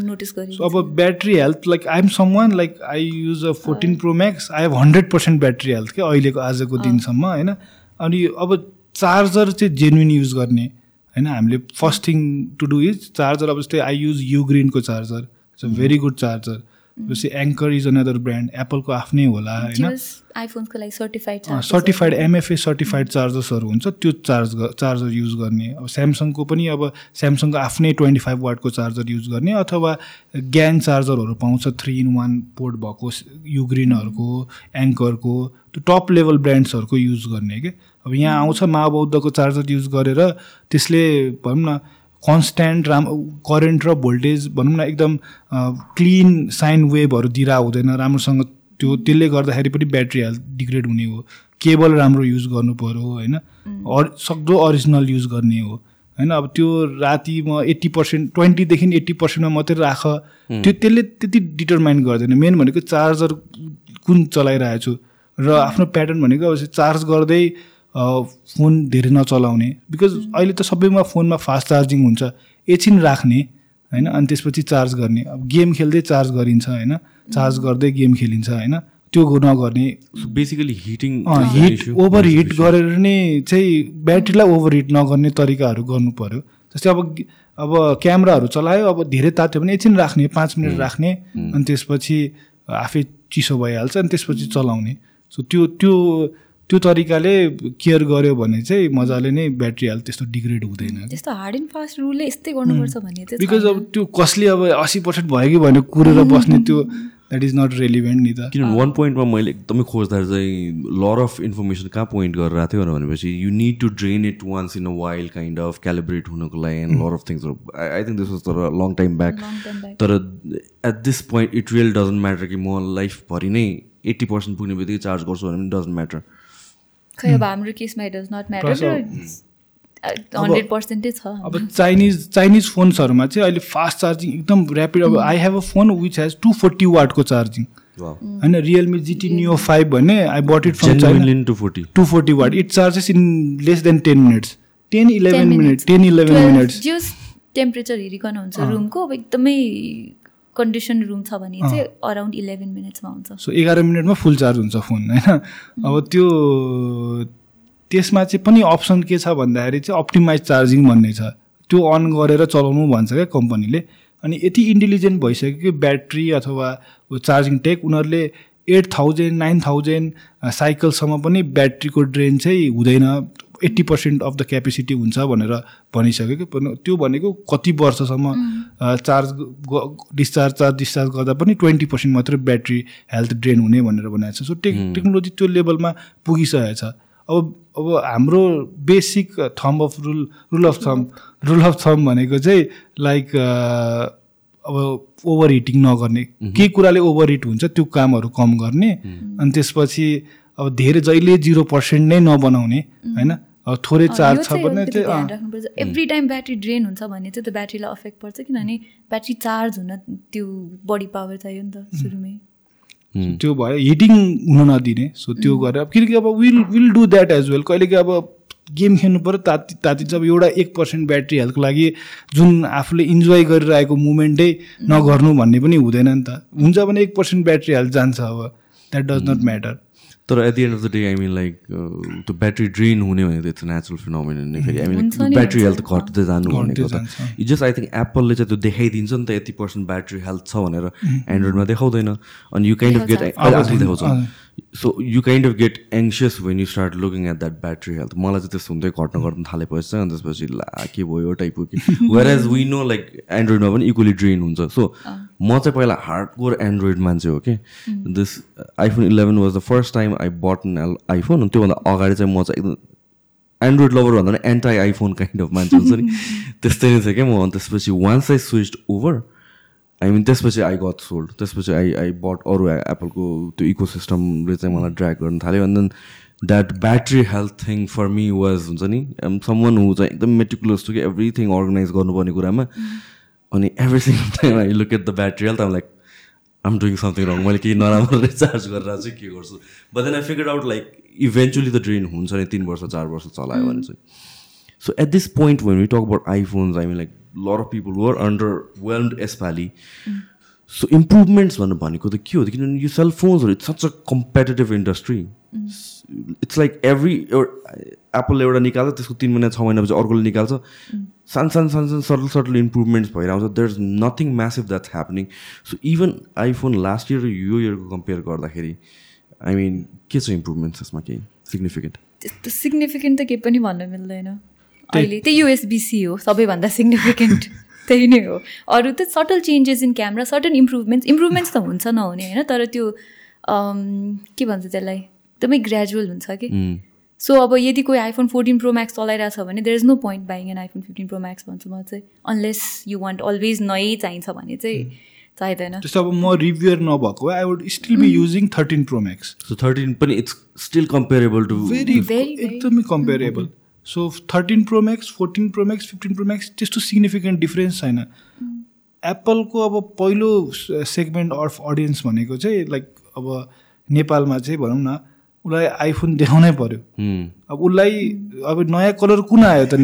नोटिस गरेँ सो अब battery health like I am someone like I use a fourteen pro max I have hundred percent battery health क्या अहिलेको आजको दिनसम्म होइन? अनि अब चार्जर चाहिँ जेन्युन युज गर्ने होइन? हामीले first thing to do is charger अब जस्तै आई युज यु ग्रिनको charger it's a very good charger जस्तै एङ्कर इज अनदर ब्रान्ड एप्पलको आफ्नै होला होइन? आइफोन्सको लागि सर्टिफाइड सर्टिफाइड एमएफए सर्टिफाइड चार्जर्सहरू हुन्छ त्यो चार्ज चार्जर युज गर्ने। अब स्यामसङको पनि अब स्यामसङको आफ्नै ट्वेन्टी फाइभ वाटको चार्जर युज गर्ने अथवा ग्यान चार्जरहरू पाउँछ थ्री इन वान पोर्ट भएको युग्रिनहरूको एङ्करको त्यो टप लेभल ब्रान्ड्सहरूको युज गर्ने के? अब यहाँ आउँछ महाबौद्धको चार्जर युज गरेर त्यसले भनौँ न कन्सट्यान्ट राम करेन्ट र भोल्टेज भनौँ न एकदम क्लिन साइन वेभहरू दिएर हुँदैन राम्रोसँग त्यो त्यसले गर्दाखेरि पनि ब्याट्री हेल्थ डिग्रेड हुने हो। केबल राम्रो युज गर्नु पऱ्यो होइन? अर सक्दो अरिजिनल युज गर्ने हो होइन? अब त्यो राति म एट्टी पर्सेन्ट ट्वेन्टीदेखि एट्टी पर्सेन्टमा मात्रै राख। त्यो त्यसले त्यति डिटरमाइन गर्दैन। मेन भनेको चार्जर कुन चलाइरहेको छु र आफ्नो प्याटर्न भनेको अब चार्ज गर्दै फोन धेरै नचलाउने। बिकज अहिले त सबैमा फोनमा फास्ट चार्जिङ हुन्छ एकछिन राख्ने होइन अनि त्यसपछि चार्ज गर्ने। अब गेम खेल्दै चार्ज गरिन्छ होइन चार्ज गर्दै गेम खेलिन्छ होइन त्यो नगर्ने। Basically heating heat over heat गरेर नै चाहिँ ब्याट्रीलाई ओभर हिट नगर्ने तरिकाहरू गर्नु पऱ्यो जस्तै अब अब क्यामराहरू चलायो अब धेरै तात्यो भने एकछिन राख्ने पाँच मिनट राख्ने अनि त्यसपछि आफै चिसो भइहाल्छ अनि त्यसपछि चलाउने। सो त्यो त्यो त्यो तरिकाले केयर गर्यो भने चाहिँ मजाले नै ब्याट्री हेल्थ त्यस्तो डिग्रेड हुँदैन त्यस्तो हार्ड एन्ड फास्ट रुलले यस्तै गर्नुपर्छ भन्ने चाहिँ बिकज। अब त्यो कसले अब असी पर्सेन्ट भयो कि भने कुरेर बस्ने त्यो द्याट इज नट रेलिभेन्ट नि त। किनभने वान पोइन्टमा मैले एकदमै खोज्दा चाहिँ लर अफ इन्फर्मेसन कहाँ पोइन्ट गरेर आएको थियो भनेपछि you need to drain it once in a while kind of calibrate हुनको लागि एन्ड लर अफ थिङ्सहरू आई थिङ्क दिस वाज तर लङ टाइम ब्याक. तर at this point it real doesn't matter कि म लाइफभरि नै एट्टी पर्सेन्ट पुग्ने बित्तिकै चार्ज गर्छु भने पनि डजन्ट म्याटर खै अब हाम्रो केसमा it does not matter hundred पर्सेन्टै छ अब चाइनिज चाइनिज फोन्सहरूमा चाहिँ अहिले फास्ट चार्जिङ एकदम ऱ्यापिड अब I have a phone which has two forty वाटको चार्जिङ होइन रियलमी जिटी नियो फाइभ भन्ने I bought it from China two forty two forty watt it charges in less than ten minutes ten eleven minute ten eleven minutes temperature हेरिकन हुन्छ रुमको अब एकदमै कन्डिसन रुम छ भने चाहिँ अराउन्ड इलेभेन मिनट्समा हुन्छ। सो एघार मिनटमा फुल चार्ज हुन्छ फोन होइन? अब त्यो त्यसमा चाहिँ पनि अप्सन के छ भन्दाखेरि चाहिँ अप्टिमाइज चार्जिङ भन्ने छ। त्यो अन गरेर चलाउनु भन्छ क्या कम्पनीले। अनि यति इन्टेलिजेन्ट भइसक्यो कि ब्याट्री अथवा चार्जिङ टेक उनीहरूले एट थाउजन्ड नाइन थाउजन्ड साइकलसम्म पनि ब्याट्रीको ड्रेन चाहिँ हुँदैन। Eighty percent of the capacity हुन्छ भनेर भनिसक्यो कि पनि त्यो भनेको कति वर्षसम्म चार्ज डिस्चार्ज चार्ज डिस्चार्ज गर्दा पनि ट्वेन्टी पर्सेन्ट मात्रै ब्याट्री हेल्थ ड्रेन हुने भनेर भनेको छ। सो टेक टेक्नोलोजी त्यो लेभलमा पुगिसकेको छ अब अब हाम्रो basic thumb of rule rule of thumb rule of thumb भनेको चाहिँ लाइक अब ओभर हिटिङ नगर्ने के कुराले ओभर हिट हुन्छ त्यो कामहरू कम गर्ने। अनि त्यसपछि अब धेरै जहिले जिरो पर्सेन्ट नै नबनाउने होइन? थोरै चार्ज छ भने राख्नुपर्छ एभ्री टाइम ब्याट्री ड्रेन हुन्छ भने चाहिँ त्यो ब्याट्रीलाई अफेक्ट पर्छ किनभने ब्याट्री चार्ज हुन त्यो बडी पावर चाहियो नि त सुरुमै। त्यो भयो हिटिङ हुन नदिने। सो त्यो गरेर अब किनकि अब will will do that as well कहिले अब गेम खेल्नु पऱ्यो ताति तातिन्छ अब एउटा एक पर्सेन्ट ब्याट्री हेल्थको लागि जुन आफूले इन्जोय गरिरहेको मुमेन्टै नगर्नु भन्ने पनि हुँदैन नि त। हुन्छ भने एक पर्सेन्ट ब्याट्री हेल्थ जान्छ अब। द्याट डज नट म्याटर तर at the end of the day I mean like त्यो ब्याट्री ड्रेन हुने भनेको इट्स नेचुरल फिनोमिन नै फेरि आई मिन ब्याट्री। हेल्थ घट्दै जानु भनेको त। जस्ट आई थिङ्क एप्पलले चाहिँ त्यो देखाइदिन्छ नि त यति पर्सेन्ट ब्याट्री हेल्थ छ भनेर। एन्ड्रोइडमा देखाउँदैन। अनि यु काइन्ड अफ गेट देखाउँछ। So you kind of get anxious when you start looking at that battery health मलाई चाहिँ त्यस्तो हुँदै घट्न घट्न थालेपछि अनि त्यसपछि ला के भयो टाइपको कि? Where as we know like एन्ड्रोइडमा पनि इक्वली ड्रेन हुन्छ. सो म चाहिँ पहिला हार्ड कोर एन्ड्रोइड मान्छे हो कि this iPhone eleven was the first time I bought an iPhone त्योभन्दा अगाडि चाहिँ म चाहिँ एकदम एन्ड्रोइड लभर भन्दा पनि एन्टाई आइफोन काइन्ड अफ मान्छे हुन्छ नि। त्यस्तै नै थियो क्या म अनि त्यसपछि once I switch over I mean त्यसपछि आई गट सोल्ड त्यसपछि आई आई बट अरू एप्पलको त्यो इको सिस्टमले चाहिँ मलाई ड्र्याग गर्न थाल्यो. And then that battery health thing for me was हुन्छ नि सम वान हु चाहिँ एकदम मेटिकुलस टु कि एभ्रिथिङ अर्गनाइज गर्नुपर्ने कुरामा. अनि every time I look at the battery health um like um doing something wrong मैले केही नराम्रो रिचार्ज गरेर चाहिँ के गर्छु? But then I figure out like eventually त ड्रेन हुन्छ नि तिन वर्ष चार वर्ष चलायो भने चाहिँ. So at this point when we talk about iPhones I mean like lot of people were underwhelmed यसपालि सो इम्प्रुभमेन्ट्स भनेर भनेको त के हो किनभने यो सेलफोन्सहरू it's such a competitive industry it's like every Apple एउटा निकाल्छ त्यसको तिन महिना छ महिनापछि अर्कोले निकाल्छ। सानो सानो सानो सानो सटल सटल इम्प्रुभमेन्ट्स भइरहेको छ। There is nothing massive that's happening so even iPhone last year र यो इयरको कम्पेयर गर्दाखेरि आई मिन के छ इम्प्रुभमेन्ट्स यसमा केही सिग्निफिकेन्ट त्यस्तो सिग्निफिकेन्ट त केही पनि भन्न मिल्दैन। अहिले त्यही युएसबिसी हो सबैभन्दा सिग्निफिकेन्ट त्यही नै हो। अरू त subtle changes in camera certain improvements improvements त हुन्छ नहुने होइन तर त्यो के भन्छ त्यसलाई एकदमै ग्रेजुअल हुन्छ कि? सो अब यदि कोही आइफोन फोर्टिन प्रो म्याक्स चलाइरहेको छ भने there is no point buying an iPhone fifteen Pro Max भन्छु म चाहिँ अनलेस यु वान्ट अलवेज नयै चाहिन्छ भने चाहिँ चाहिँदैन। जस्तो अब म रिभ्युर नभएको I would still be using thirteen Pro Max so thirteen पनि it's still comparable to very very, एकदमै comparable so thirteen Pro Max fourteen Pro Max fifteen Pro Max त्यस्तो सिग्निफिकेन्ट डिफ्रेन्स छैन एप्पलको अब पहिलो सेगमेन्ट अफ अडियन्स भनेको चाहिँ लाइक अब नेपालमा चाहिँ भनौँ न उसलाई आइफोन देखाउनै पर्यो। अब उसलाई अब नयाँ कलर कुन आयो त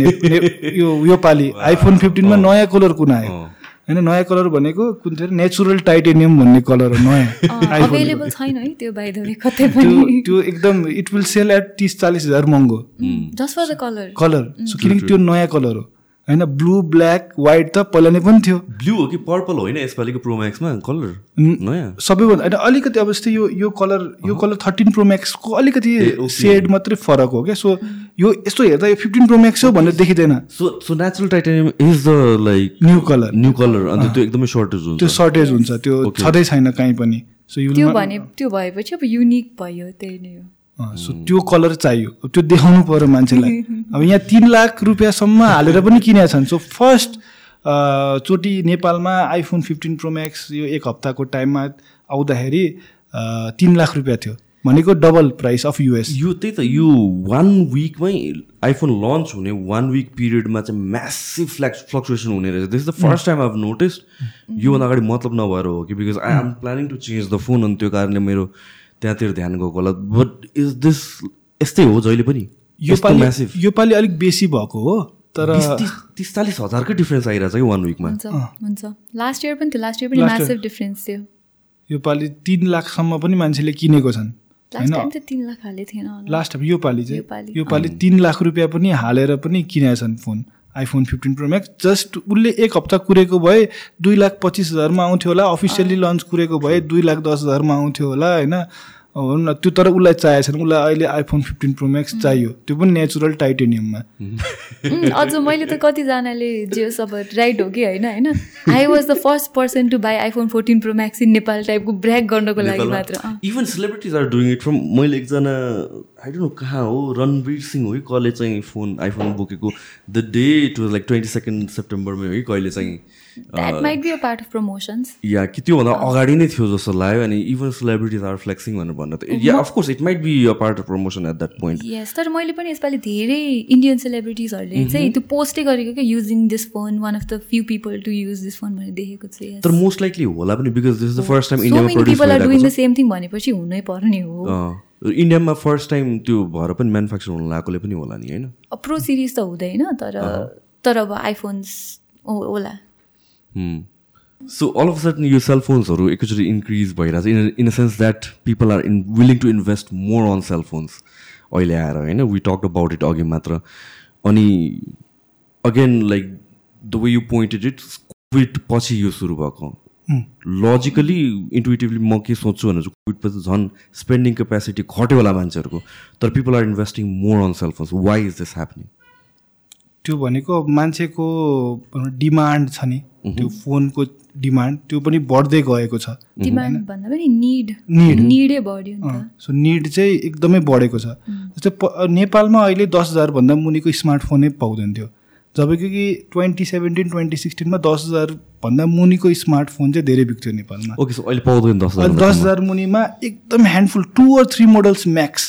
यो यो पालि? आइफोन फिफ्टिनमा नयाँ कलर कुन आयो? होइन नयाँ कलर भनेको कुन चाहिँ नेचुरल टाइटेनियम भन्ने कलर हो नयाँ। अभाइलेबल छैन है त्यो बाई द वे कतै त्यो पनि। त्यो एकदम इट विल सेल एट तिस चालिस हजार महँगो। Just for the colour colour so किनकि त्यो नयाँ कलर हो। होइन ब्लू ब्ल्याक वाइट त पहिला नै पनि थियो। ब्लू हो कि पर्पल होइन यसपालिको प्रो म्याक्समा कलर नयाँ। सबैभन्दा होइन अलिकति अब जस्तै यो यो कलर यो कलर थर्टिन प्रो म्याक्सको अलिकति सेड मात्रै फरक हो क्या? सो यो यस्तो हेर्दा यो फिफ्टिन प्रो म्याक्स हो भनेर देखिँदैन। So so natural titanium is the like new colour new colour अन्त त्यो एकदमै सर्टेज हुन्छ। त्यो सर्टेज हुन्छ त्यो छँदै छैन कहीँ पनि। सो त्यो भने त्यो भएपछि अब युनिक भयो त्यही नै हो। सो त्यो कलर चाहियो। अब त्यो देखाउनु पर्यो मान्छेलाई। अब यहाँ तिन लाख रुपियाँसम्म हालेर पनि किनेका छन्। सो फर्स्ट चोटि नेपालमा आइफोन फिफ्टिन प्रो म्याक्स यो एक हप्ताको टाइममा आउँदाखेरि तिन लाख रुपियाँ थियो। भनेको डबल प्राइस अफ युएस यो त्यही त यो वान विकमै आइफोन लन्च हुने वान विक पिरियडमा चाहिँ म्यासिभ फ्ल्याक्स फ्लक्चुएसन हुने रहेछ। This is the first time I've noticed योभन्दा अगाडि मतलब नभएर हो कि because I am planning to change the phone अनि त्यो कारणले मेरो त्यहाँतिर ध्यान गएको होला। बट इज दिस यस्तै हो जहिले पनि? यो पालि म्यासिभ यो पालि अलिक बेसी भएको हो तर तिस चालिस हजारकै डिफ्रेन्स आइरहेछ कि वान विकमा हुन्छ हुन्छ। लास्ट इयर पनि थियो लास्ट इयर पनि. म्यासिभ डिफ्रेन्स थियो। यो पालि तिन लाखसम्म पनि मान्छेले किनेको छन्। लास्ट टाइम त तिन लाख हाले थिएन होला। लास्ट यो पालि यो चाहिँ यो पालि तिन लाख रुपियाँ पनि हालेर पनि किनेका छन् phone. IPhone fifteen pro max just उसले एक हप्ता कुरेको भए दुई लाख पच्चिस हजारमा आउँथ्यो होला। अफिसियली लन्च कुरेको भए दुई लाख दस हजारमा आउँथ्यो होला होइन? भनौँ न त्यो तर उसलाई चाहिएको छैन। उसलाई अहिले आइफोन फिफ्टिन प्रो म्याक्स चाहियो। त्यो पनि नेचुरल टाइटेनियममा अझ मैले त कतिजनाले जे होस् अब राइट हो कि होइन होइन? I was the first person to buy iPhone fourteen pro max in Nepal टाइपको ब्रेक गर्नको लागि मात्र। Even celebrities are doing it from मैले एकजना आई डोन्ट नो कहाँ हो रणवीर सिंह हो कि कसले चाहिँ फोन आइफोन बोकेको। The day it was like twenty second सेप्टेम्बरमै हो कि कहिले चाहिँ। या कि त्योभन्दा अगाडि नै थियो जस्तो लाग्यो अनि इभन सेलिब्रिटिज आर फ्लेक्सिङ भनेर भन्दा त। Yeah of course it might be a part of promotion at that point yes तर मैले पनि यसपालि धेरै इन्डियन सेलिब्रिटिजहरूले चाहिँ त्यो पोस्टै गरेको क्या using this phone one of the few people to use this phone भनेर देखेको छु yes. तर मोस्ट लाइकली होला पनि because this is the first time doing भइरहेको the same thing भनेपछि हुनै पर्ने हो। इन्डियामा फर्स्ट टाइम त्यो भएर पनि म्यानुफ्याक्चर हुन लागेकोले पनि होला नि होइन? प्रो सिरिज त हुँदैन तर तर अब आइफोन्स होला। सो अल अफ सडन यो सेलफोन्सहरू एकैचोटि इन्क्रिज भइरहेछ in in a sense that people are in willing to invest more on cellphones अहिले आएर होइन वी टक अबाउट इट अघि मात्र अनि again like the way you pointed it Covid पछि यो सुरु भएको लजिकली इन्टुटिभली म के सोध्छु भने चाहिँ कोभिड पछि झन् स्पेन्डिङ क्यापेसिटी घट्यो होला मान्छेहरूको तर people are investing more on cellphones why is this happening त्यो भनेको मान्छेको डिमान्ड छ नि। त्यो फोनको डिमान्ड त्यो पनि बढ्दै गएको छ। डिमान्ड भन्दा पनि निड। बढ्यो सो निड चाहिँ एकदमै बढेको छ। जस्तै नेपालमा अहिले दस हजारभन्दा मुनिको स्मार्टफोनै पाउँदैन थियो जबकि कि ट्वेन्टी सेभेन्टिन ट्वेन्टी सिक्सटिनमा दस हजारभन्दा मुनिको स्मार्टफोन चाहिँ धेरै बिक्थ्यो नेपालमा। ओके सो अहिले पाउँदैन दस हजार दस हजार मुनिमा एकदम handful two or three models max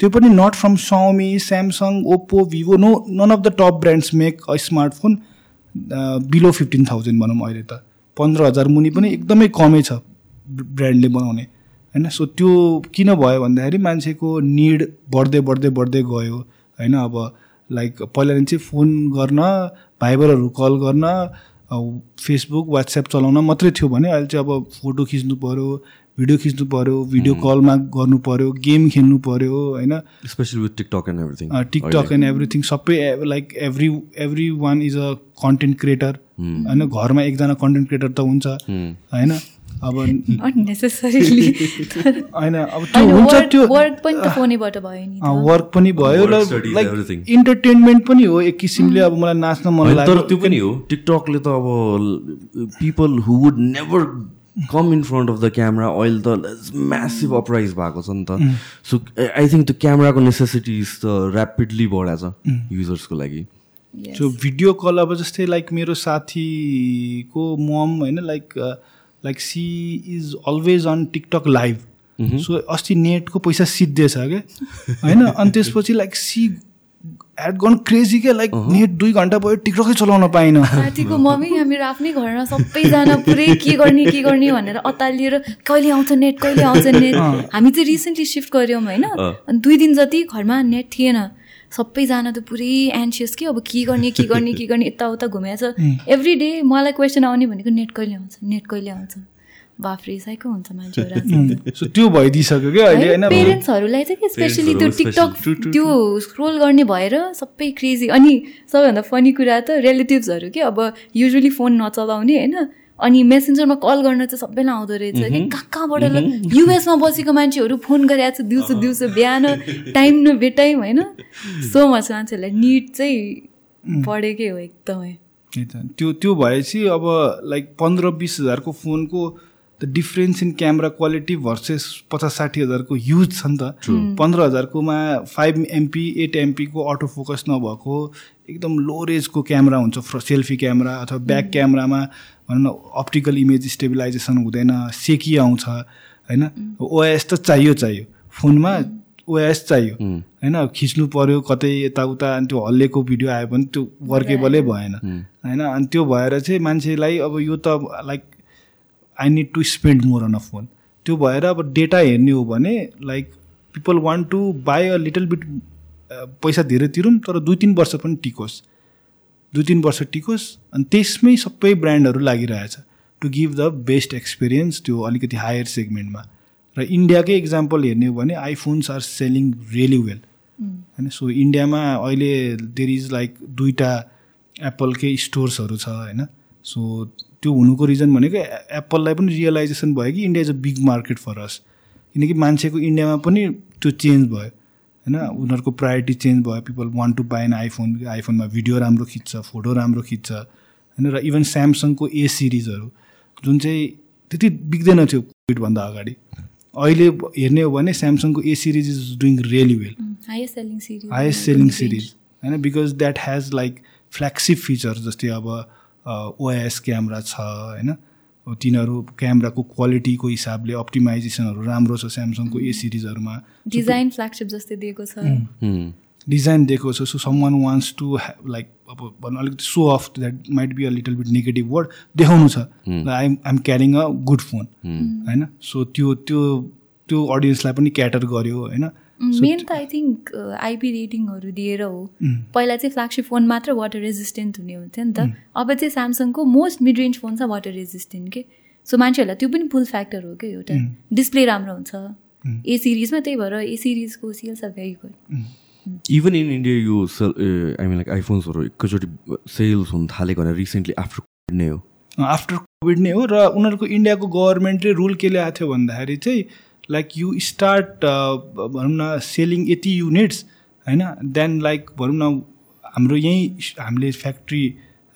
त्यो पनि not from Xiaomi Samsung Oppo Vivo no none of the top brands make a smartphone below fifteen thousand भनौँ अहिले त। पन्ध्र हजार मुनि पनि एकदमै कमै छ ब्रान्डले बनाउने। होइन? सो त्यो किन भयो भन्दाखेरि मान्छेको निड बढ्दै बढ्दै बढ्दै गयो। होइन? अब लाइक पहिला चाहिँ फोन गर्न भाइबरहरू कल गर्न फेसबुक वाट्सएप चलाउन मात्रै थियो भने अहिले चाहिँ अब फोटो खिच्नु पऱ्यो भिडियो खिच्नु पऱ्यो भिडियो कलमा गर्नु पऱ्यो गेम खेल्नु पऱ्यो होइन? Specially with TikTok and everything TikTok and everything सबै like every every one is a content creator होइन? घरमा एकजना कन्टेन्ट क्रिएटर त हुन्छ होइन? अब होइन अब त्यो हुन्छ त्यो वर्क पनि त फोनैबाट भयो नि त। वर्क पनि भयो Work, र लाइक. इन्टरटेनमेन्ट पनि हो एक किसिमले अब मलाई नाच्न मन होइन, तर लाग्यो। त्यो पनि हो टिकटकले त अब people who would never come in front of the camera अहिले त म्यासिभ अपराइज भएको छ नि त. सो आई थिङ्क त्यो क्यामराको नेसेसिटिज त ऱ्यापिडली बढाएको छ युजर्सको लागि. Yes. त्यो भिडियो कल अब जस्तै लाइक मेरो साथीको मम होइन like like she is always on TikTok live so अस्ति नेटको पैसा सिद्धिएछ क्या? होइन? अनि त्यसपछि like she had gone crazy क्या लाइक नेट दुई घन्टा भयो टिकटकै चलाउन पाएन साथीको मम्मी हामीहरू आफ्नै घरमा सबैजना पुरै के गर्ने के गर्ने भनेर अतालिएर कहिले आउँछ नेट कहिले आउँछ नेट हामी चाहिँ रिसेन्टली सिफ्ट गऱ्यौँ होइन। अनि दुई दिन जति घरमा नेट थिएन सबैजना त पुरै एन्सियस कि अब के गर्ने के गर्ने के गर्ने यताउता घुमेको छ। एभ्री डे मलाई क्वेसन आउने भनेको नेट कहिले आउँछ नेट कहिले आउँछ? साइको हुन्छ मान्छेहरू। सो त्यो भइदिइसक्यो क्या अहिले होइन पेरेन्ट्सहरूलाई चाहिँ के स्पेसली त्यो टिकटक त्यो स्क्रोल गर्ने भएर सबै क्रेजी अनि सबैभन्दा फनी कुरा त रिलेटिभ्सहरू के अब युजली फोन नचलाउने होइन। अनि मेसेन्जरमा कल गर्न चाहिँ सबैलाई आउँदो रहेछ कि कहाँ कहाँबाट युएसमा बसेको मान्छेहरू फोन गरिरहेको छ दिउँसो दिउँसो बिहान टाइम न बेटाइम होइन। सो मच मान्छेहरूलाई निड चाहिँ बढेकै हो एकदमै। त्यो त्यो भएपछि अब लाइक पन्ध्र बिस हजारको फोनको the difference in camera quality versus पचास साठी हजारको युज छ नि त। पन्ध्र हजारकोमा फाइभ एमपी एट एमपीको अटो फोकस नभएको एकदम लो रेजको क्यामेरा हुन्छ सेल्फी क्यामेरा अथवा ब्याक क्यामेरामा भनौँ न अप्टिकल इमेज स्टेबिलाइजेसन हुँदैन सेकी आउँछ होइन? ओएस त चाहियो चाहियो। फोनमा ओएस चाहियो। होइन? खिच्नु पऱ्यो कतै यताउता अनि त्यो हल्लेको भिडियो आयो भने त्यो वर्केबलै भएन। होइन? अनि त्यो भएर चाहिँ मान्छेलाई अब यो त like I need to spend more on a phone त्यो भएर अब डेटा हेर्ने हो भने like people want to buy a little bit पैसा धेरै तिरौँ तर दुई तिन वर्ष पनि टिकोस्। दुई तिन वर्ष टिकोस् अनि त्यसमै सबै ब्रान्डहरू लागिरहेछ। To give the best experience त्यो अलिकति हायर सेगमेन्टमा र इन्डियाकै इक्जाम्पल हेर्ने हो भने iPhones are selling really well होइन सो इन्डियामा अहिले देयर इज लाइक दुईवटा एप्पलकै स्टोर्सहरू छ होइन। सो त्यो हुनुको रिजन भनेको एप्पललाई पनि रियलाइजेसन भयो कि India is a big market for us किनकि मान्छेको इन्डियामा पनि त्यो चेन्ज भयो। होइन उनीहरूको प्रायोरिटी चेन्ज भयो। People want to buy an iPhone आइफोनमा video राम्रो खिच्छ फोटो राम्रो खिच्छ। होइन र इभन स्यामसङको ए सिरिजहरू जुन चाहिँ त्यति बिग्दैन थियो कोभिडभन्दा अगाडि। अहिले हेर्ने हो भने स्यामसङको A series is doing really well highest selling series highest selling series होइन because that has like flagship feature जस्तै अब ओएस क्यामेरा छ होइन? तिनीहरू क्यामेराको क्वालिटीको हिसाबले अप्टिमाइजेसनहरू राम्रो छ स्यामसङको ए सिरिजहरूमा डिजाइन फ्ल्यागसिप जस्तै दिएको छ. डिजाइन दिएको छ so some one wants to like अब भनौँ अलिकति so of that might be a little bit negative word देखाउनु छ। I'm I'm carrying a good phone होइन? सो त्यो त्यो त्यो अडियन्सलाई पनि क्याटर गर्यो होइन? मेन त आई थिङ्क आइपी रेटिङहरू दिएर हो। पहिला चाहिँ फ्ल्यागसिप फोन मात्र वाटर रेजिस्टेन्ट हुने हुन्थ्यो नि त। अब चाहिँ स्यामसङको मोस्ट मिड रेन्ज फोन छ वाटर रेजिस्टेन्ट के। सो मान्छेहरूलाई त्यो पनि पुल फ्याक्टर हो क्या एउटा। डिस्प्ले राम्रो हुन्छ। ए सिरिजमा त्यही भएर A सिरिजको sales are very good even in India यो सेल आई मिन लाइक आइफोन्सहरू एकैचोटि सेल्स हुन थालेको भने रिसेन्टली आफ्टर कोभिड नै हो। आफ्टर कोभिड नै हो र उनीहरूको इन्डियाको गभर्मेन्टले रुल के ल्याएको थियो भन्दाखेरि चाहिँ लाइक यु स्टार्ट भनौँ न सेलिङ यति युनिट्स होइन देन लाइक भनौँ न हाम्रो यहीँ हामीले फ्याक्ट्री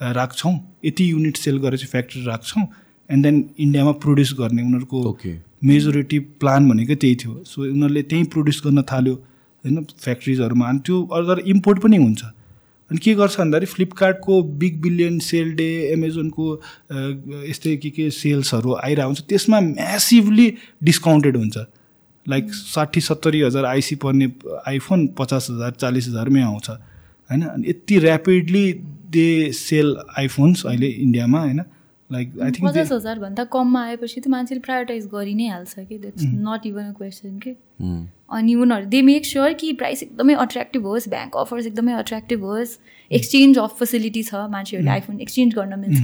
राख्छौँ यति युनिट सेल गरेर चाहिँ फ्याक्ट्री राख्छौँ एन्ड देन इन्डियामा प्रड्युस गर्ने उनीहरूको मेजोरिटी प्लान भनेको त्यही थियो सो उनीहरूले त्यहीँ प्रड्युस गर्न थाल्यो होइन फ्याक्ट्रिजहरूमा अनि त्यो अदर इम्पोर्ट पनि हुन्छ अनि के गर्छ भन्दाखेरि फ्लिपकार्टको बिग बिलियन सेल डे एमाजोनको यस्तै के के सेल्सहरू आइरहेको हुन्छ त्यसमा म्यासिभली डिस्काउन्टेड हुन्छ। लाइक साठी सत्तरी हजार आइसी पर्ने आइफोन पचास हजार चालिस हजारमै आउँछ। होइन? अनि यति ऱ्यापिडली दे सेल आइफोन्स अहिले इन्डियामा होइन? लाइक आई थिङ्क पचास हजारभन्दा कममा आएपछि त मान्छेले प्रायोरिटाइज गरि नै हाल्छ कि? That's not even a question के. अनि उनीहरू दे मेक स्योर कि प्राइस एकदमै अट्र्याक्टिभ होस् ब्याङ्क अफर्स एकदमै अट्र्याक्टिभ होस् एक्सचेन्ज अफ फेसिलिटी छ मान्छेहरूले आइफोन एक्सचेन्ज गर्न मिल्छ।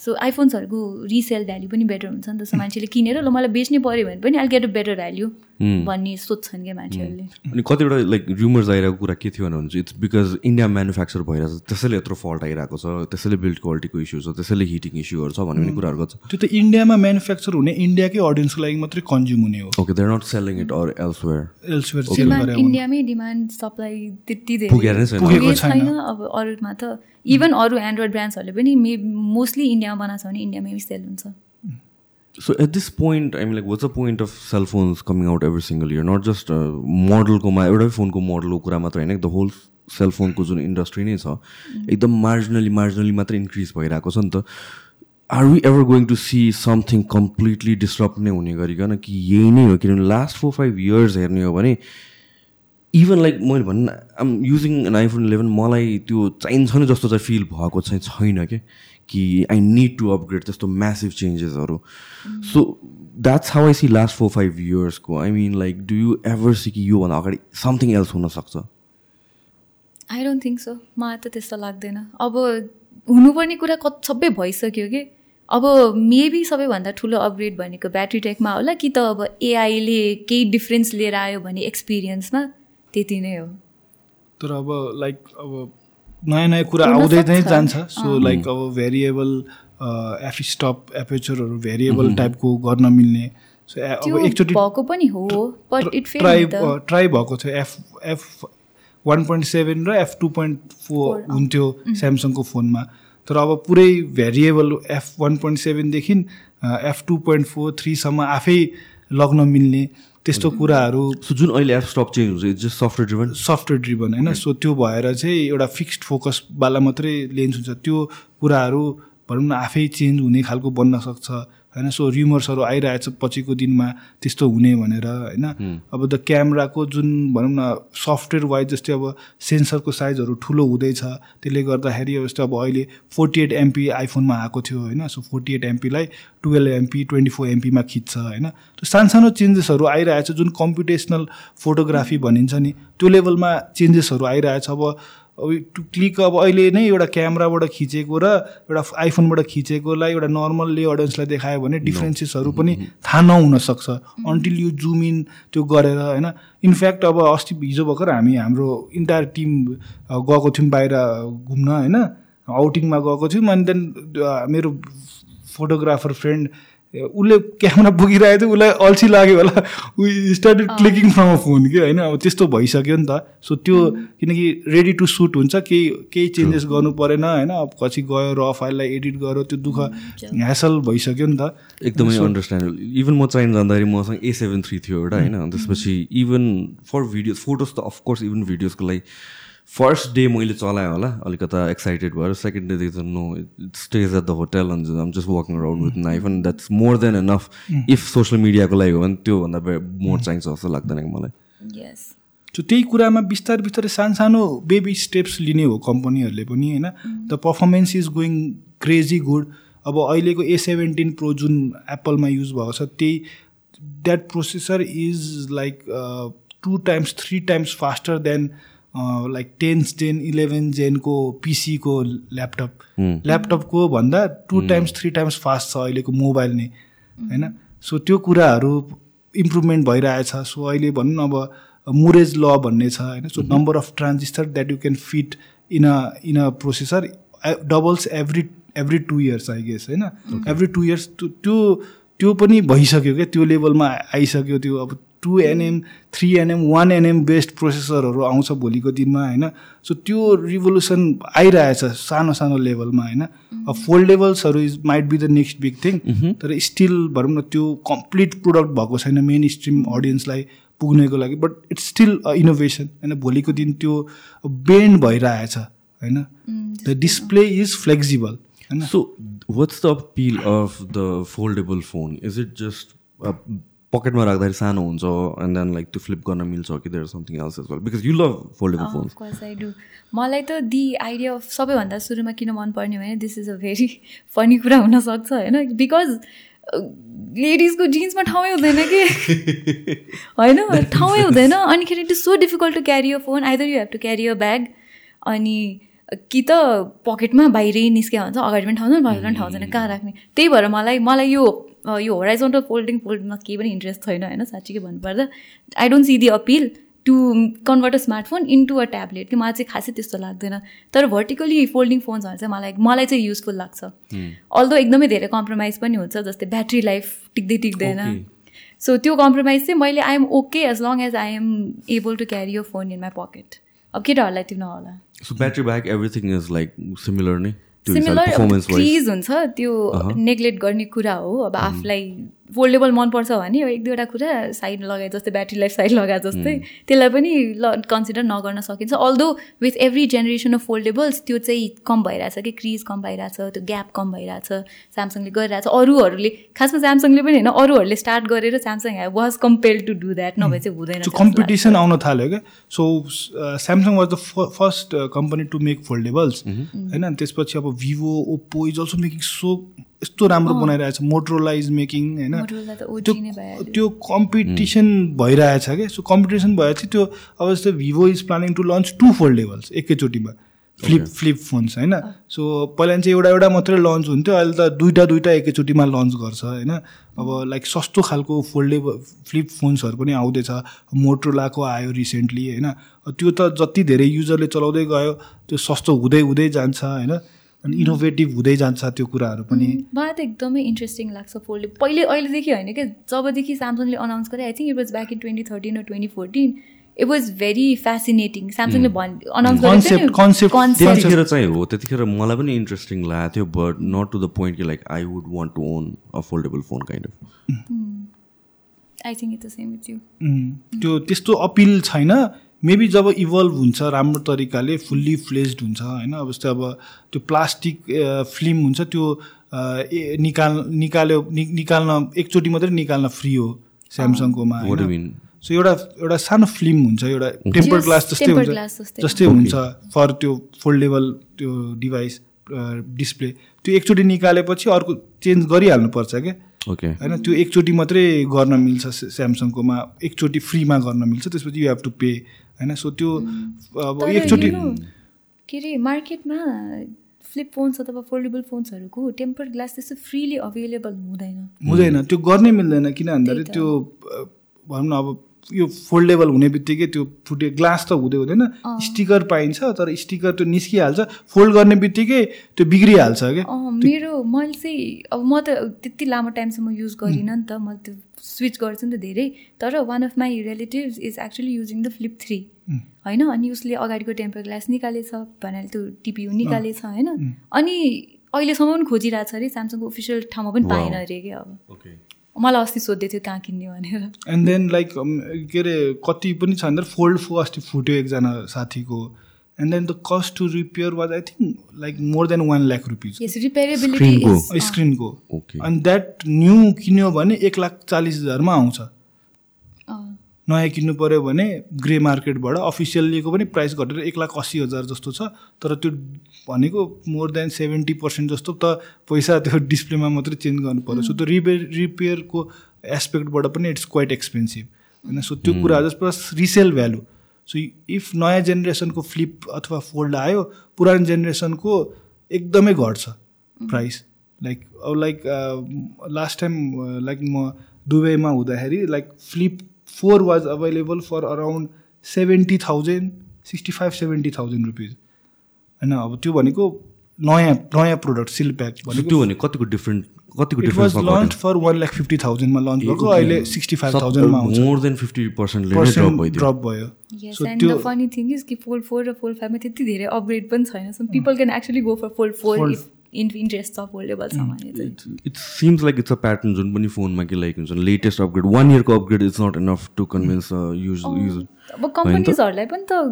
सो आइफोन्सहरूको रिसेल भ्याल्यु पनि बेटर हुन्छ नि त। सो मान्छेले किनेर ल मलाई बेच्नै पऱ्यो भने पनि I get a better value भन्ने सोध्छन् क्या मान्छेहरूले? अनि कतिवटा लाइक रुमर्स आइरहेको कुरा के थियो भने इट्स बिकज इन्डिया म्यानुफ्याक्चर भइरहेको छ त्यसैले यत्रो फल्ट आइरहेको छ त्यसैले बिल्ड क्वालिटीको इस्यु छ त्यसैले हिटिङ इस्युहरू छ भन्ने पनि कुराहरू गर्छ। त्यो त इन्डियामा म्यानुफ्याक्चर हुने इन्डियाकै अडियन्सको लागि मात्रै कन्ज्युम हुने हो। Okay they're not selling it or elsewhere elsewhere sell इन्डियामै demand supply त्यति पुगेर पुगेको छैन। छैन। अब अरूमा त इभन अरू एन्ड्रोइड ब्रान्ड्सहरूले पनि मे मोस्टली इन्डियामा बनाएको छ भने इन्डियामै सेल हुन्छ। So at this point I like what's a point of sell phones coming out every single year not just मोडलकोमा एउटै फोनको मोडलको कुरा मात्र होइन द होल सेल फोनको जुन इन्डस्ट्री नै छ एकदम मार्जिनली मार्जिनली मात्र इन्क्रिज भइरहेको छ नि त are we ever going to see something completely disturb नै हुने गरिकन कि यही नै हो किनभने लास्ट फोर फाइभ इयर्स हेर्ने हो भने इभन लाइक मैले भन्न I'm using an iPhone eleven मलाई त्यो चाहिन्छ नि जस्तो चाहिँ फिल भएको चाहिँ छैन क्या कि आई निड टु अपग्रेड त्यस्तो massive चेन्जेसहरू so that's how I see last four five इयर्सको I mean like do you ever see कि योभन्दा अगाडि समथिङ एल्स हुनसक्छ? आई डोन्ट थिङ्क सो मलाई त त्यस्तो लाग्दैन. अब हुनुपर्ने कुरा कत सबै भइसक्यो कि? अब मेबी सबैभन्दा ठुलो अपग्रेड भनेको ब्याट्री टेकमा होला कि त अब एआईले केही डिफ्रेन्स लिएर आयो भने एक्सपिरियन्समा त्यति नै हो। तर अब लाइक अब नयाँ नयाँ कुरा आउँदै नै। जान्छ। सो लाइक अब भेरिएबल एफ स्टप एपेचरहरू भेरिएबल टाइपको गर्न मिल्ने। सो अब एकचोटि भएको पनि हो बट इट ट्राई ट्राई भएको थियो। F F one point seven र एफ टू पोइन्ट फोर हुन्थ्यो स्यामसङको फोनमा। तर अब पुरै भेरिएबल एफ वान पोइन्ट सेभेनदेखि एफ टू पोइन्ट फोर थ्रीसम्म आफै लग्न मिल्ने। त्यस्तो कुराहरू जुन अहिले एप स्टप चेन्ज हुन्छ it's just software driven software driven होइन? सो त्यो भएर चाहिँ एउटा फिक्स्ड फोकसवाला मात्रै लेन्स हुन्छ। त्यो कुराहरू भनौँ न आफै चेन्ज हुने खालको बन्न सक्छ। होइन? सो रिमर्सहरू आइरहेछ पछिको दिनमा त्यस्तो हुने भनेर होइन? अब द क्यामराको जुन भनौँ न सफ्टवेयर वाइज जस्तै अब सेन्सरको साइजहरू ठुलो हुँदैछ त्यसले गर्दाखेरि अब जस्तै अब अहिले फोर्टी एट एमपी आइफोनमा आएको थियो होइन? सो फोर्टी एट एमपीलाई टुवेल्भ एमपी ट्वेन्टी फोर एमपीमा खिच्छ होइन? त्यो सानसानो चेन्जेसहरू आइरहेछ जुन कम्प्युटेसनल फोटोग्राफी भनिन्छ नि त्यो लेभलमा चेन्जेसहरू आइरहेछ। अब अब टु क्लिक अब अहिले नै एउटा क्यामराबाट खिचेको र एउटा आइफोनबाट खिचेकोलाई एउटा नर्मलले अडियन्सलाई देखायो भने डिफ्रेन्सेसहरू पनि थाहा नहुन सक्छ अन्टिल यु जुम इन त्यो गरेर होइन? इनफ्याक्ट अब अस्ति हिजो भर्खर हामी हाम्रो इन्टायर टिम गएको थियौँ बाहिर घुम्न होइन? आउटिङमा गएको थियौँ अनि देन मेरो फोटोग्राफर फ्रेन्ड उसले क्यामेरा बोकिरहेको थियो उसलाई अल्छी लाग्यो होला। ऊ started clicking from a phone कि होइन? अब त्यस्तो भइसक्यो नि त। सो त्यो किनकि रेडी टु सुट हुन्छ केही केही चेन्जेस गर्नु परेन होइन? अब पछि गयो र फाइललाई एडिट गर्यो त्यो दुःख ह्यासल भइसक्यो नि त। एकदमै अन्डरस्ट्यान्डेबल इभन म चाइन जाँदाखेरि मसँग ए सेभेन थ्री थियो एउटा होइन? त्यसपछि इभन फर भिडियो फोटोज त अफकोर्स इभन भिडियोजको लागि फर्स्ट डे मैले चलाएँ होला अलिकता एक्साइटेड भएर। सेकेन्ड डेदेखि त no it stayed at the hotel and I'm just walking around with knife and that's more than enough if social मिडियाको लागि हो भने त्योभन्दा मोर चाहिन्छ जस्तो लाग्दैन कि मलाई। यस सो त्यही कुरामा बिस्तारै बिस्तारै सानसानो बेबी स्टेप्स लिने हो कम्पनीहरूले पनि होइन? The performance is going crazy good अब अहिलेको ए सेभेन्टिन प्रो जुन एप्पलमा युज भएको छ त्यही that processor is like two times three times faster than like ten gen eleven जेनको पिसीको ल्यापटप ल्यापटपको भन्दा two times three times fast छ अहिलेको मोबाइल नै होइन? सो त्यो कुराहरू इम्प्रुभमेन्ट भइरहेछ। सो अहिले भनौँ न अब मुरेज ल भन्ने छ होइन? So number of transistor that you can fit in a in a processor doubles every every two years I guess होइन? एभ्री टु इयर्स त्यो त्यो पनि भइसक्यो क्या? त्यो लेभलमा आइसक्यो त्यो अब two nm three nm one nm based प्रोसेसरहरू आउँछ भोलिको दिनमा होइन? सो त्यो रिभोल्युसन आइरहेछ सानो सानो लेभलमा होइन? अब फोल्डेबल्सहरू is might be the next big thing तर स्टिल भनौँ न त्यो कम्प्लिट प्रोडक्ट भएको छैन मेन स्ट्रिम अडियन्सलाई पुग्नेको लागि बट इट्स स्टिल इनोभेसन होइन? भोलिको दिन त्यो बेन्ड भइरहेछ होइन? द डिस्प्ले इज फ्लेक्जिबल होइन? So, what's the appeal of the foldable phone? Is it just uh, पकेटमा राख्दाखेरि सानो हुन्छ एन्ड देन लाइक त्यो फ्लिप गर्न मिल्छ कि there something else as well because you love foldable of course I do मलाई त दि आइडिया अफ सबैभन्दा सुरुमा किन मनपर्ने भने this is a very funny कुरा हुनसक्छ होइन? बिकज लेडिजको जिन्समा ठाउँै हुँदैन कि? होइन? ठाउँै हुँदैन। अनिखेरि it is so difficult to carry a phone. Either you have to carry a bag अनि कि त पकेटमा बाहिरै निस्क्यो भन्छ अगाडि पनि ठाउँ छैन पछि पनि ठाउँ छैन कहाँ राख्ने? त्यही भएर मलाई मलाई यो यो होराइजोन्टल फोल्डिङ फोल्डमा केही पनि इन्ट्रेस्ट छैन होइन? साँच्चीकै भन्नुपर्दा I don't see the appeal to convert a smartphone into a tablet कि मलाई चाहिँ खासै त्यस्तो लाग्दैन। तर भर्टिकली फोल्डिङ फोन्सहरू चाहिँ मलाई मलाई चाहिँ युजफुल लाग्छ। अल्दो एकदमै धेरै कम्प्रोमाइज पनि हुन्छ जस्तै ब्याट्री लाइफ टिक्दै टिक्दैन। सो त्यो कम्प्रोमाइज चाहिँ मैले I'm okay as long as I am able to carry यो फोन इन माई पकेट अब केटाहरूलाई त्यो नहोला। So battery back everything is like similar नै? सिमिलर क्रिज हुन्छ त्यो नेग्लेक्ट गर्ने कुरा हो अब आफूलाई फोल्डेबल मनपर्छ भने एक दुईवटा कुरा साइड लगाए जस्तै ब्याट्री लाइफ साइड लगाए जस्तै त्यसलाई पनि ल कन्सिडर नगर्न सकिन्छ। Although with every generation of foldables त्यो चाहिँ कम भइरहेछ कि क्रिज कम भइरहेछ त्यो ग्याप कम भइरहेछ स्यामसङले गरिरहेछ। अरूहरूले खासमा स्यामसङले पनि होइन अरूहरूले स्टार्ट गरेर Samsung was compel to do that नभए चाहिँ हुँदैन कम्पिटिसन। आउन थाल्यो क्या। So Samsung was the first company to make foldables होइन? अनि त्यसपछि अब Vivo Oppo is also making so यस्तो राम्रो बनाइरहेछ मोटरोला इज मेकिङ होइन? त्यो। त्यो कम्पिटिसन भइरहेछ क्या? सो कम्पिटिसन भएपछि त्यो अब जस्तै Vivo is planning to launch two foldables एकैचोटिमा flip flip phones होइन? सो पहिला चाहिँ एउटा एउटा मात्रै लन्च हुन्थ्यो अहिले त दुइटा दुइटा एकैचोटिमा लन्च गर्छ होइन? अब लाइक सस्तो खालको फोल्डेबल फ्लिप फोन्सहरू पनि आउँदैछ मोटरोलाको आयो रिसेन्टली होइन? त्यो त जति धेरै युजरले चलाउँदै गयो त्यो सस्तो हुँदै हुँदै जान्छ होइन? अनि इनोभेटिभ हुँदै जान्छ त्यो कुराहरू पनि। मलाई त एकदमै इन्ट्रेस्टिङ लाग्छ फोल्ड पहिले अहिलेदेखि होइन क्या जबदेखि स्यामसङले अनाउन्स गरे I think it was back in twenty thirteen र twenty fourteen it was very fascinating स्यामसङले भन् अनाउन्स त्यतिखेर चाहिँ हो त्यतिखेर मलाई पनि इन्ट्रेस्टिङ लागेको थियो but not to the point कि like I would want to own a foldable phone kind of I think it the same with you त्यो त्यस्तो अपिल छैन मेबी जब इभल्भ हुन्छ राम्रो तरिकाले फुल्ली फ्लेज्ड हुन्छ होइन? अब जस्तै अब त्यो प्लास्टिक फिल्म हुन्छ त्यो ए- निकाल निकाल्यो नि- निकाल्न एकचोटि मात्रै निकाल्न फ्री हो स्यामसङकोमा सो एउटा एउटा सानो फिल्म हुन्छ एउटा टेम्पर Just ग्लास जस्तै हुन्छ। जस्तै। हुन्छ फर त्यो फोल्डेबल त्यो डिभाइस डिस्प्ले त्यो एकचोटि निकालेपछि अर्को चेन्ज गरिहाल्नुपर्छ क्या? ओके होइन? त्यो एकचोटि मात्रै गर्न मिल्छ स्या- स्यामसङकोमा एकचोटि फ्रीमा गर्न मिल्छ त्यसपछि यु हेभ टु पे होइन? सो त्यो अब तर एकचोटि के अरे मार्केटमा फ्लिप फोन्स अथवा फोल्डेबल फोन्सहरूको टेम्पर ग्लास त्यस्तो फ्रिली अभाइलेबल हुँदैन। हुँदैन त्यो गर्नै मिल्दैन किन भन्दाखेरि। त्यो भनौँ न अब यो फोल्डेबल हुने बित्तिकै त्यो फुटे ग्लास त हुँदै हुँदैन। स्टिकर पाइन्छ तर स्टिकर त्यो निस्किहाल्छ। फोल्ड गर्ने बित्तिकै त्यो बिग्रिहाल्छ क्या। मेरो मैले चाहिँ अब म त त्यति लामो टाइमसम्म युज गरिनँ नि त। मैले त्यो स्विच गर्छु नि त धेरै। तर one of my relatives is actually using the flip three होइन? अनि उसले अगाडिको टेम्पर ग्लास निकालेछ भनेर त्यो टिपियु निकालेछ होइन? अनि अहिलेसम्म पनि खोजिरहेको छ अरे। स्यामसङको ओफिसियल ठाउँमा पनि पाएन अरे क्या अब। ओके मलाई अस्ति सोध्दै थियो कहाँ किन्ने भनेर? एन्ड देन लाइक के अरे कति पनि छ भन्दा फोल्ड फो अस्ति फुट्यो एकजना साथीको। And then the cost to repair was I think like more than one lakh rupees yes repairability Screen-को? Is स्क्रिनको ओके अनि द्याट न्यू किन्यो भने एक लाख चालिस हजारमा आउँछ। नयाँ किन्नु पऱ्यो भने ग्रे मार्केटबाट अफिसियल्लीको पनि प्राइस घटेर एक लाख अस्सी हजार जस्तो छ। तर त्यो भनेको मोर देन सेभेन्टी पर्सेन्ट जस्तो त पैसा त्यो डिस्प्लेमा मात्रै चेन्ज गर्नु पऱ्यो सो त्यो रिपेयर रिपेयरको एस्पेक्टबाट पनि इट्स क्वाइट एक्सपेन्सिभ। होइन सो त्यो कुरा जस plus resale value. So if नयाँ जेनेरेसनको फ्लिप अथवा फोल्ड आयो पुरानो जेनेरेसनको एकदमै घट्छ प्राइस। लाइक अब लाइक लास्ट टाइम लाइक म दुबईमा हुँदाखेरि like flip four was available for around seventy thousand sixty five seventy thousand rupees होइन अब त्यो भनेको नयाँ नयाँ प्रोडक्ट सिल प्याक भनेको त्यो भने कतिको डिफ्रेन्ट कतिको डिफ्रेन्समा launch for one lakh fifty थाउजन्डमा launch भएको अहिले sixty five थाउजन्डमा more than fifty percent drop भयो। एन्ड त्यो- फनी थिङ इज कि फोल्ड फोर र फोल्ड फाइभमा त्यति धेरै अपग्रेड पनि छैन। So people can actually go for fold four interest छ फोल्डेबल छ भने चाहिँ it seems like it's a pattern जुन पनि फोनमा कि लाइक हुन्छ latest upgrade one इयरको upgrade it's not enough to convince अब कम्पनीजहरूलाई पनि त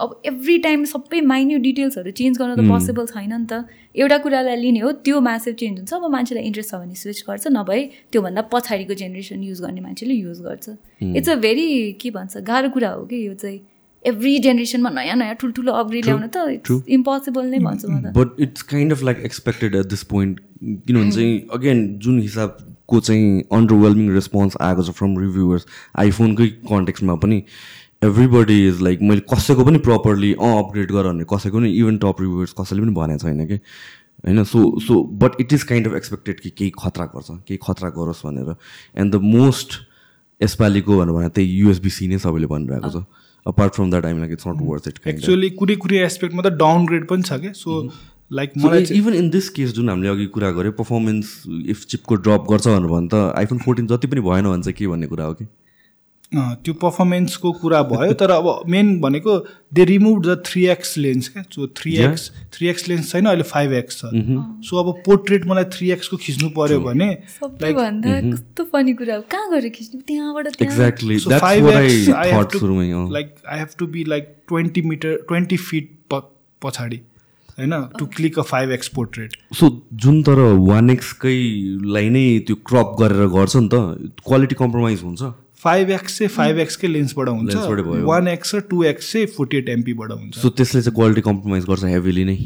अब एभ्री टाइम सबै माइन्यु डिटेल्सहरू चेन्ज गर्न त पोसिबल छैन नि त एउटा कुरालाई लिने हो त्यो म्यासेभ चेन्ज हुन्छ अब मान्छेलाई इन्ट्रेस्ट छ भने स्विच गर्छ नभए त्योभन्दा पछाडिको जेनेरेसन युज गर्ने मान्छेले युज गर्छ इट्स अ भेरी के भन्छ गाह्रो कुरा हो कि यो चाहिँ एभ्री जेनेरेसनमा नयाँ नयाँ ठुल्ठुलो अपग्रेड ल्याउन त इम्पोसिबल नै भन्छु म त। But it's kind of like expected at this point किनभने चाहिँ अगेन जुन हिसाबको चाहिँ अन्डरवेल्मिङ रेस्पोन्स आएको छ फ्रम रिभ्युवर्स आइफोनकै कन्टेक्समा पनि एभ्रीबडी इज लाइक मैले कसैको पनि प्रपरली अँ अपग्रेड गर भने कसैको पनि इभन टप रिभ्युवर्स कसैले पनि भनेको छैन कि होइन? So so but it is kind of expected कि केही खतरा गर्छ केही खतरा गरोस् भनेर। एन्ड द मोस्ट यसपालिको भनेर भने त्यही युएसबिसी नै सबैले भनिरहेको छ। Apart from that I'm like it's not worth it actually कुनै कुनै एस्पेक्टमा त डाउनग्रेड पनि छ क्या? सो लाइक मलाई चाहिँ इभन इन दिस केस जुन हामीले अघि कुरा गऱ्यो पर्फर्मेन्स इफ चिपको ड्रप गर्छ भनेर भने त आइफोन फोर्टिन जति पनि भएन भने चाहिँ के भन्ने कुरा हो कि? त्यो पर्फर्मेन्सको कुरा भयो तर अब मेन भनेको they remove the three X lens क्या? So three X three X lens छैन अहिले फाइभ एक्स छ। सो अब पोर्ट्रेट मलाई थ्री एक्सको खिच्नु पऱ्यो भने कस्तो फनी कुरा हो। कहाँ गएर खिच्नु? त्यहाँबाट त्यहाँ। Exactly So that's 5x, what I to be like 20 meter 20 feet प- पछाडि होइन? To click a five X portrait so जुन तर वान एक्सकैलाई नै त्यो क्रप गरेर गर्छ नि त क्वालिटी कम्प्रोमाइज हुन्छ। फाइभ एक्स चाहिँ फाइभ एक्सकै लेन्सबाट हुन्छ। वान एक्स र टू एक्स चाहिँ फोर्टी एट एमपीबाट हुन्छ। सो त्यसले चाहिँ क्वालिटी कम्प्रोमाइज गर्छ हेभिली नै।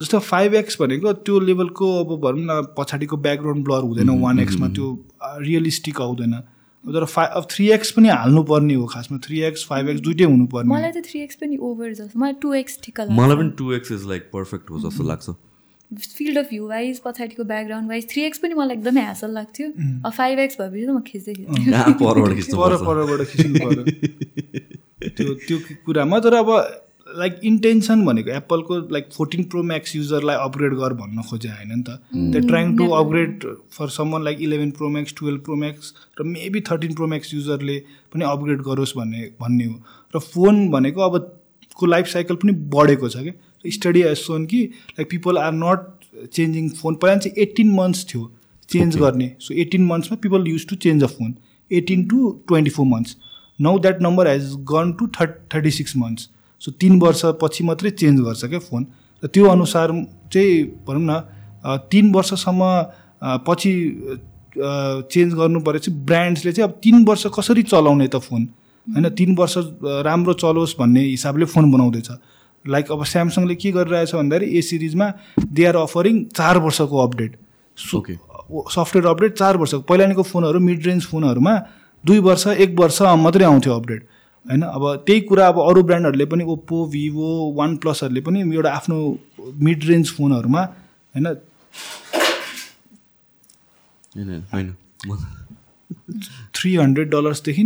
जस्तो फाइभ एक्स भनेको त्यो लेभलको अब भनौँ न पछाडिको ब्याकग्राउन्ड ब्लर हुँदैन वान एक्समा त्यो रियलिस्टिक आउँदैन। तर फाइभ अब थ्री एक्स पनि हाल्नुपर्ने हो खासमा। थ्री एक्स फाइभ एक्स दुइटै हुनुपर्ने मलाई त थ्री एक्स पनि ओभर जस्तो। मलाई टु एक्स ठिक्क मलाई पनि two X is like perfect हो जस्तो लाग्छ। फिल्ड अफ भ्यू वाइज पछाडिको ब्याकग्राउन्ड वाइज थ्री एक्स पनि मलाई एकदमै ह्यासल लाग्थ्यो। अब फाइभ एक्स भएपछि त म खिच्दै त्यो त्यो कुरामा तर अब लाइक इन्टेन्सन भनेको एप्पलको लाइक फोर्टिन प्रो म्याक्स युजरलाई अपग्रेड गर भन्न खोजे होइन नि त। They trying to upgrade for someone like eleven pro max twelve pro max र मेबी थर्टिन प्रो म्याक्स युजरले पनि अपग्रेड गरोस् भन्ने भन्ने हो। र फोन भनेको अब को लाइफ साइकल पनि बढेको छ क्या स्टडी एज सोन कि like people are not changing phone पहिला चाहिँ एट्टिन मन्थ्स थियो चेन्ज गर्ने so eighteen मन्थ्समा people use to change a phone eighteen to twenty four months now that number has gone to thirty thirty six months so तिन वर्षपछि मात्रै चेन्ज गर्छ क्या फोन र त्यो अनुसार चाहिँ भनौँ न तिन वर्षसम्म पछि चेन्ज गर्नु पऱ्यो चाहिँ ब्रान्ड्सले चाहिँ अब तिन वर्ष कसरी चलाउने त फोन होइन तिन वर्ष राम्रो चलोस् भन्ने हिसाबले फोन बनाउँदैछ। लाइक अब स्यामसङले के गरिरहेछ भन्दाखेरि ए सिरिजमा दे आर अफरिङ चार वर्षको अपडेट Okay. सफ्टवेयर अपडेट चार वर्ष पहिलानिको फोनहरू मिड रेन्ज फोनहरूमा दुई वर्ष एक वर्ष मात्रै आउँथ्यो अपडेट होइन? अब त्यही कुरा अब अरू ब्रान्डहरूले पनि ओप्पो भिभो वान प्लसहरूले पनि एउटा आफ्नो मिड रेन्ज फोनहरूमा होइन। थ्री हन्ड्रेड डलर्सदेखि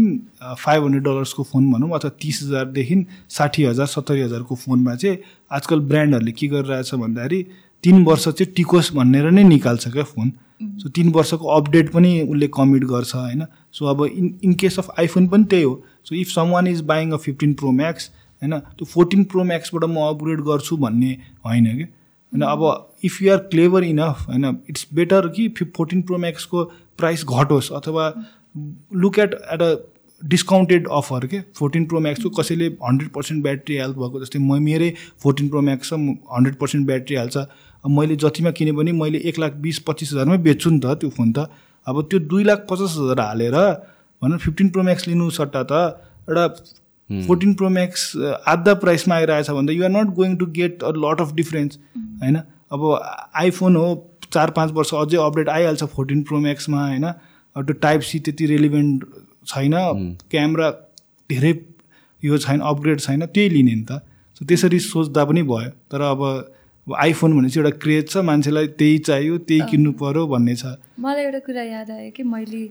फाइभ हन्ड्रेड डलर्सको फोन भनौँ अथवा तिस हजारदेखि साठी हजार सत्तरी हजारको फोनमा चाहिँ आजकल ब्रान्डहरूले के गरिरहेछ भन्दाखेरि तिन वर्ष चाहिँ टिकोस् भनेर नै निकाल्छ क्या फोन। सो तिन वर्षको अपडेट पनि उसले कमिट गर्छ होइन? सो अब in in case of iPhone पनि त्यही हो। So if someone is buying a fifteen pro max होइन? त्यो फोर्टिन प्रो म्याक्सबाट म अपग्रेड गर्छु भन्ने होइन कि? होइन अब if you are clever enough होइन? इट्स बेटर कि फोर्टिन प्रो म्याक्सको प्राइस घटोस् अथवा look at at a discounted offer के फोर्टिन प्रो म्याक्सको कसैले हन्ड्रेड पर्सेन्ट ब्याट्री हेल्थ भएको जस्तै म मेरै फोर्टिन प्रो म्याक्स छ हन्ड्रेड पर्सेन्ट ब्याट्री हाल्छ। अब मैले जतिमा किने पनि मैले एक लाख बिस पच्चिस हजारमै बेच्छु नि त त्यो फोन त। अब त्यो दुई लाख पचास हजार हालेर भनौँ फिफ्टिन प्रो म्याक्स लिनु सट्टा त एउटा फोर्टिन प्रो म्याक्स आधा प्राइसमा आइरहेछ भन्दा you're not going to get a lot of difference होइन? अब आइफोन हो चार पाँच वर्ष अझै अपडेट आइहाल्छ फोर्टिन प्रो म्याक्समा होइन? अब त्यो टाइप सी त्यति रेलिभेन्ट छैन। क्यामेरा धेरै यो छैन अपग्रेड छैन त्यही लिने नि त। सो त्यसरी सोच्दा पनि भयो। तर अब आइफोन भनेपछि एउटा क्रेज छ। मान्छेलाई त्यही चाहियो त्यही किन्नु पऱ्यो भन्ने छ। मलाई एउटा कुरा याद आयो कि मैले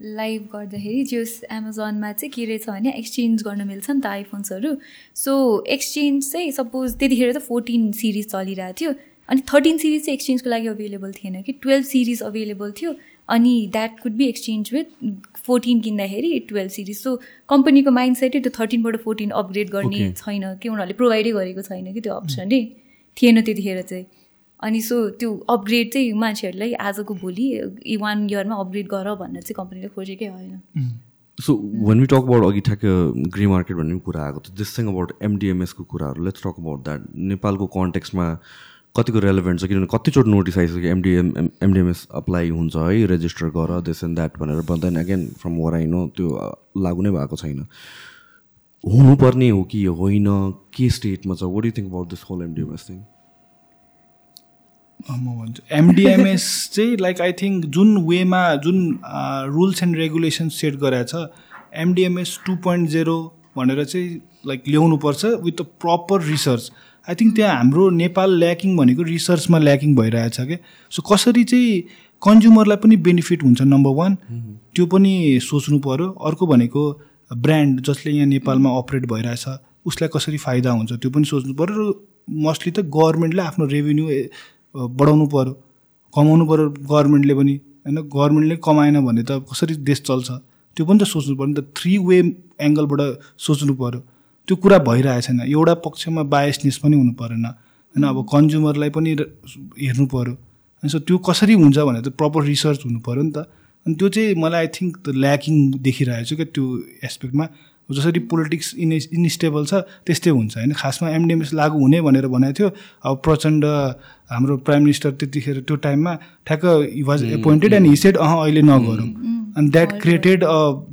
लाइभ गर्दाखेरि जो एमाजोनमा चाहिँ के रहेछ भने एक्सचेन्ज गर्न मिल्छ नि त आइफोन्सहरू सो एक्सचेन्ज चाहिँ सपोज त्यतिखेर त फोर्टिन सिरिज चलिरहेको थियो। अनि थर्टिन सिरिज चाहिँ एक्सचेन्जको लागि अभाइलेबल थिएन कि। टुवेल्भ सिरिज अभाइलेबल थियो। अनि that could be exchange with fourteen किन्दाखेरि टुवेल्भ सिरिज सो कम्पनीको माइन्ड सेटै त्यो थर्टिनबाट फोर्टिन अपग्रेड गर्ने. छैन कि उनीहरूले प्रोभाइडै गरेको छैन कि त्यो अप्सनै थिएन त्यतिखेर चाहिँ। अनि सो त्यो अपग्रेड चाहिँ मान्छेहरूलाई आजको भोलि वान इयरमा अपग्रेड गर भनेर चाहिँ कम्पनीले खोजेकै होइन। So when we talk about अघि ठ्याक्क ग्रे मार्केट भन्ने पनि कुरा आएको थियो दिस थिङ अबाउट एमडिएमएसको कुराहरू लेट्स टक अबाउट द्याट नेपालको कन्टेक्समा कतिको रेलेभेन्ट छ किनभने कतिचोटि नोटिस आइसक्यो एमडिएम एमडिएमएस अप्लाई हुन्छ है रेजिस्टर गर दिस एन्ड द्याट भनेर but then again from where I know त्यो लागु नै भएको छैन। हुनुपर्ने हो कि होइन? के स्टेटमा छ? What you think about this whole MDMS thing म भन्छु। एमडिएमएस चाहिँ लाइक आई थिङ्क जुन वेमा जुन रुल्स एन्ड रेगुलेसन सेट गरेको छ एमडिएमएस टु पोइन्ट जेरो भनेर चाहिँ लाइक ल्याउनुपर्छ with a proper research I think त्यहाँ हाम्रो नेपाल ल्याकिङ भनेको रिसर्चमा ल्याकिङ भइरहेछ क्या सो कसरी चाहिँ कन्ज्युमरलाई पनि बेनिफिट हुन्छ नम्बर वान त्यो पनि सोच्नु पऱ्यो अर्को भनेको ब्रान्ड जसले यहाँ नेपालमा अपरेट भइरहेछ उसलाई कसरी फाइदा हुन्छ त्यो पनि सोच्नु पऱ्यो र मोस्टली त गभर्मेन्टले आफ्नो रेभेन्यू बढाउनु पऱ्यो कमाउनु पऱ्यो गभर्मेन्टले पनि। होइन गभर्मेन्टले कमाएन भने त कसरी देश चल्छ? त्यो पनि त सोच्नु पऱ्यो नि त थ्री वे एङ्गलबाट सोच्नु पऱ्यो त्यो कुरा भइरहेको छैन। एउटा पक्षमा बायसनेस पनि हुनु परेन। होइन अब कन्ज्युमरलाई पनि हेर्नु पऱ्यो अनि सो त्यो कसरी हुन्छ भने त प्रपर रिसर्च हुनु पऱ्यो नि त। अनि त्यो चाहिँ मलाई आई थिङ्क त ल्याकिङ देखिरहेको छु क्या त्यो एस्पेक्टमा जसरी पोलिटिक्स इन इनस्टेबल छ त्यस्तै हुन्छ। होइन खासमा एमडिएमएस लागु हुने भनेर भनेको थियो। अब प्रचण्ड हाम्रो प्राइम मिनिस्टर त्यतिखेर त्यो टाइममा ठ्याक्क he was appointed and he said uh अहिले नगरौँ। अनि द्याट क्रिएटेड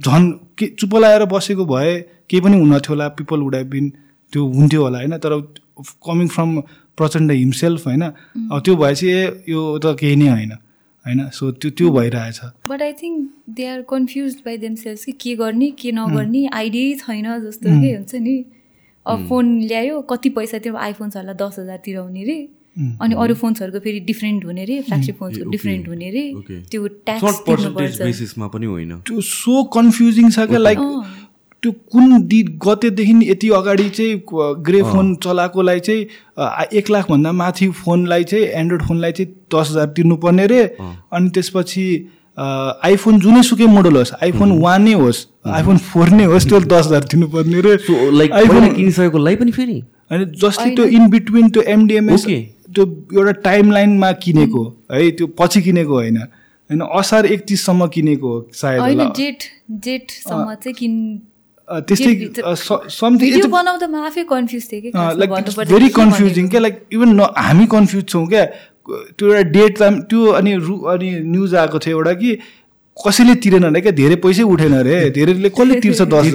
झन् के चुप लगाएर बसेको भए केही पनि हुन थियो होला पिपल वुड हेभ बिन त्यो हुन्थ्यो होला होइन? तर कमिङ फ्रम प्रचण्ड हिमसेल्फ होइन? अब त्यो भएपछि ए यो त केही नै होइन होइन? सो त्यो त्यो भइरहेछ। But I think they are confuse by themselves कि के गर्ने के नगर्ने आइडियै छैन जस्तो के हुन्छ नि? अब फोन ल्यायो कति पैसा त्यो आइफोन्सहरूलाई दस हजार तिराउने रे। अनि अरू फोन्सहरूको फेरि डिफ्रेन्ट हुने रे फ्ल्यागसिप फोन्सको डिफ्रेन्ट हुने रे। त्यो ट्याक्स बेसिसमा पनि होइन। त्यो सो कन्फ्युजिङ छ क्या लाइक त्यो कुन दि गतेदेखि यति अगाडि चाहिँ ग्रे फोन चलाएकोलाई चाहिँ एक लाखभन्दा माथि फोनलाई चाहिँ एन्ड्रोइड फोनलाई चाहिँ दस हजार तिर्नुपर्ने रे। अनि त्यसपछि आइफोन जुनै सुकै मोडल होस् आइफोन वानै होस् आइफोन फोर नै होस् त्यो दस हजार तिर्नुपर्ने रे। लाइक आइफोन किनिसकेकोलाई पनि फेरि? अनि जस्तै त्यो इन बिट्विन त्यो एमडिएमएस त्यो एउटा टाइम लाइनमा किनेको है त्यो पछि किनेको होइन। होइन असार एकतिससम्म किनेको सायद त्यस्तै समथिङ बनाउँदा म आफै कन्फ्युज थिएँ कि लाइक भेरी कन्फ्युजिङ क्या? लाइक इभन न हामी कन्फ्युज छौँ क्या? त्यो एउटा डेट त्यो अनि रु अनि न्युज आएको थियो एउटा कि कसैले तिरेन अरे क्या? धेरै पैसै उठेन अरे। धेरैले कसले तिर्छ दस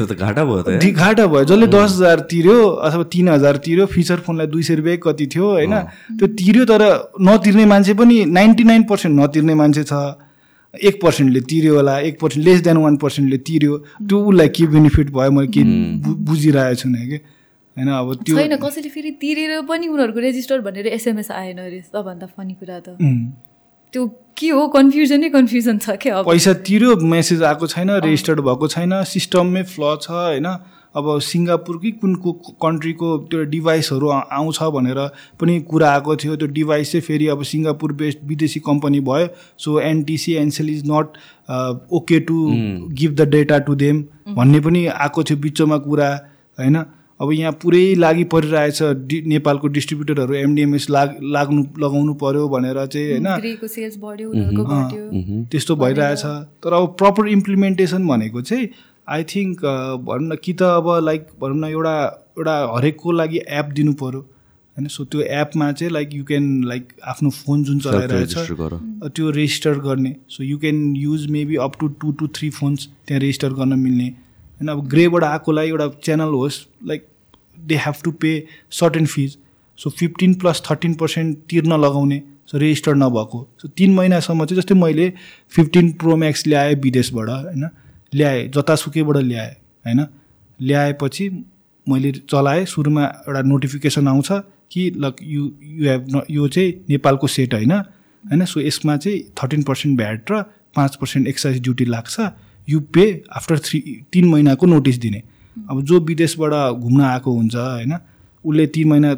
हजार घाटा भयो घाटा भयो। जसले दस हजार तिर्यो अथवा तिन हजार तिर्यो फिचर फोनलाई दुई सय रुपियाँ कति थियो होइन? त्यो तिर्यो तर नतिर्ने मान्छे पनि नाइन्टी नाइन पर्सेन्ट नतिर्ने मान्छे छ। एक पर्सेन्टले तिर्यो होला एक पर्सेन्ट लेस देन वान पर्सेन्टले तिर्यो। त्यो उसलाई के बेनिफिट भयो मैले के बुझिरहेको छु कि। होइन अब त्यो छैन कसैले फेरि तिरेर पनि उनीहरूको रेजिस्टर भनेर एसएमएस आएन अरे सबभन्दा फनी कुरा त। त्यो के हो कन्फ्युजनै कन्फ्युजन छ क्या पैसा तिर्यो मेसेज आएको छैन रेजिस्टर्ड भएको छैन सिस्टममै फ्ल छ होइन। अब सिङ्गापुर कि कुन को कन्ट्रीको त्यो डिभाइसहरू आउँछ भनेर पनि कुरा आएको थियो। त्यो डिभाइस चाहिँ फेरि अब सिङ्गापुर बेस्ड विदेशी कम्पनी भयो। So NTC Ncell is not okay to give the data to them भन्ने पनि आएको थियो बिचमा कुरा होइन? अब यहाँ पुरै लागि परिरहेछ डि नेपालको डिस्ट्रिब्युटरहरू एमडिएमएस लाग लाग्नु लगाउनु पर्यो भनेर चाहिँ होइन? त्यस्तो भइरहेछ। तर अब प्रपर इम्प्लिमेन्टेसन भनेको चाहिँ आई थिङ्क भनौँ न कि त अब लाइक भनौँ न एउटा एउटा हरेकको लागि एप दिनु पऱ्यो होइन सो त्यो एपमा चाहिँ लाइक यु क्यान लाइक आफ्नो फोन जुन चलाइरहेछ त्यो रेजिस्टर गर्ने। So you can use maybe up to two to three phones त्यहाँ रेजिस्टर गर्न मिल्ने। होइन अब ग्रेबाट आएकोलाई एउटा च्यानल होस् like they have to pay certain fees so fifteen plus thirteen percent तिर्न लगाउने सो रेजिस्टर नभएको। सो तिन महिनासम्म चाहिँ जस्तै मैले फिफ्टिन प्रो म्याक्स ल्याएँ विदेशबाट होइन। ल्याएँ जतासुकैबाट ल्याएँ होइन? ल्याएपछि मैले चलाएँ सुरुमा एउटा नोटिफिकेसन आउँछ कि ल यु यु हेभ न यो चाहिँ नेपालको सेट होइन। होइन? सो यसमा चाहिँ थर्टिन पर्सेन्ट भ्याट र पाँच पर्सेन्ट एक्साइज ड्युटी लाग्छ। यु पे आफ्टर थ्री तिन महिनाको नोटिस दिने। अब जो विदेशबाट घुम्न आएको हुन्छ होइन? उसले तिन महिना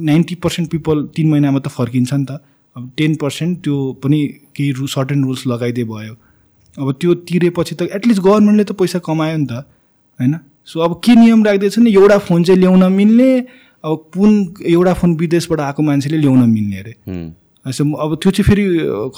नाइन्टी पर्सेन्ट पिपल तिन महिनामा त फर्किन्छ नि त। अब टेन पर्सेन्ट त्यो पनि केही रु सर्टेन रुल्स लगाइदिए भयो। अब त्यो तिरेपछि त एटलिस्ट गभर्मेन्टले त पैसा कमायो नि त होइन? सो अब के नियम राख्दैछ नि? एउटा फोन चाहिँ ल्याउन मिल्ने अब कुन एउटा फोन विदेशबाट आएको मान्छेले ल्याउन मिल्ने अरे। म- अब त्यो चाहिँ फेरि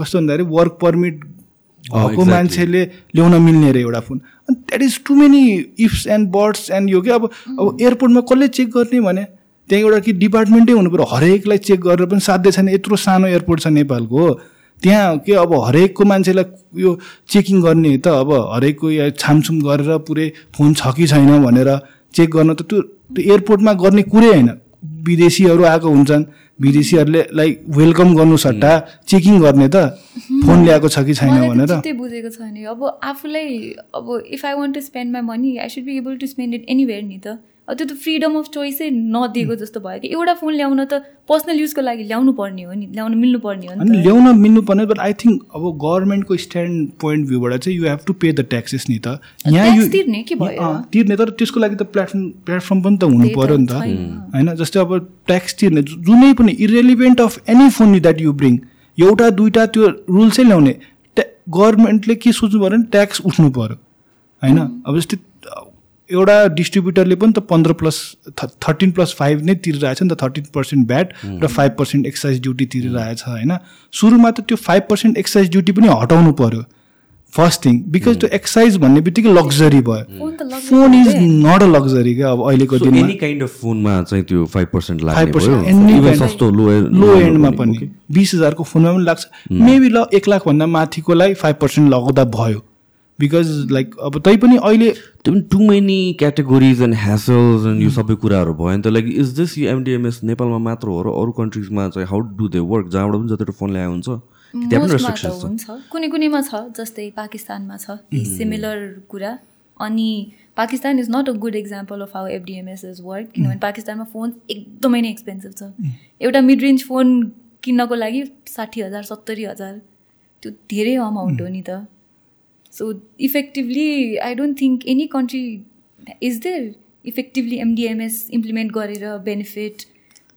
कस्तो भन्दाखेरि वर्क पर्मिट भएको. मान्छेले ल्याउन मिल्ने अरे एउटा फोन। अनि that is too many ifs and buts and यो क्या अब अब एयरपोर्टमा कसले चेक गर्ने भने? त्यहाँ एउटा कि डिपार्टमेन्टै हुनु पऱ्यो। हरेकलाई चेक गरेर पनि साध्य छैन। यत्रो सानो एयरपोर्ट छ नेपालको। त्यहाँ के अब हरेकको मान्छेलाई यो चेकिङ गर्ने त अब हरेकको या छामछुम गरेर पुरै फोन छ कि छैन भनेर चेक गर्न त त्यो एयरपोर्टमा गर्ने कुरै होइन। विदेशीहरू आएको हुन्छन्। विदेशीहरूले लाइक वेलकम गर्नु सट्टा चेकिङ गर्ने त फोन ल्याएको छ कि छैन भनेर। चित्तै बुझेको छ नि। अब आफूलाई अब if I want to spend my money I should be able to spend it anywhere नि त। त्यो त फ्रिडम अफ चोइसै नदिएको जस्तो भयो कि एउटा फोन ल्याउन त पर्सनल युजको लागि ल्याउनु पर्ने हो नि ल्याउनु मिल्नु पर्ने हो नि ल्याउन मिल्नु पर्ने बट आई थिङ्क अब गभर्मेन्टको स्ट्यान्ड पोइन्ट भ्यूबाट चाहिँ you have to pay the taxes नि त। Tax तिर्ने के भयो? तिर्ने तर त्यसको लागि त प्लेटफर्म प्लेटफर्म पनि त हुनु पऱ्यो नि त। छैन। होइन जस्तै अब ट्याक्स तिर्ने जुनै पनि irrelevant of any phone that you bring एउटा दुइटा त्यो रुल्सै ल्याउने ट्या गभर्मेन्टले के सोच्नु पऱ्यो भने ट्याक्स उठ्नु पऱ्यो होइन अब जस्तै एउटा डिस्ट्रिब्युटरले पनि त पन्ध्र प्लस थर्टिन प्लस फाइभ नै तिरिरहेछ नि त थर्टिन पर्सेन्ट ब्याट र फाइभ पर्सेन्ट एक्साइज ड्युटी तिरिरहेछ होइन? सुरुमा त त्यो फाइभ पर्सेन्ट एक्साइज ड्युटी पनि हटाउनु पऱ्यो फर्स्ट थिङ बिकज त्यो एक्साइज भन्ने बित्तिकै लग्जरी भयो। Phone is. Not a luxury क्या अब अहिलेको दिनमा। फोनमा चाहिँ त्यो फाइभ पर्सेन्ट लाग्ने 5% भयो? any Even kind- सस्तो लो लो एन्डमा पनि। बिस हजारको फोनमा पनि लाग्छ। मेबी ल एक लाखभन्दा माथिकोलाई फाइभ पर्सेन्ट लगाउँदा भयो। बिकज लाइक अब तै पनि अहिले too many categories and hassles and यो सबै कुराहरू भयो। नि त लाइक इज दिस यो एमडिएमएस नेपालमा मात्र हो र अरू कन्ट्रिजमा चाहिँ हाउ डु दे वर्क जहाँबाट पनि जति फोन ल्याए हुन्छ त्यहाँ पनि रेस्ट्रिक्सन्स हुन्छ। कुनै कुनैमा छ जस्तै पाकिस्तानमा छ। सिमिलर कुरा। अनि Pakistan is not a good example of how FDMS is work किनभने पाकिस्तानमा फोन एकदमै नै एक्सपेन्सिभ छ। एउटा मिड रेन्ज फोन किन्नको लागि साठी हजार सत्तरी हजार। त्यो धेरै अमाउन्ट हो नि त। So effectively I don't think any country is there effectively MDMS implement गरेर बेनिफिट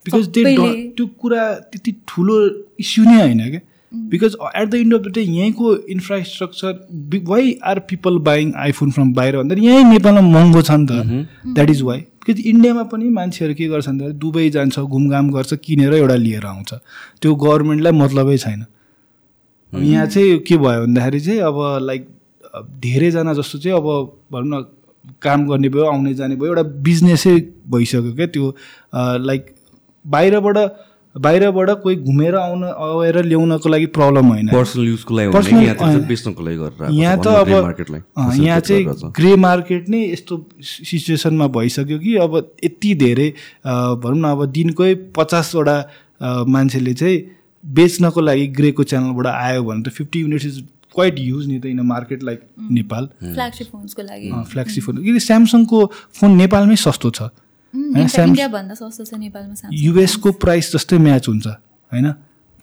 बिकज त्यो कुरा त्यति ठुलो इस्यु नै होइन क्या। Because at the end of the day यहीँको infrastructure why are people buying iPhone from बाहिर भन्दा यहीँ नेपालमा महँगो छ नि त। द्याट इज वाइ बिकज इन्डियामा पनि मान्छेहरू के गर्छ भन्दा दुबई जान्छ घुमघाम गर्छ किनेर एउटा लिएर आउँछ। त्यो गभर्मेन्टलाई मतलबै छैन। अब यहाँ चाहिँ के भयो भन्दाखेरि चाहिँ अब लाइक धेरैजना जस्तो चाहिँ अब भनौँ न काम गर्ने भयो आउने जाने भयो एउटा बिजनेसै भइसक्यो क्या त्यो लाइक बाहिरबाट बाहिरबाट कोही घुमेर आउन आएर ल्याउनको लागि प्रब्लम होइन। पर्सनल युजको लागि यहाँ त अब यहाँ चाहिँ। ग्रे मार्केट नै यस्तो सिचुएसनमा भइसक्यो कि अब यति धेरै भनौँ न अब दिनकै पचासवटा मान्छेले चाहिँ बेच्नको लागि ग्रेको च्यानलबाट आयो भने त fifty units is quite use नि त in a market like Nepal flagship फोन्सको लागि। फ्ल्याक्सी फोन किन स्यामसङको फोन नेपालमै सस्तो छ होइन, नेपालमा Samsung। युएसको प्राइस जस्तै म्याच हुन्छ होइन?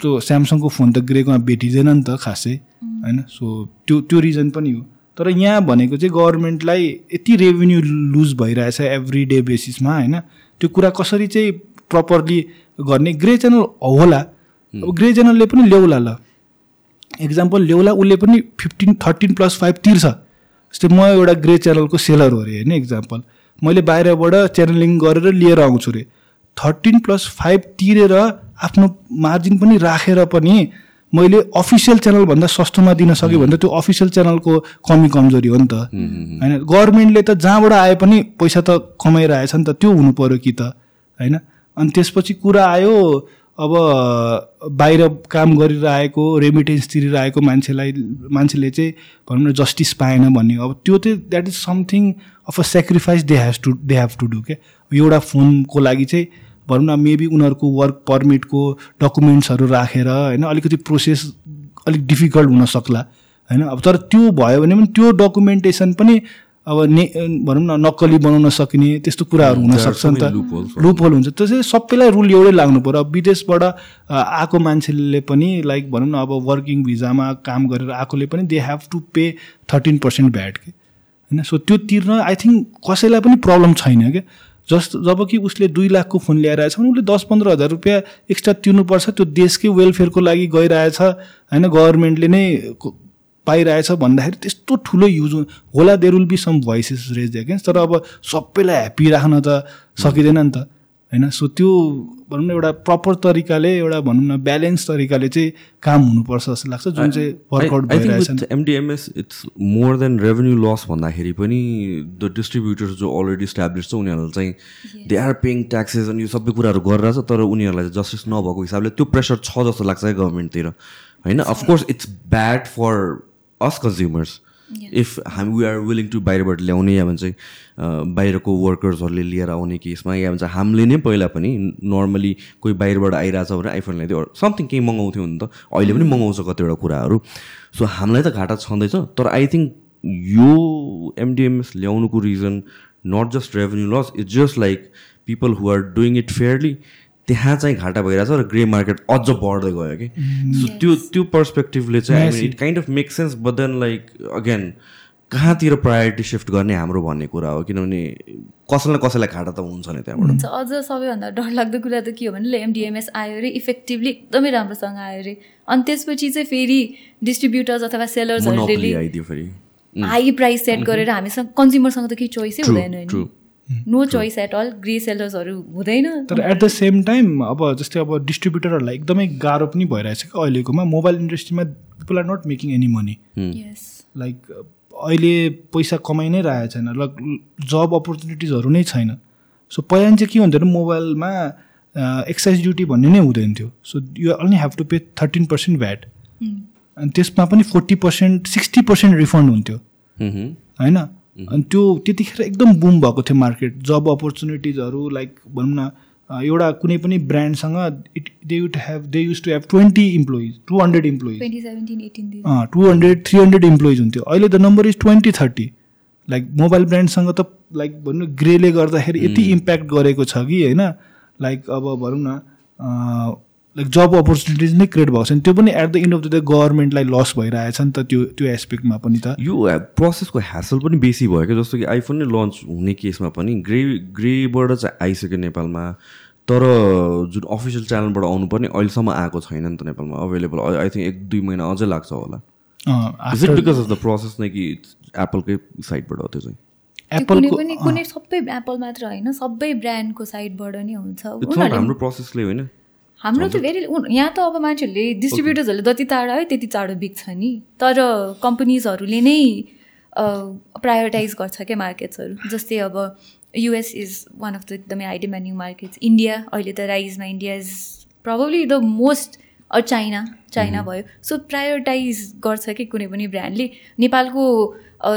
त्यो स्यामसङको फोन त ग्रेकोमा भेटिँदैन नि त खासै होइन? सो त्यो त्यो रिजन पनि हो। तर यहाँ भनेको चाहिँ गभर्मेन्टलाई यति रेभेन्यू लुज भइरहेछ एभ्री डे बेसिसमा होइन? त्यो कुरा कसरी चाहिँ प्रपरली गर्ने? ग्रे च्यानल होला। अब ग्रे च्यानलले पनि ल्याउला ल। इक्जाम्पल ल्याउला उसले पनि फिफ्टिन थर्टिन प्लस फाइभ तिर्छ। जस्तै म एउटा ग्रे च्यानलको सेलर हो अरे होइन इक्जाम्पल मैले बाहिरबाट च्यानलिङ गरेर लिएर आउँछु अरे थर्टिन प्लस फाइभ तिरेर आफ्नो मार्जिन पनि राखेर पनि मैले अफिसियल च्यानलभन्दा सस्तोमा दिन सक्यो भने त त्यो अफिसियल च्यानलको कमी कमजोरी हो नि त। होइन? गभर्मेन्टले त जहाँबाट आए पनि पैसा त कमाइरहेछ नि त त्यो हुनु पऱ्यो कि त? होइन? अनि त्यसपछि कुरा आयो अब बाहिर काम गरिरहेको रेमिटेन्स तिरिरहेको मान्छेलाई मान्छेले चाहिँ भनौँ न जस्टिस पाएन भन्ने अब त्यो चाहिँ that is something of a sacrifice they has to they have to do क्या एउटा फोनको लागि चाहिँ भनौँ न मेबी उनीहरूको वर्क पर्मिटको डकुमेन्ट्सहरू राखेर होइन अलिकति प्रोसेस अलिक डिफिकल्ट हुन सक्ला होइन? अब तर त्यो भयो भने पनि त्यो डकुमेन्टेसन पनि अब ने भनौँ न नक्कली बनाउन सकिने त्यस्तो कुराहरू हुनसक्छ नि त। loopholes. लुपहोल हुन्छ। त्यो चाहिँ सबैलाई रुल एउटै लाग्नु पऱ्यो अब विदेशबाट आएको मान्छेले पनि लाइक भनौँ न अब वर्किङ भिजामा काम गरेर आएकोले पनि they have to pay thirteen percent VAT के? होइन? सो त्यो तिर्न आई थिङ्क कसैलाई पनि प्रब्लम छैन क्या जस्ट जब कि उसले दुई लाखको फोन ल्याएर आएछ भने उसले दस पन्ध्र हजार रुपियाँ एक्स्ट्रा तिर्नुपर्छ। त्यो देशकै वेलफेयरको लागि गइरहेछ। होइन? गभर्मेन्टले नै पाइरहेछ भन्दाखेरि त्यस्तो ठुलो युज होला there will be some voices raise against तर अब सबैलाई ह्याप्पी राख्न त सकिँदैन नि त होइन? सो त्यो भनौँ न एउटा प्रपर तरिकाले एउटा भनौँ न ब्यालेन्स तरिकाले चाहिँ काम हुनुपर्छ जस्तो लाग्छ जुन चाहिँ वर्कआउट भइरहेछ MDMS it's more than revenue loss भन्दाखेरि पनि द डिस्ट्रिब्युटर्स जो अलरेडी इस्टाब्लिस छ उनीहरूलाई चाहिँ दे आर पेइङ ट्याक्सेस अनि यो सबै कुराहरू गरिरहेछ तर उनीहरूलाई चाहिँ जस्टिस नभएको हिसाबले त्यो प्रेसर छ जस्तो लाग्छ है गभर्मेन्टतिर होइन? Of course it's bad for us consumers if हामी वी आर विलिङ टु बाहिरबाट ल्याउने या भन्छ बाहिरको वर्कर्सहरूले लिएर आउने केसमा या भन्छ हामीले नै पहिला पनि नर्मली कोही बाहिरबाट आइरहेछ भने आइफोन ल्याइदियो समथिङ केही मगाउँथ्यो भने त अहिले पनि मगाउँछ कतिवटा कुराहरू। सो हामीलाई त घाटा छँदैछ तर आई थिङ्क यो MDMS ल्याउनुको reason not just revenue loss it's just like people who are doing it fairly त्यहाँ चाहिँ घाटा भइरहेछ र ग्रे मार्केट अझ बढ्दै गयो कि। सो त्यो त्यो पर्सपेक्टिभले चाहिँ it kind of make sense but then like again कहाँतिर priority shift गर्ने हाम्रो भन्ने कुरा हो किनभने कसैलाई कसैलाई घाटा त हुन्छ नि त्यहाँबाट। अझ सबैभन्दा डरलाग्दो कुरा त के हो भने एमडिएमएस आयो अरे इफेक्टिभली एकदमै राम्रोसँग आयो अरे। अनि त्यसपछि चाहिँ फेरि डिस्ट्रिब्युटर्स अथवा सेलर्सहरूले हाई प्राइस सेट गरेर हामीसँग कन्ज्युमरसँग त केही चोइसै हुँदैन नि चोइस एट अल ग्रे सेलर्सहरू हुँदैन। तर एट द सेम टाइम अब जस्तै अब डिस्ट्रिब्युटरहरूलाई एकदमै गाह्रो पनि भइरहेछ क्या अहिलेकोमा। मोबाइल इन्डस्ट्रीमा people are not making any money yes like अहिले पैसा कमाइ नै रहेको छैन। ल जब अपर्च्युनिटिजहरू नै छैन। सो पहिला चाहिँ के हुन्थ्यो भने मोबाइलमा एक्साइज ड्युटी भन्ने नै हुँदैन थियो। So you only have to pay thirteen percent VAT अनि त्यसमा पनि forty percent sixty percent refund हुन्थ्यो। होइन? अनि त्यो त्यतिखेर एकदम बुम भएको थियो मार्केट जब अपर्च्युनिटिजहरू लाइक भनौँ न एउटा कुनै पनि ब्रान्डसँग it they used have they use to have twenty employees to hundred employees to hundred three hundred employees हुन्थ्यो. अहिले the number is twenty thirty like mobile ब्रान्डसँग त लाइक भनौँ ग्रेले गर्दाखेरि यति इम्प्याक्ट गरेको छ कि होइन? लाइक अब भनौँ न लाइक जब अपर्च्युनिटिज नै क्रिएट भएको छ नि. त्यो पनि at the end of the day गभर्मेन्टलाई loss भइरहेछ नि त त्यो त्यो एस्पेक्टमा पनि त। यो प्रोसेसको ह्यासल पनि बेसी भयो क्या जस्तो कि आइफोन नै लन्च हुने केसमा पनि ग्रे ग्रेबाट चाहिँ आइसक्यो नेपालमा। तर जुन अफिसियल च्यानलबाट आउनुपर्ने अहिलेसम्म आएको छैन नि त नेपालमा अभाइलेबल आई थिङ्क एक दुई महिना अझै लाग्छ होला। Is it because of the process नै कि एप्पलकै साइडबाट हो त्यो चाहिँ? पनि कुनै सबै एप्पल मात्र होइन सबै ब्रान्डको साइडबाट नै हुन्छ। हाम्रो प्रोसेसले होइन। हाम्रो त भेरी यहाँ त अब मान्छेहरूले डिस्ट्रिब्युटर्सहरूले जति चाँडो आयो त्यति चाँडो बिक्छ नि। तर कम्पनीजहरूले नै प्रायोरिटाइज गर्छ क्या मार्केट्सहरू जस्तै अब US is one of the एकदमै हाई डिमान्डिङ मार्केट्स इन्डिया अहिले त राइजमा India is probably the most or China China भयो। सो प्रायोरिटाइज गर्छ कि कुनै पनि ब्रान्डले नेपालको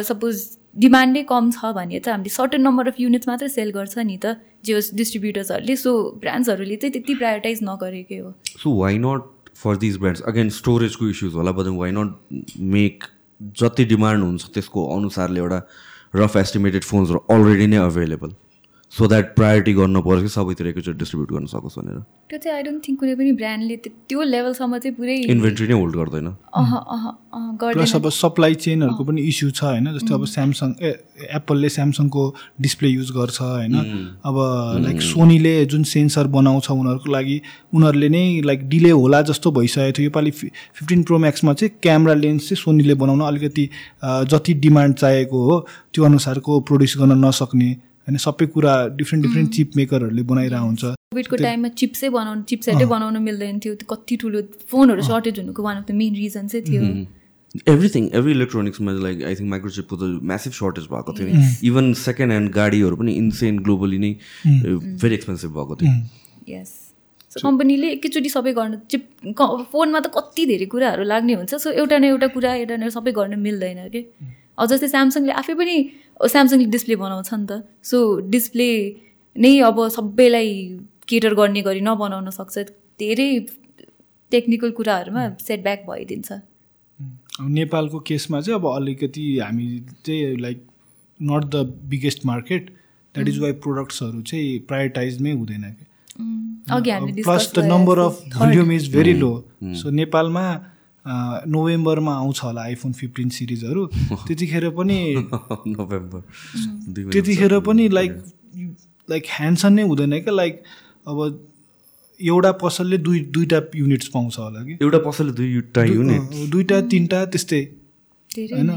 सपोज डिमान्डै कम छ भने चाहिँ हामीले सर्टन नम्बर अफ युनिट्स मात्रै सेल गर्छ नि त जे होस् डिस्ट्रिब्युटर्सहरूले सो ब्रान्ड्सहरूले चाहिँ त्यति प्रायोरिटाइज नगरेकै हो। So why not for these brands again स्टोरेजको issues होला बट वाइ नट मेक जति डिमान्ड हुन्छ त्यसको अनुसारले एउटा रफ एस्टिमेटेड फोन्सहरू अलरेडी नै अभाइलेबल सो द्याट प्रायोरिटी गर्नु पर्छ कि सबैतिर एकैचोटि डिस्ट्रिब्युट गर्न सकोस् भनेर। त्यो चाहिँ आई डोन्ट थिङ्क कुनै पनि ब्रान्डले त्यो लेभलसम्म चाहिँ पुरै इन्भेन्ट्री नै होल्ड गर्दैन। प्लस अब सप्लाई चेनहरूको पनि इस्यु छ होइन जस्तै अब स्यामसङ ए एप्पलले स्यामसङको डिस्प्ले युज गर्छ होइन। अब लाइक सोनीले जुन सेन्सर बनाउँछ उनीहरूको लागि उनीहरूले नै लाइक डिले होला जस्तो भइसकेको थियो। योपालि फिफ्टिन प्रो म्याक्समा चाहिँ क्यामरा लेन्स चाहिँ सोनीले बनाउन अलिकति जति डिमान्ड चाहिएको हो त्यो अनुसारको प्रड्युस गर्न नसक्ने होइन सबै कुरा डिफ्रेन्ट डिफ्रेन्ट चिप मेकरहरूले बनाइरहेको हुन्छ। कोभिडको टाइममा चिप्सै बनाउनु चिपसेटै बनाउनु मिल्दैन थियो। कति ठुलो फोनहरू सर्टेज हुनुको one of the main reason चाहिँ थियो। एभ्रिथिङ एभ्री इलेक्ट्रोनिक्समा लाइक आई थिङ्क माइक्रोचिपको त म्यासिभ सर्टेज भएको थियो नि। इभन सेकेन्ड ह्यान्ड गाडीहरू पनि इन्सेन ग्लोबली नै भेरी एक्सपेन्सिभ भएको थियो। यस सो कम्पनीले एकैचोटि सबै गर्न चिप फोनमा त कति धेरै कुराहरू लाग्ने हुन्छ। सो एउटा न एउटा कुरा एउटा न सबै गर्न मिल्दैन कि अब जस्तै स्यामसङले आफै पनि स्यामसङले डिस्प्ले बनाउँछ नि त। सो डिस्प्ले नै अब सबैलाई केटर गर्ने गरी नबनाउन सक्छ। धेरै टेक्निकल कुराहरूमा सेटब्याक भइदिन्छ। नेपालको केसमा चाहिँ अब अलिकति हामी चाहिँ like not the biggest market that is why प्रोडक्ट्सहरू चाहिँ प्रायोरिटाइजमै हुँदैन कि। Plus the number of volume is very low so नेपालमा नोभेम्बरमा आउँछ होला आइफोन फिफ्टिन सिरिजहरू। त्यतिखेर पनि नोभेम्बर। त्यतिखेर पनि लाइक लाइक ह्यान्डसन नै हुँदैन क्या लाइक अब एउटा पसलले दुई दुईवटा युनिट्स पाउँछ होला कि। एउटा पसलले दुईवटा युनिट दुईवटा तिनवटा त्यस्तै। होइन?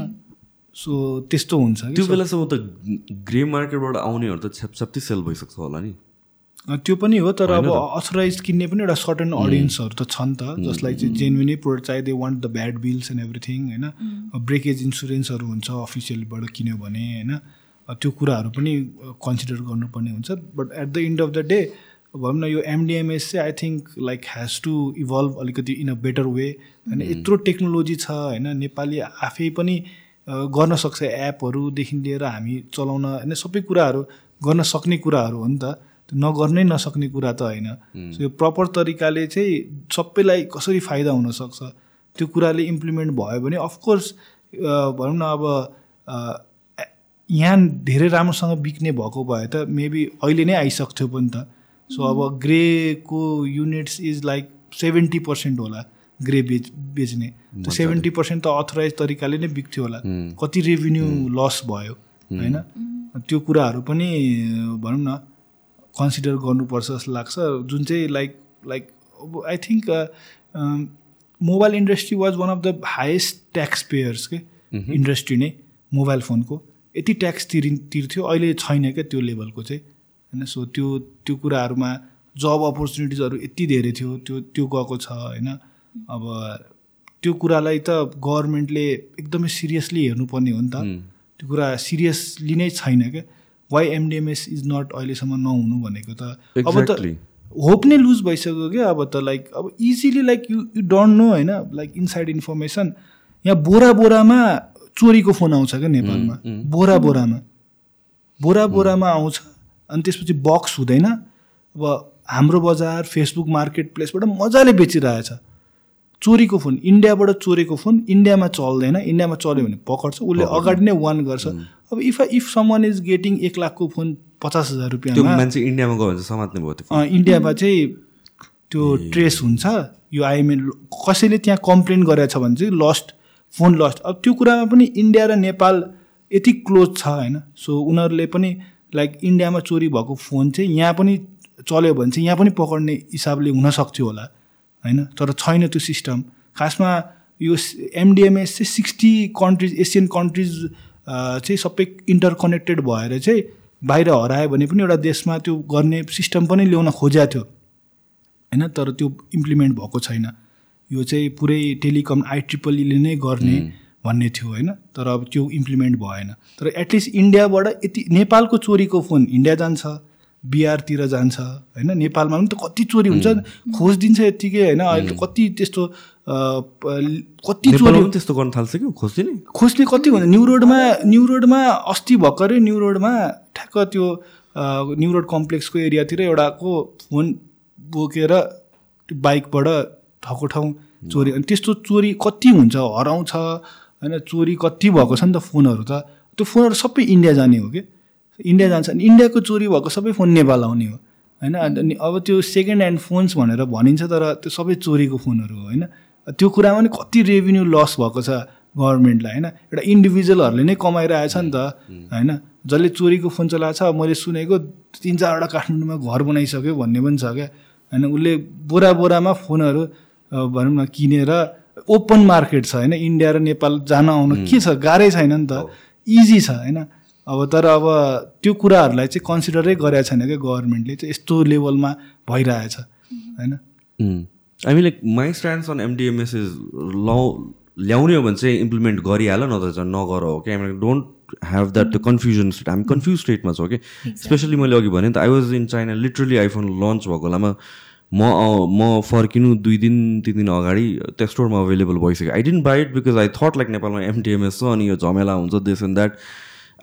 सो त्यस्तो हुन्छ त्यो बेलासम्म त ग्रे मार्केटबाट आउनेहरू त छ्यापछ्याप्ती सेल भइसक्छ होला नि। त्यो पनि हो तर अब अथराइज किन्ने पनि एउटा सर्टन अडियन्सहरू त छ नि त जसलाई चाहिँ जेन्युनै प्रोडक्ट चाहियो they want the bad bills and everything होइन। ब्रेकेज इन्सुरेन्सहरू हुन्छ अफिसियलबाट किन्यो भने होइन। त्यो कुराहरू पनि कन्सिडर गर्नुपर्ने हुन्छ। But at the end of the day भनौँ न यो एमडिएमएस चाहिँ I think like has to evolve अलिकति इन अ बेटर वे होइन यत्रो टेक्नोलोजी छ होइन। नेपाली आफै पनि गर्न सक्छ एपहरूदेखि लिएर हामी चलाउन होइन। सबै कुराहरू गर्न सक्ने कुराहरू हो नि त। नगर्नै नसक्ने कुरा त होइन। सो यो प्रपर तरिकाले चाहिँ सबैलाई कसरी फाइदा हुनसक्छ त्यो कुराले इम्प्लिमेन्ट भयो भने अफकोर्स भनौँ न अब यहाँ धेरै राम्रोसँग बिक्ने भएको भए त मेबी अहिले नै आइसक्थ्यो पनि त। सो अब Greco units is like seventy percent होला ग्रे बेच बेच्ने। त्यो सेभेन्टी पर्सेन्ट त अथराइज तरिकाले नै बिक्थ्यो होला। कति रेभिन्यू लस भयो होइन? त्यो कुराहरू पनि भनौँ न कन्सिडर गर्नुपर्छ जस्तो लाग्छ। जुन चाहिँ like like I think mobile industry was one of the highest tax payers के इन्डस्ट्री नै मोबाइल फोनको यति ट्याक्स तिरि तिर्थ्यो अहिले छैन क्या त्यो लेभलको चाहिँ? होइन सो त्यो त्यो कुराहरूमा जब अपर्च्युनिटिजहरू यति धेरै थियो त्यो त्यो गएको छ होइन। अब त्यो कुरालाई त गभर्मेन्टले एकदमै सिरियसली हेर्नुपर्ने हो नि त। त्यो कुरा सिरियसली नै छैन क्या वाइ एमडिएमएस इज नट अहिलेसम्म नहुनु भनेको त अब त. होप नै लुज भइसक्यो क्या अब त लाइक अब easily like you you don't know होइन? लाइक इनसाइड इन्फर्मेसन यहाँ बोरा बोरामा चोरीको फोन आउँछ क्या नेपालमा। बोरा बोरामा। बोरा बोरामा आउँछ अनि त्यसपछि बक्स हुँदैन। अब हाम्रो बजार फेसबुक मार्केट प्लेसबाट मजाले बेचिरहेछ। चोरीको फोन इन्डियाबाट चोरेको फोन इन्डियामा चल्दैन। इन्डियामा चल्यो भने पकड्छ उसले अगाडि नै वान गर्छ। अब if if someone is getting एक लाखको फोन पचास हजार मान्छे इन्डियामा गयो भने समात्ने भयो त्यो इन्डियामा चाहिँ त्यो ट्रेस हुन्छ यो आइएमएल कसैले त्यहाँ कम्प्लेन गरेको छ भने चाहिँ लस्ट फोन लस्ट अब त्यो कुरामा पनि इन्डिया र नेपाल यति क्लोज छ होइन। सो उनीहरूले पनि लाइक इन्डियामा चोरी भएको फोन चाहिँ यहाँ पनि चल्यो भने चाहिँ यहाँ पनि पक्ड्ने हिसाबले हुनसक्थ्यो होला होइन? तर छैन त्यो सिस्टम। खासमा यो एमडिएमएस चाहिँ सिक्सटी कन्ट्रिज एसियन कन्ट्रिज चाहिँ सबै इन्टरकनेक्टेड भएर चाहिँ बाहिर हरायो भने पनि एउटा देशमा त्यो गर्ने सिस्टम पनि ल्याउन खोजेको थियो। होइन? तर त्यो इम्प्लिमेन्ट भएको छैन। यो चाहिँ पुरै टेलिकम आइट्रिपलीले नै गर्ने भन्ने थियो होइन? तर अब त्यो इम्प्लिमेन्ट भएन। तर एटलिस्ट इन्डियाबाट यति नेपालको चोरीको फोन इन्डिया जान्छ बिहारतिर जान्छ होइन? नेपालमा पनि त कति चोरी हुन्छ। खोजिदिन्छ यत्तिकै होइन? अहिले त कति त्यस्तो कति चोरी त्यस्तो गर्न थाल्छ कि? खोज्दिने खोज्ने कति हुन्छ न्यु रोडमा न्यु रोडमा अस्ति भर्खरै न्यु रोडमा ठ्याक्क त्यो न्यु रोड कम्प्लेक्सको एरियातिर एउटाको फोन बोकेर बाइकबाट ठाउँको ठाउँ चोरी। अनि त्यस्तो चोरी कति हुन्छ? हराउँछ होइन? चोरी कति भएको छ नि त फोनहरू त? त्यो फोनहरू सबै इन्डिया जाने हो कि? इन्डिया जान्छ। अनि इन्डियाको चोरी भएको सबै फोन नेपाल आउने हो होइन? अनि अब त्यो सेकेन्ड ह्यान्ड फोन्स भनेर भनिन्छ तर त्यो सबै चोरीको फोनहरू हो होइन? त्यो कुरामा नि कति रेभिन्यू लस भएको छ गभर्मेन्टलाई होइन? एउटा इन्डिभिजुअलहरूले नै कमाइरहेछ नि त होइन? जसले चोरीको फोन चलाएको छ मैले सुनेको तिन चारवटा काठमाडौँमा घर बनाइसक्यो भन्ने पनि छ क्या होइन? उसले बोरा बोरामा फोनहरू भनौँ न किनेर ओपन मार्केट छ होइन? इन्डिया र नेपाल जान आउन के छ? गाह्रै छैन नि त। इजी छ होइन? अब तर अब त्यो कुराहरूलाई चाहिँ कन्सिडरै गरेको छैन क्या गभर्मेन्टले चाहिँ यस्तो लेभलमा भइरहेछ होइन? I mean like my stands on MDMS is ल ल्याउने हो भने चाहिँ इम्प्लिमेन्ट गरिहाल नत्र चाहिँ नगर हो कि हामी don't have that the confusion state हामी कन्फ्युज स्टेटमा छौँ कि स्पेसली मैले अघि भने नि त I was in China literally iPhone launch भएको बेलामा म म फर्किनु दुई दिन तिन दिन अगाडि त्यो स्टोरमा अभाइलेबल भइसक्यो I didn't buy it because I thought like नेपालमा एमडिएमएस छ अनि यो झमेला हुन्छ this and that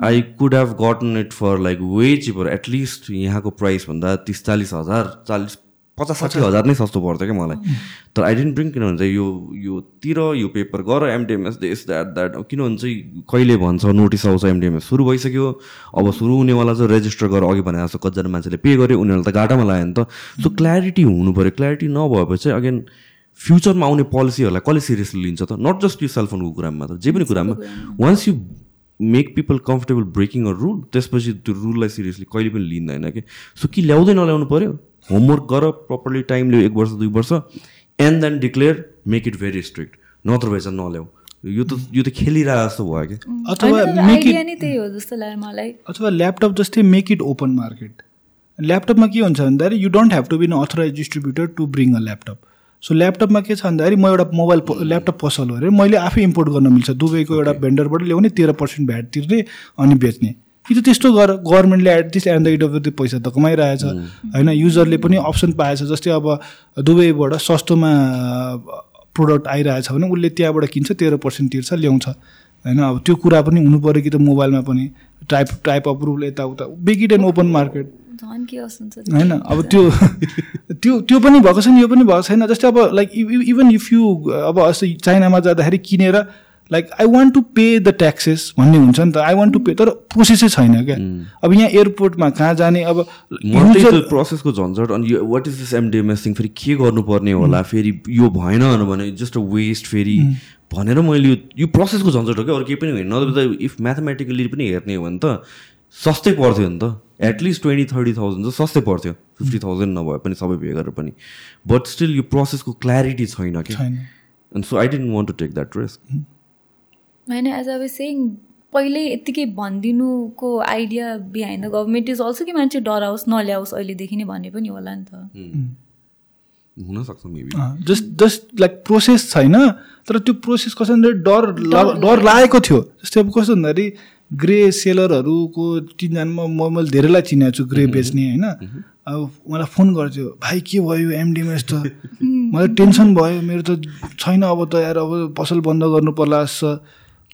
I could have gotten it for like way cheaper at least यहाँको प्राइस भन्दा तिस चालिस हजार चालिस पचास साठी हजार नै सस्तो पर्थ्यो क्या मलाई। तर आई डेन्ट ब्रिङ किनभने यो यो तिर यो पेपर गर एमडिएमएस दिस द्याट द्याट किनभने चाहिँ कहिले भन्छ नोटिस आउँछ एमडिएमएस सुरु भइसक्यो। अब सुरु हुनेवाला चाहिँ रेजिस्टर गरेर अघि भने जस्तो कतिजना मान्छेले पे गर्यो उनीहरूलाई त घाटामा लाग्यो नि त। सो क्ल्यारिटी हुनु पऱ्यो। क्ल्यारिटी नभएपछि अगेन फ्युचरमा आउने पोलिसीहरूलाई कसले सिरियसली लिन्छ त? नट जस्ट यो सेलफोनको कुरामा मात्र जे पनि कुरामा। Once you make people comfortable breaking a rule त्यसपछि त्यो रुललाई सिरियसली कहिले पनि लिँदैन कि सो कि ल्याउँदै नल्याउनु पऱ्यो? होमवर्क गर प्रपरली टाइम लियो एक वर्ष दुई वर्ष and then declare make it very strict नत्र भए चाहिँ नल्याऊ। यो त यो त खेलिरहेको जस्तो भयो कि अथवा मेक इट नै त्यही हो जस्तो लाग्यो मलाई। अथवा ल्यापटप जस्तै मेक इट ओपन मार्केट ल्यापटपमा के हुन्छ भन्दाखेरि you don't have to be authorised distributor to bring a laptop so ल्यापटपमा के छ भन्दाखेरि म एउटा मोबाइल ल्यापटप पसल हो अरे। मैले आफै इम्पोर्ट गर्न मिल्छ। दुबईको एउटा भेन्डरबाट ल्याउने तेह्र पर्सेन्ट भ्याट तिर्ने अनि बेच्ने। कि त त्यस्तो गर गभर्मेन्टले at least and the end of त्यो पैसा त कमाइरहेछ। होइन युजरले पनि अप्सन पाएछ जस्तै अब दुबईबाट सस्तोमा प्रोडक्ट आइरहेछ भने उसले त्यहाँबाट किन्छ तेह्र पर्सेन्ट तिर्छ ल्याउँछ। होइन अब त्यो कुरा पनि हुनु पऱ्यो कि त मोबाइलमा पनि। टाइप टाइप अप्रुभल यताउता। Big it and open market झन् के हुन्छ होइन अब त्यो त्यो त्यो पनि भएको छैन यो पनि भएको छैन। जस्तै अब लाइक इभन इफ यु अब जस्तै चाइनामा जाँदाखेरि किनेर like I want to pay the taxes भन्ने हुन्छ नि त। आई वान्ट टु पे तर प्रोसेसै छैन क्या। अब यहाँ एयरपोर्टमा कहाँ जाने अब प्रोसेसको झन्झट अनि what is this MDMS thing फेरि के गर्नुपर्ने होला? फेरि यो भएन भने जस्ट अ वेस्ट फेरि भनेर मैले यो प्रोसेसको झन्झट हो क्या? अरू केही पनि होइन। नत्र त इफ म्याथमेटिकली पनि हेर्ने हो भने त सस्तै पर्थ्यो नि त। एटलिस्ट ट्वेन्टी थर्टी थाउजन्ड चाहिँ सस्तै पर्थ्यो। फिफ्टी थाउजन्ड नभए पनि सबै भे गरेर पनि। बट स्टिल यो प्रोसेसको क्ल्यारिटी छैन कि छैन। And so I didn't want to take that risk होइन एज अब सेङ पहिल्यै यत्तिकै भनिदिनुको idea behind the government is also कि मान्छे डराओस् नल्याओस् अहिलेदेखि नै भन्ने पनि होला नि त। हुनसक्छ maybe just just like process छैन तर त्यो प्रोसेस कसो भन्दाखेरि डर डर लागेको थियो। जस्तै अब कस्तो भन्दाखेरि ग्रे सेलरहरूको तिनजनामा म मैले धेरैलाई चिनेको छु ग्रे बेच्ने होइन। अब मलाई फोन गर्थ्यो भाइ के भयो? एमडिएमएस त? मलाई टेन्सन भयो मेरो त छैन अब त यार अब पसल बन्द गर्नु पर्ला जस्तो।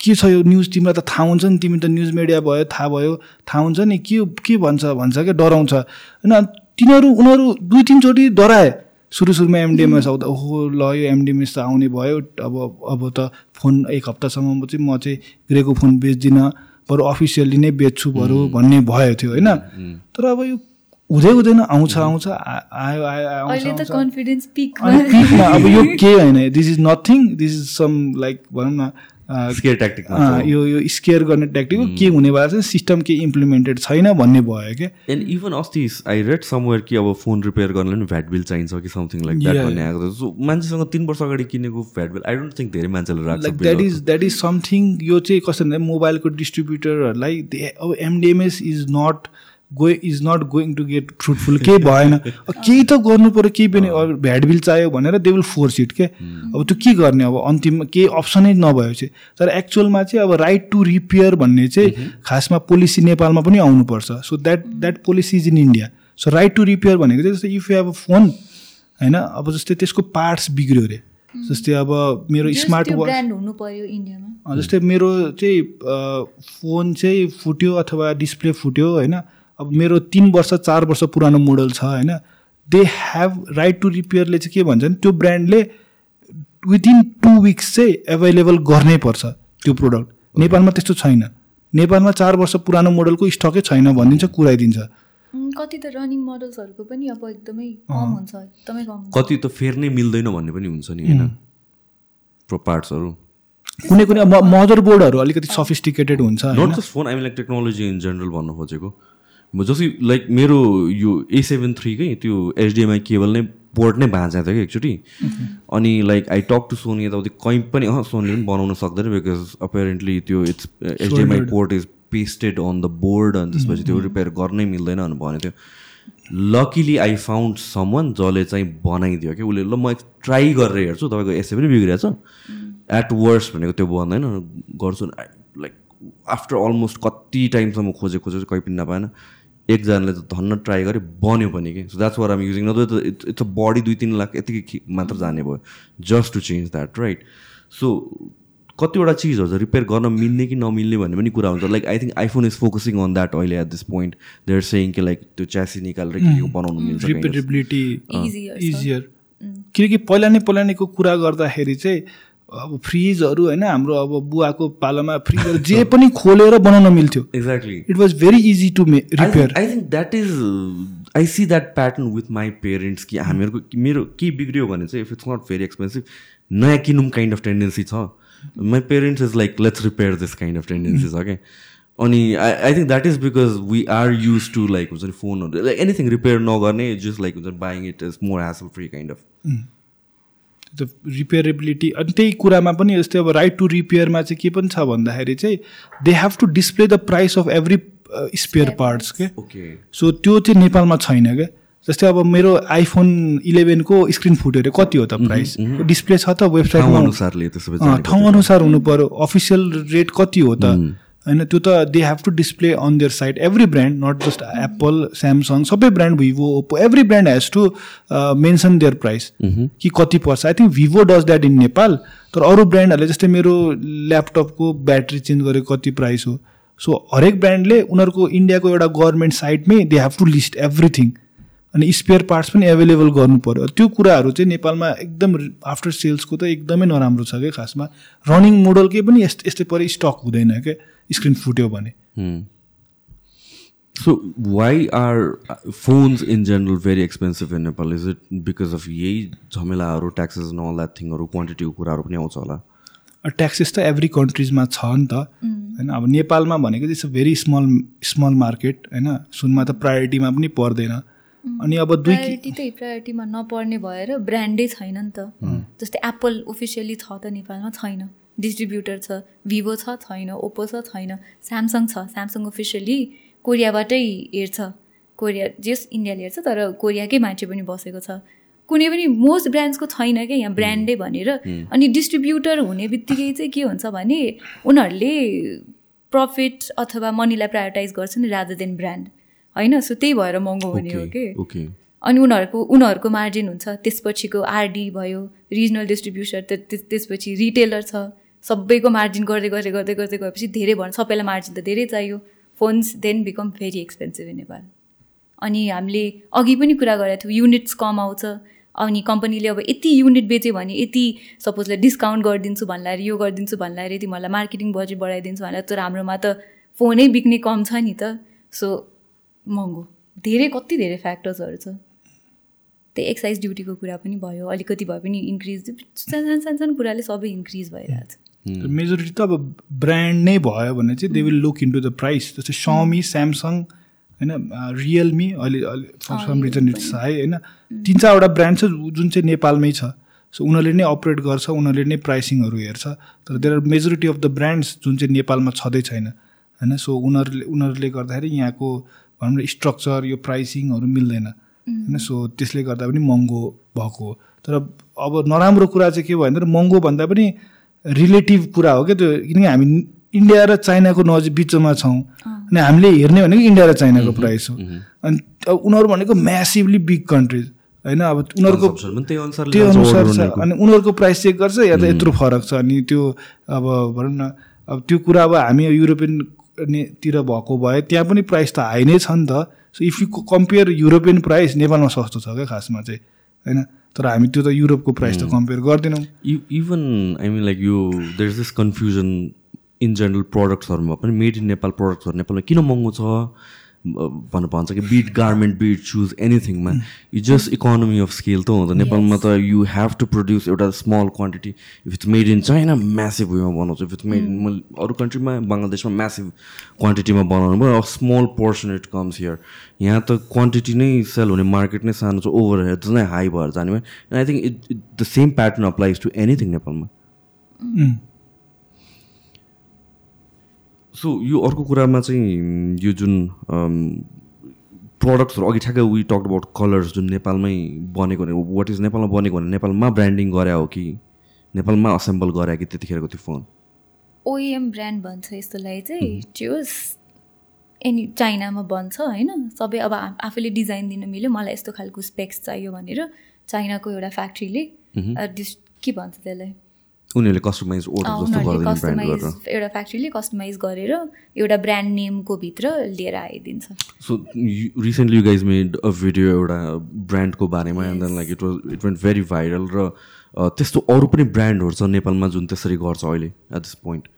के छ यो न्युज तिमीलाई त थाहा हुन्छ नि तिमी त न्युज मिडिया भयो थाहा भयो। थाहा हुन्छ नि के के भन्छ भन्छ क्या डराउँछ। होइन तिनीहरू उनीहरू दुई तिनचोटि डराए। सुरु सुरुमा एमडिएमएस आउँदा ओहो ल यो एमडिएमएस त आउने भयो। अब अब त फोन एक हप्तासम्म चाहिँ म चाहिँ ग्रेको फोन बेच्दिनँ बरु अफिसियल्ली नै बेच्छु बरु भन्ने भयो थियो होइन? तर अब यो हुँदै हुँदैन आउँछ आउँछ आ- आयो आयो आयो। कन्फिडेन्स पिकमा अब यो के होइन? This is nothing this is some like भनौँ न स्केयर ट्याक्टिक यो यो स्केयर गर्ने ट्याक्टिक हो। के हुनेवाला छ सिस्टम के इम्प्लिमेन्टेड छैन भन्ने भयो क्या एन्ड इभन अस्ति आई रेड समवेयर कि अब फोन रिपेयर गर्नलाई पनि भ्याट बिल चाहिन्छ कि समथिङ लाइक द्याट भन्ने आएको छ। सो मान्छेसँग तिन वर्ष अगाडि किनेको VAT bill I don't think धेरै मान्छेले राख्छ like that is that is something यो चाहिँ कस्तो भन्दा मोबाइलको डिस्ट्रिब्युटरहरूलाई अब MDMS is not go is not going to get fruitful केही भएन। केही त गर्नु पऱ्यो केही पनि अब भ्याट बिल चाहियो भनेर दे विल फोर्स इट के? अब त्यो के गर्ने? अब अन्तिममा केही अप्सनै नभएपछि तर एक्चुअलमा चाहिँ अब राइट टु रिपेयर भन्ने चाहिँ खासमा पोलिसी नेपालमा पनि आउनुपर्छ। So that that policy is in India so right to repair भनेको चाहिँ जस्तै if you have a phone होइन? अब जस्तै त्यसको पार्ट्स बिग्रियो अरे। जस्तै अब मेरो स्मार्ट वाच ब्रान्ड हुनु पर्यो इन्डियामा जस्तै मेरो चाहिँ फोन चाहिँ फुट्यो अथवा डिस्प्ले फुट्यो होइन? अब मेरो तिन वर्ष चार वर्ष पुरानो मोडल छ होइन? दे हेभ राइट टु रिपेयरले चाहिँ के भन्छ भने त्यो ब्रान्डले विदिन टु विक्स चाहिँ एभाइलेबल गर्नै पर्छ त्यो प्रोडक्ट नेपालमा त्यस्तो छैन। नेपालमा चार वर्ष पुरानो मोडलको स्टकै छैन भनिदिन्छ कुराइदिन्छ। कति त रनिङ मोडल्सहरूको पनि अब एकदमै कम हुन्छ एकदमै कम कति त फेर्नै मिल्दैन भन्ने पनि हुन्छ नि होइन? प्रो पार्ट्सहरू कुनै कुनै मदर बोर्डहरू अलिकति सफिस्टिकेटेड हुन्छ होइन? Not just phone I like technology in general भन्नु खोजेको। जस्तै लाइक मेरो यो ए सेभेन थ्रीकै त्यो एचडिएमआई केबल नै पोर्ट नै भाँचेको थियो कि एकचोटि। अनि like I talk to Sony यताउति कहीँ पनि अँ सोनीले पनि बनाउन सक्दैन बिकज अपेरेन्टली त्यो it's HDMI port is pasted on the board अनि त्यसपछि त्यो रिपेयर गर्नै मिल्दैन भनेर भनेको थियो। लकिली आई फाउन्ड समन जसले चाहिँ बनाइदियो कि। उसले ल म ट्राई गरेर हेर्छु तपाईँको एसए पनि बिग्रिएको छ एट वर्स्ट भनेको त्यो बन्दैन गर्छु। लाइक आफ्टर अलमोस्ट कति टाइमसम्म खोजे खोजे कहीँ पनि नपाएन। एकजनाले त धन्न ट्राई गरे बन्यो पनि कि? So that's where I'm using त इट्स अ बडी दुई तिन लाख यतिकै मात्र जाने भयो just to change that right so कतिवटा चिजहरू चाहिँ रिपेयर गर्न मिल्ने कि नमिल्ने भन्ने पनि कुरा हुन्छ। Like I think iPhone is focusing on that अहिले at this point they're saying कि लाइक त्यो च्यासी निकालेर के के बनाउनु मिल्छ. रिपेटेबिलिटी। इजियर किनकि पहिला नै पहिला नैको कुरा गर्दाखेरि चाहिँ अब फ्रिजहरू होइन हाम्रो अब बुवाको पालामा फ्रिजहरू जे पनि खोलेर बनाउन मिल्थ्यो। Exactly it was very easy to me repair I think that is I see that pattern with my parents कि हामीहरूको मेरो के बिग्रियो भने चाहिँ if it's not very expensive नयाँ किनौँ काइन्ड अफ टेन्डेन्सी छ। My parents is like let's repair this kind of tendency छ क्या अनि I I think that is because we are use to like हुन्छ नि फोनहरू लाइक एनिथिङ रिपेयर नगर्ने जस्ट लाइक हुन्छ buying it is more hassle free kind of त्यो रिपेयरेबिलिटी अनि त्यही कुरामा पनि यस्तै अब राइट टु रिपेयरमा चाहिँ के पनि छ भन्दाखेरि चाहिँ they have to display the price of every spare parts के ओके सो त्यो चाहिँ नेपालमा छैन क्या जस्तै अब मेरो आइफोन इलेभेनको स्क्रिन फुट्यो अरे कति हो त प्राइस डिस्प्ले छ त वेबसाइटमा जानेको ठाउँ अनुसार हुनु पर्यो अफिसियल रेट कति हो त? होइन त्यो त they have to display on their site every brand not just Apple Samsung सबै brand Vivo Oppo every brand has to mention their price कि कति पर्छ? I think Vivo does that in Nepal तर अरू ब्रान्डहरूले जस्तै मेरो ल्यापटपको ब्याट्री चेन्ज गरेको कति प्राइस हो? सो हरेक ब्रान्डले उनीहरूको इन्डियाको एउटा government साइटमै they have to list everything अनि स्पेयर पार्ट्स पनि एभाइलेबल गर्नु पऱ्यो त्यो कुराहरू चाहिँ नेपालमा एकदम आफ्टर सेल्सको त एकदमै नराम्रो छ क्या खासमा? रनिङ मोडलकै पनि यस्तै यस्तै परि स्टक हुँदैन क्या स्क्रिन फुट्यो भने so why are phones in general very expensive in Nepal is it because of यही झमेलाहरू ट्याक्सेस न अल द्याट थिङहरू क्वान्टिटीको कुराहरू पनि आउँछ होला? ट्याक्सेस त एभ्री कन्ट्रिजमा छ नि त। होइन अब नेपालमा भनेको चाहिँ it's a very small small market होइन? सुनमा त प्रायोरिटीमा पनि पर्दैन। अनि अब दुई प्रायोरिटी त प्रायोरिटीमा नपर्ने भएर ब्रान्डै छैन नि त। जस्तै एप्पल ओफिसियली छ त नेपालमा छैन। डिस्ट्रिब्युटर छ भिभो छ छैन ओप्पो छ छैन स्यामसङ छ। स्यामसङ ओफिसियली कोरियाबाटै हेर्छ। कोरिया जस इन्डियाले हेर्छ तर कोरियाकै मान्छे पनि बसेको छ। कुनै पनि मोस्ट ब्रान्ड्सको छैन क्या यहाँ ब्रान्डै भनेर। अनि डिस्ट्रिब्युटर हुने बित्तिकै चाहिँ के हुन्छ भने उनीहरूले प्रफिट अथवा मनीलाई प्रायोरिटाइज गर्छन् रादर देन ब्रान्ड होइन? सो त्यही भएर महँगो हुने हो कि। अनि उनीहरूको उनीहरूको मार्जिन हुन्छ। त्यसपछिको आरडी भयो रिजनल त्यस- त्यसपछि रिटेलर छ। सबैको मार्जिन गर्दै गर्दै गर्दै गर्दै गएपछि धेरै भयो सबैलाई मार्जिन त धेरै चाहियो। Phones then become very expensive in Nepal अनि हामीले अघि पनि कुरा गरेको थियौँ युनिट्स कम आउँछ। अनि कम्पनीले अब यति युनिट बेच्यो भने यति सपोजलाई डिस्काउन्ट गरिदिन्छु भन्ला यो गरिदिन्छु भन्ला अरे तिमीहरूलाई मार्केटिङ बजेट बढाइदिन्छु भन्ला तर हाम्रोमा त फोनै बिक्ने कम छ नि त। सो महँगो। धेरै कति धेरै फ्याक्टर्सहरू छ। त्यही एक्साइज ड्युटीको कुरा पनि भयो अलिकति भए पनि इन्क्रिज सानो सानो सानो कुराले सबै इन्क्रिज भइरहेको छ मेजोरिटी त अब ब्रान्ड नै भयो भने चाहिँ they will look into the price जस्तै समी स्यामसङ होइन रियलमी अहिले for some reason it's high होइन। तिन चारवटा ब्रान्ड छ जुन चाहिँ नेपालमै छ। सो उनीहरूले नै अपरेट गर्छ उनीहरूले नै प्राइसिङहरू हेर्छ। तर there are majority of the brands जुन चाहिँ नेपालमा छँदै छैन होइन। सो उनीहरूले उनीहरूले गर्दाखेरि यहाँको भनौँ न स्ट्रक्चर यो प्राइसिङहरू मिल्दैन होइन। सो त्यसले गर्दा पनि महँगो भएको हो। तर अब नराम्रो कुरा चाहिँ के भयो भने महँगो भन्दा पनि रिलेटिभ कुरा हो क्या त्यो? किनकि हामी इन्डिया र चाइनाको नजिक बिचमा छौँ। अनि हामीले हेर्ने भनेको इन्डिया र चाइनाको प्राइस हो। अनि अब उनीहरू भनेको म्यासिभली बिग कन्ट्रिज होइन? अब उनीहरूको त्यो अनुसार छ। अनि उनीहरूको प्राइस चेक गर्छ या त यत्रो फरक छ। अनि त्यो अब भनौँ न अब त्यो कुरा अब हामी युरोपियनतिर भएको भए त्यहाँ पनि प्राइस त हाई नै छ नि त। So if you compare European price नेपालमा सस्तो छ क्या खासमा चाहिँ होइन? तर हामी त्यो त युरोपको प्राइस त कम्पेयर गर्दैनौँ। इभन आई मिन लाइक यो there is this confusion in general प्रडक्ट्सहरूमा पनि मेड इन नेपाल प्रडक्ट्सहरू नेपालमा किन महँगो छ? भनेर भन्छ कि be it garment be it shoes एनिथिङमा यो जस्ट इकोनोमी अफ स्केल त हुन्छ नेपालमा त यु हेभ टु प्रड्युस एउटा small quantity if it's made in China massive उयोमा बनाउँछ। इफ इट्स मेड इन अरू कन्ट्रीमा बङ्गलादेशमा म्यासिभ क्वान्टिटीमा बनाउनु भयो। Small portion it comes here यहाँ त क्वान्टिटी नै सेल हुने मार्केट नै सानो छ। ओभर हेड नै हाई भएर जाने भयो। I think it the same pattern applies to anything नेपालमा। उम्. सो यो अर्को कुरामा चाहिँ यो जुन प्रडक्ट्सहरू अघि ठ्याक्कै वी टक अबाउट कलर्स जुन नेपालमै बनेको भने वाट इज नेपालमा बनेको भने नेपालमा ब्रान्डिङ गरे हो कि नेपालमा असेम्बल गरे कि त्यतिखेरको त्यो फोन ओइएम ब्रान्ड भन्छ यस्तोलाई चाहिँ त्यो एनी चाइनामा बन्छ होइन? सबै अब आफूले डिजाइन दिन मिल्यो मलाई यस्तो खालको स्पेक्स चाहियो भनेर चाइनाको एउटा फ्याक्ट्रीले डिस के भन्छ त्यसलाई? उनीहरूले कस्टमाइज ओर्डर जस्तो उनीहरूले गर्दैन ब्रान्ड कस्टमाइज गरेर। एउटा फ्याक्ट्रीले कस्टमाइज गरेर एउटा ब्रान्ड नेमको भित्र लिएर आइदिन्छ। So recently you guys made a video एउटा ब्रान्डको बारेमा and then like it was it went very viral र त्यस्तो अरू पनि ब्रान्डहरू छ नेपालमा जुन त्यसरी गर्छ अहिले एट दिस पोइन्ट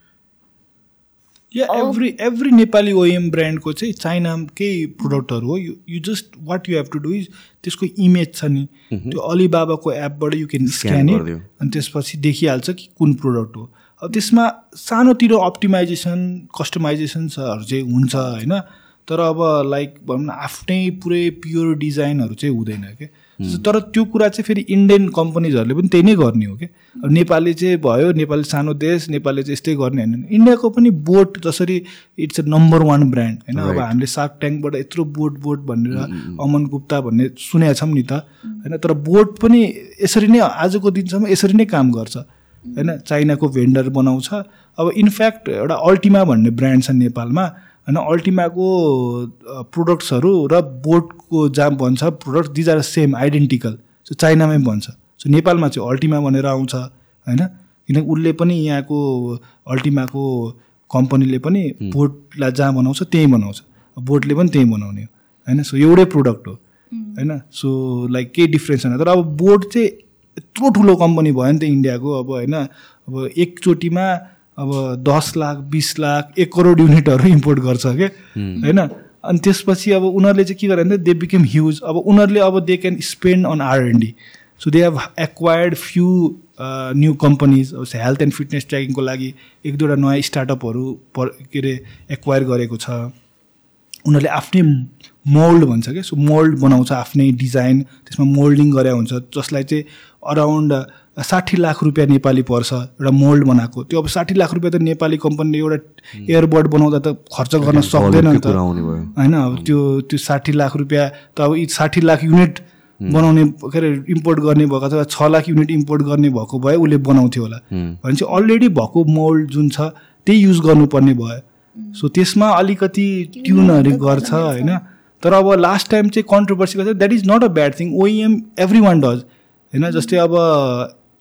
या एभ्री एभ्री नेपाली ओएम ब्रान्डको चाहिँ चाइनाकै प्रोडक्टहरू हो। You you just what you have to do is त्यसको इमेज छ नि। त्यो अलिबाबाको एपबाट यु क्यान स्क्यान। अनि त्यसपछि देखिहाल्छ कि कुन प्रोडक्ट हो। अब त्यसमा सानोतिर अप्टिमाइजेसन कस्टमाइजेसन्सहरू चाहिँ हुन्छ होइन। तर अब लाइक भनौँ न आफ्नै पुरै प्योर डिजाइनहरू चाहिँ हुँदैन क्या तर त्यो कुरा चाहिँ फेरि इन्डियन कम्पनीजहरूले पनि त्यही नै गर्ने हो क्या अब नेपाली चाहिँ भयो नेपाली सानो देश नेपालले चाहिँ यस्तै गर्ने होइन। इन्डियाको पनि बोट जसरी it's a number one brand होइन? अब हामीले सार्क ट्याङ्कबाट यत्रो बोट बोट भनेर अमन गुप्ता भन्ने सुनेका छौँ नि त होइन? तर बोट पनि यसरी नै आजको दिनसम्म यसरी नै काम गर्छ होइन? चाइनाको भेन्डर बनाउँछ। अब इनफ्याक्ट एउटा अल्टिमा भन्ने ब्रान्ड छ नेपालमा। होइन अल्टिमाको प्रोडक्ट्सहरू र बोटको जहाँ भन्छ product these are same identical so चाइनामै भन्छ. सो नेपालमा चाहिँ अल्टिमा भनेर आउँछ होइन? किनकि उसले पनि यहाँको अल्टिमाको कम्पनीले पनि बोटलाई जहाँ बनाउँछ त्यहीँ बनाउँछ। बोटले पनि त्यहीँ बनाउने हो होइन? सो एउटै प्रोडक्ट हो होइन? सो लाइक केही डिफ्रेन्स छैन। तर अब बोट चाहिँ यत्रो ठुलो कम्पनी भयो नि त इन्डियाको अब होइन? अब एकचोटिमा अब दस लाख बिस लाख एक करोड युनिटहरू इम्पोर्ट गर्छ क्या होइन? अनि त्यसपछि अब उनीहरूले चाहिँ के गरे भने दे बिकेम ह्युज अब उनीहरूले अब they can spend on R and D so they have acquired few new companies health and fitness ट्र्याकिङको लागि एक दुईवटा नयाँ स्टार्टअपहरू पर के अरे एक्वायर गरेको छ। उनीहरूले आफ्नै मोल्ड भन्छ क्या सो मोल्ड बनाउँछ आफ्नै डिजाइन त्यसमा मोल्डिङ गरे हुन्छ जसलाई चाहिँ अराउन्ड साठी लाख रुपियाँ नेपाली पर्छ एउटा मोल्ड बनाएको। त्यो अब साठी लाख रुपियाँ त नेपाली कम्पनीले एउटा एयरबड बनाउँदा त खर्च गर्न सक्दैन नि त। होइन अब त्यो त्यो साठी लाख रुपियाँ त अब साठी लाख युनिट बनाउने के अरे इम्पोर्ट गर्ने भएको अथवा छ लाख युनिट इम्पोर्ट गर्ने भएको भए उसले बनाउँथ्यो होला। भनेपछि अलरेडी भएको मोल्ड जुन छ त्यही युज गर्नुपर्ने भयो। सो त्यसमा अलिकति ट्युनहरू गर्छ होइन। तर अब लास्ट टाइम चाहिँ कन्ट्रोभर्सी गर्छ। That is not a bad thing OEM every one does होइन जस्तै अब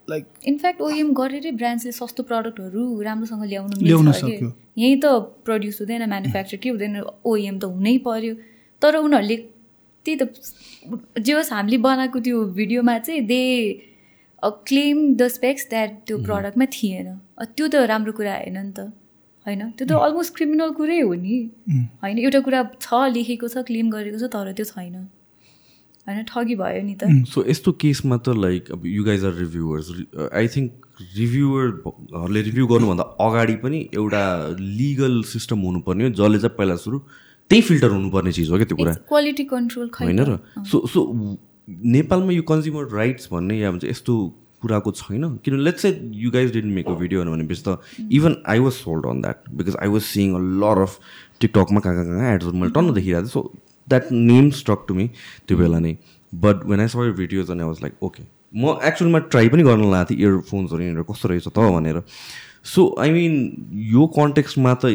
लाइक इनफ्याक्ट ओइएम गरेरै ब्रान्ड्सले सस्तो प्रडक्टहरू राम्रोसँग ल्याउनु ल्याउन मिल्छ सक्यो। कि यहीँ त प्रड्युस हुँदैन म्यानुफ्याक्चर के हुँदैन ओइएम त हुनै पर्यो। तर उनीहरूले त्यही त जे होस् हामीले बनाएको त्यो भिडियोमा चाहिँ they claim the specs that त्यो प्रडक्टमा थिएन। अ, त्यो त राम्रो कुरा होइन नि त। होइन? त्यो त अलमोस्ट क्रिमिनल कुरै हो नि। होइन? एउटा कुरा छ लेखेको छ क्लेम गरेको छ तर त्यो छैन। होइन ठगी भयो नि त। सो यस्तो केसमा त लाइक अब you guys are reviewers I think रिभ्युवरहरूले review गर्नुभन्दा अगाडि पनि एउटा लिगल सिस्टम हुनुपर्ने हो जसले चाहिँ पहिला सुरु त्यही फिल्टर हुनुपर्ने चिज हो क्या त्यो कुरा। क्वालिटी कन्ट्रोल होइन र? सो सो नेपालमा यो कन्ज्युमर राइट्स भन्ने या भन्छ यस्तो कुराको छैन? किन let's say you guys didn't make a video भनेपछि त even I was sold on that because I was seeing a lot of टिकटकमा कहाँ कहाँ कहाँ एड्सहरू मैले टन्न देखिरहेको थिएँ so that name stuck to me त्यो बेला नै. But when I saw videos अनि आई वाज लाइक ओके म एक्चुअलमा ट्राई पनि गर्न लागेको थिएँ इयरफोन्सहरू यिनीहरू कस्तो रहेछ त भनेर. सो आई मिन यो कन्टेक्स्टमा त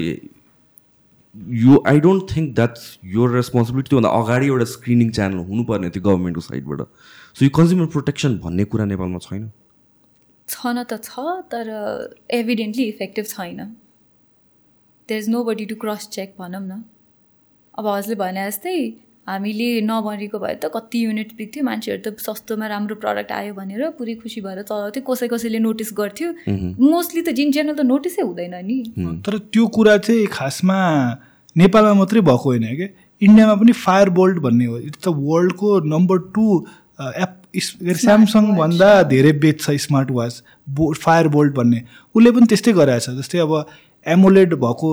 यो आई डोन्ट थिङ्क द्याट्स यो रेस्पोन्सिबिलिटी त्योभन्दा अगाडि एउटा स्क्रिनिङ च्यानल हुनुपर्ने थियो गभर्मेन्टको साइडबाट सो यो कन्ज्युमर प्रोटेक्सन भन्ने कुरा नेपालमा छैन? छन त छ तर एभिडेन्टली इफेक्टिभ छैन. There is nobody to cross check भनौँ न. अब हजुरले भने जस्तै हामीले नबनेको भए त कति युनिट बिक्थ्यो मान्छेहरू त सस्तोमा राम्रो प्रडक्ट आयो भनेर पुरै खुसी भएर चलाउँथ्यो कसै कसैले नोटिस गर्थ्यो। मोस्टली त जिन जेनरल त नोटिसै हुँदैन नि। तर त्यो कुरा चाहिँ खासमा नेपालमा मात्रै भएको होइन क्या? इन्डियामा पनि फायर बोल्ट भन्ने हो। इट्स द वर्ल्डको नम्बर टू एप स्यामसङ भन्दा धेरै बेच्छ स्मार्ट वाच बो फायर बोल्ट भन्ने। उसले पनि त्यस्तै गराएछ जस्तै अब एमोलेड भएको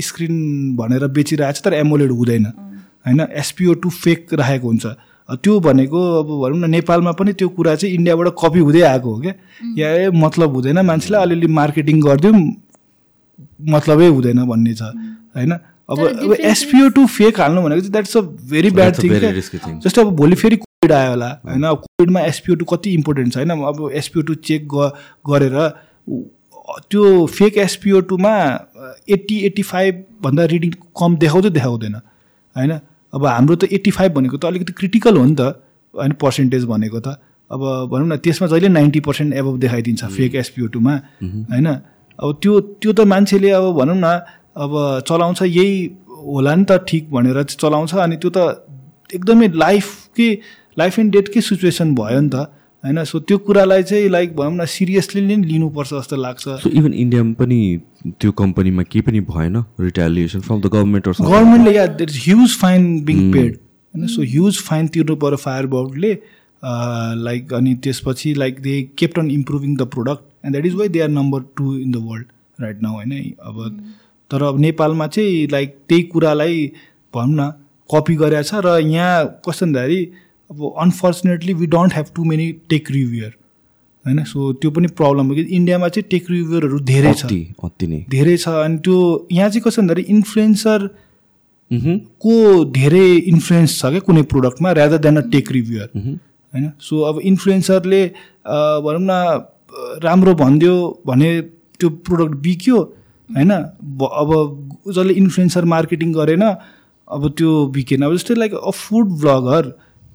स्क्रिन भनेर बेचिरहेछ तर एमोलेड हुँदैन। होइन? एसपिओ टू फेक राखेको हुन्छ। त्यो भनेको अब भनौँ न नेपालमा पनि त्यो कुरा चाहिँ इन्डियाबाट कपी हुँदै आएको हो क्या। या ए मतलब हुँदैन। मान्छेलाई अलिअलि मार्केटिङ गरिदिउँ मतलबै हुँदैन भन्ने छ। होइन? अब अब एसपिओ टू फेक हाल्नु भनेको चाहिँ that's a very bad That's a thing. जस्तो अब भोलि फेरि कोभिड आयो होला। होइन? अब कोभिडमा एसपिओ टू कति इम्पोर्टेन्ट छ? होइन? अब एसपिओ टू चेक गरेर त्यो फेक एसपिओ टूमा एट्टी एट्टी फाइभभन्दा रिडिङ कम देखाउँदै देखाउँदैन होइन? अब हाम्रो त एट्टी फाइभ भनेको त अलिकति क्रिटिकल हो नि त होइन? पर्सेन्टेज भनेको त। अब भनौँ न त्यसमा जहिले नाइन्टी पर्सेन्ट एबभ देखाइदिन्छ फेक एसपिओ टूमा होइन? अब त्यो त्यो त मान्छेले अब भनौँ न अब चलाउँछ यही होला नि त ठिक भनेर चलाउँछ अनि त्यो त एकदमै लाइफकै लाइफ एन्ड डेथकै सिचुएसन भयो नि त। होइन? सो त्यो कुरालाई चाहिँ लाइक भनौँ न सिरियसली नै लिनुपर्छ जस्तो लाग्छ। सो इभन इन्डियामा पनि त्यो कम्पनीमा केही पनि भएन रिटालिएसन फ्रम द गभर्मेन्ट गभर्मेन्टले या there is huge fine being paid होइन? सो ह्युज फाइन तिर्नु पऱ्यो फायर बोर्डले लाइक अनि त्यसपछि like they kept on improving the product and that is why they are number two in the world right now होइन? अब तर अब नेपालमा चाहिँ लाइक त्यही कुरालाई भनौँ न कपी गरेको छ र यहाँ कस्तो भन्दाखेरि अब unfortunately we don't have too many tech reviewer होइन? सो त्यो पनि प्रब्लम हो कि इन्डियामा चाहिँ टेक रिभ्युरहरू धेरै छ। अति अति नै। धेरै छ। अनि त्यो यहाँ चाहिँ कस्तो भन्दाखेरि इन्फ्लुएन्सर को धेरै इन्फ्लुएन्स छ क्या कुनै प्रोडक्टमा rather than a tech reviewer होइन? सो अब इन्फ्लुएन्सरले भनौँ न राम्रो भनिदियो भने त्यो प्रोडक्ट बिक्यो होइन? अब जसले इन्फ्लुएन्सर मार्केटिङ गरेन अब त्यो बिकेन। अब जस्तै like a food blogger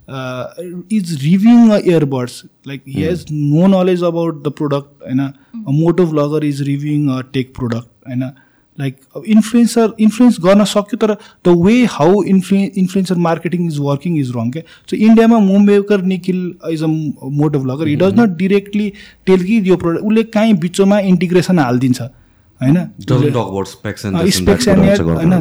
is reviewing a earbuds like he has no knowledge about the product होइन a moto blogger is reviewing a tech product होइन लाइक अब इन्फ्लुएन्सर इन्फ्लुएन्स गर्न सक्यो तर the way how influ influencer marketing is working is wrong क्या सो इन्डियामा मोमेकर Nikhil is a moto blogger he does not directly tell कि यो प्रोडक्ट उसले काहीँ बिचमा इन्टिग्रेसन हालिदिन्छ होइन? होइन।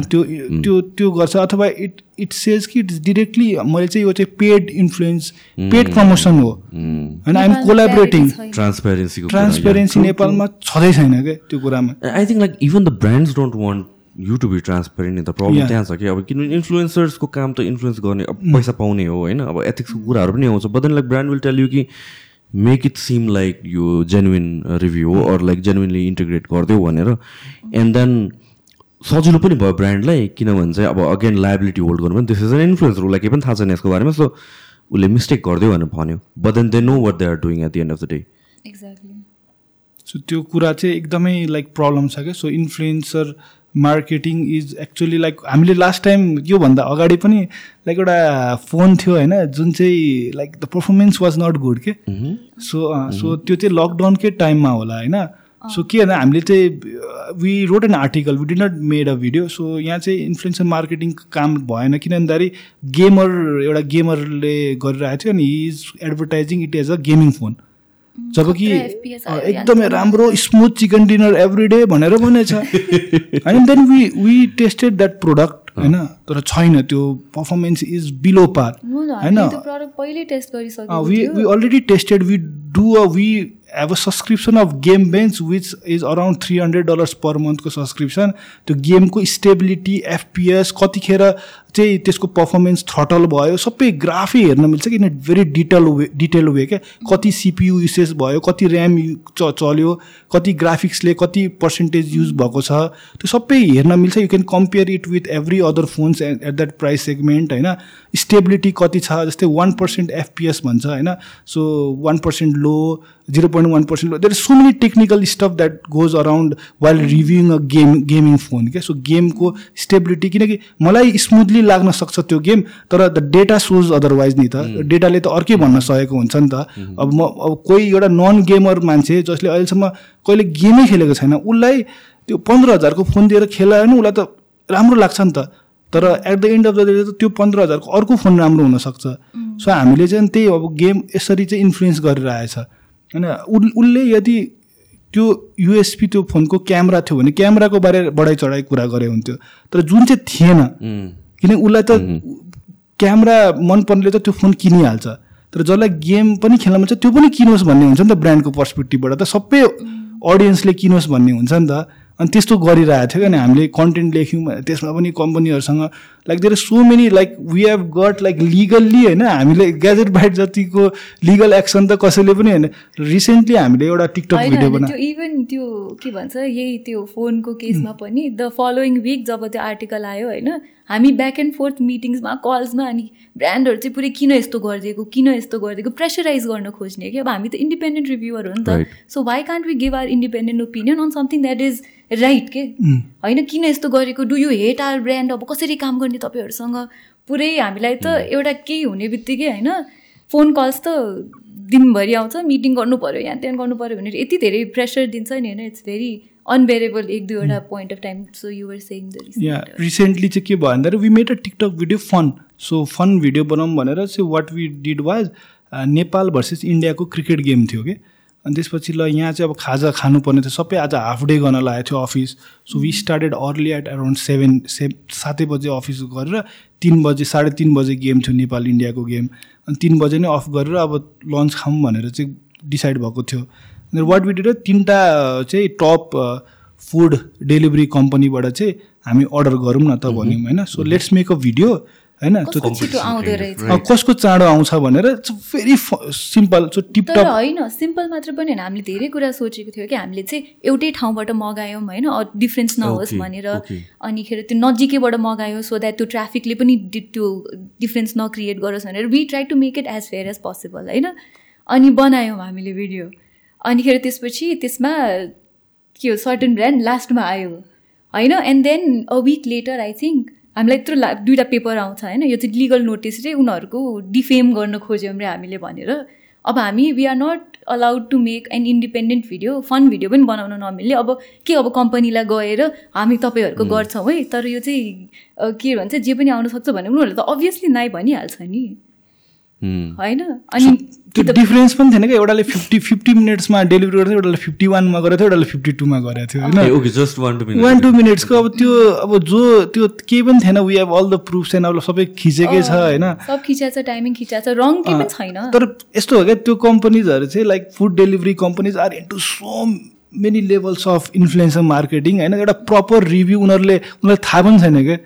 त्यो त्यो त्यो गर्छ। अथवा इट इट सेज कि इट्स डिरेक्टली मैले चाहिँ यो चाहिँ पेड इन्फ्लुएन्स पेड प्रमोसन हो। होइन आइएम नेपालमा कोलाबरेटिङ। ट्रान्सपेरेन्सीको ट्रान्सपेरेन्सी नेपालमा छँदै छैन क्या त्यो कुरामा? I think like even the brands don't want you to be transparent the problem Yeah. त्यहाँ छ कि। अब किनभने इन्फ्लुएन्सर्सको काम त इन्फ्लुएन्स गर्ने अब पैसा पाउने हो होइन। अब एथिक्सको कुराहरू पनि आउँछ। But then like brand will tell you कि मेक इट सिम लाइक यो जेन्युन रिभ्यू हो अर लाइक जेन्युनली इन्टिग्रेट गरिदियो भनेर. एन्ड देन सजिलो पनि भयो ब्रान्डलाई किनभने चाहिँ अब अगेन लाइबिलिटी होल्ड गर्नु पनि दिस इज एन इन्फ्लुएन्सर उसलाई केही पनि थाहा छैन यसको बारेमा सो उसले मिस्टेक गरिदियो भनेर भन्यो. But then they know what they are doing at the end of the day exactly so त्यो कुरा चाहिँ एकदमै लाइक प्रब्लम छ क्या? So influencer marketing is actually like हामीले लास्ट टाइम योभन्दा अगाडि पनि लाइक एउटा फोन थियो होइन जुन चाहिँ like the performance was not good के? सो सो त्यो चाहिँ लकडाउनकै टाइममा होला होइन। सो के भन्दा हामीले चाहिँ we wrote an article we did not made a video so यहाँ चाहिँ इन्फ्लुएन्सर मार्केटिङ काम भएन किन भन्दाखेरि गेमर एउटा गेमरले गरिरहेको थियो अनि he is advertising it as a gaming phone जब कि खतरा FPS अ, आयो एकदमै राम्रो smooth chicken dinner every day भनेर भनेछ। होइन then we we tested that product होइन? तर छैन त्यो पर्फर्मेन्स इज बिलो पार होइन? त्यो प्रडक्ट पहिले टेस्ट गरिसकेको वी थियो। We already tested we do uh we have a subscription of game bench which is around three hundred dollars per मन्थको सब्सक्रिप्सन त्यो गेमको स्टेबिलिटी एफपिएस कतिखेर चाहिँ त्यसको पर्फर्मेन्स थ्रटल भयो सबै ग्राफै हेर्न मिल्छ किन very detail way detail way क्या? कति सिपियु युसेज भयो कति ऱ्याम च चल्यो कति ग्राफिक्सले कति पर्सेन्टेज युज भएको छ त्यो सबै हेर्न मिल्छ। You can compare it with every other phones at that price segment होइन? स्टेबिलिटी कति छ? जस्तै वान पर्सेन्ट एफपिएस भन्छ होइन? So one percent low zero point one percent low there so many technical stuff that goes around while reviewing a game gaming phone क्या सो गेमको स्टेबिलिटी किनकि मलाई स्मुथली लाग्न सक्छ त्यो गेम तर द डेटा सोज अदरवाइज नि त। डेटाले त अर्कै भन्न सकेको हुन्छ नि त। अब म अब कोही एउटा नन गेमर मान्छे जसले अहिलेसम्म कहिले गेमै खेलेको छैन उसलाई त्यो पन्ध्र हजारको फोन दिएर खेलायो भने उसलाई त राम्रो लाग्छ नि त। तर at the end of the day त त्यो पन्ध्र हजारको अर्को फोन राम्रो हुनसक्छ सो हामीले चाहिँ त्यही अब गेम यसरी चाहिँ इन्फ्लुएन्स गरिरहेछ होइन उल उसले यदि त्यो युएसपी त्यो फोनको क्यामेरा थियो भने क्यामेराको बारे बढाइ चढाइ कुरा गरे हुन्थ्यो। तर जुन चाहिँ थिएन किन उसलाई त क्यामेरा मनपर्नेले त त्यो फोन किनिहाल्छ। तर जसलाई गेम पनि खेल्न मन छ त्यो पनि किनोस् भन्ने हुन्छ नि त ब्रान्डको पर्सपेक्टिभबाट त सबै अडियन्सले किनोस् भन्ने हुन्छ नि त। अनि त्यस्तो गरिरहेको थियो अनि हामीले कन्टेन्ट लेख्यौँ त्यसमा पनि कम्पनीहरूसँग like there so many like we have got like legally होइन हामीले ग्याजेट बाइट जतिको लिगल एक्सन त कसैले पनि होइन रिसेन्टली हामीले एउटा टिकटक भिडियो होइन, बना त्यो इभन त्यो के भन्छ यही त्यो फोनको केसमा पनि द फलोइङ विक जब त्यो आर्टिकल आयो होइन हामी ब्याक एन्ड फोर्थ मिटिङ्समा कल्समा अनि ब्रान्डहरू चाहिँ पुरै किन यस्तो गरिदिएको किन यस्तो गरिदिएको प्रेसराइज गर्न खोज्ने कि अब हामी त इन्डिपेन्डेन्ट रिभ्युवर हो नि. त। So why can't we give our independent opinion on something that is right के होइन किन यस्तो गरेको? Do you hate our brand अब कसरी काम गर्ने तपाईँहरूसँग? पुरै हामीलाई त एउटा केही हुने बित्तिकै होइन फोन कल्स त दिनभरि आउँछ मिटिङ गर्नु पऱ्यो यहाँ त्यहाँ गर्नु पऱ्यो भनेर यति धेरै प्रेसर दिन्छ नि होइन? इट्स भेरी अनबेरेबल एक दुईवटा point of time so you're saying yeah recently चाहिँ के भयो भन्दाखेरि we made a TikTok video fun so fun video बनाऊँ भनेर चाहिँ what we did was Nepal versus इन्डियाको क्रिकेट गेम थियो कि अनि त्यसपछि ल यहाँ चाहिँ अब खाजा खानुपर्ने थियो। सबै आज हाफ डे गर्न लागेको थियो office so we started early at around seven say सातै बजे अफिस गरेर तिन बजे साढे तिन बजे गेम थियो नेपाल इन्डियाको गेम अनि तिन बजे नै अफ गरेर अब लन्च खाऊँ भनेर चाहिँ डिसाइड भएको थियो। अनि वाट वी डिड तिनवटा चाहिँ टप फुड डेलिभरी कम्पनीबाट चाहिँ हामी अर्डर गरौँ न त भन्यौँ होइन? So let's make a video होइन? कसको चाँडो आउँछ भनेर भेरी सिम्पल सो तर टिपटप होइन सिम्पल मात्र पनि होइन हामीले धेरै कुरा सोचेको थियो कि हामीले चाहिँ एउटै ठाउँबाट मगायौँ होइन? डिफ्रेन्स नहोस् भनेर. अनिखेर त्यो नजिकैबाट मगायो सो द्याट त्यो ट्राफिकले पनि त्यो डिफ्रेन्स नक्रिएट गरोस् भनेर। We try to make it as fair as possible होइन? अनि बनायौँ हामीले भिडियो अनिखेर त्यसपछि त्यसमा के हो सर्टन ब्रान्ड लास्टमा आयो। होइन? And then a week later I think हामीलाई यत्रो ला दुइटा पेपर आउँछ होइन? यो चाहिँ लिगल नोटिस रे उनीहरूको डिफेम गर्न खोज्यौँ रे हामीले भनेर। अब हामी we are not allowed to make an independent video fun video पनि बनाउन नमिल्ने। अब के अब कम्पनीलाई गएर हामी तपाईँहरूको गर्छौँ है? तर यो चाहिँ के भन्छ जे पनि आउन सक्छ भने उनीहरूले त अभियसली नाइ भनिहाल्छ नि. होइन? अनि त्यो डिफ्रेन्स पनि थिएन क्या? एउटाले फिफ्टी फिफ्टी मिनट्समा डेलिभरी गरेको थियो एउटाले फिफ्टी वानमा गरेको थियो एउटाले फिफ्टी टूमा गरेको थियो होइन? To वान टू मिनट्सको अब त्यो अब जो त्यो केही पनि थिएन। We have all the proofs and अब सबै खिचेकै छ होइन? सब खिचाएको छ टाइमिङ खिचाएको छ। रङ केही पनि छैन। तर यस्तो हो क्या त्यो कम्पनीजहरू चाहिँ like food delivery companies are into so many levels of influencer marketing होइन? एउटा प्रपर रिभ्यू उनीहरूले उनीहरूलाई थाहा पनि छैन क्या।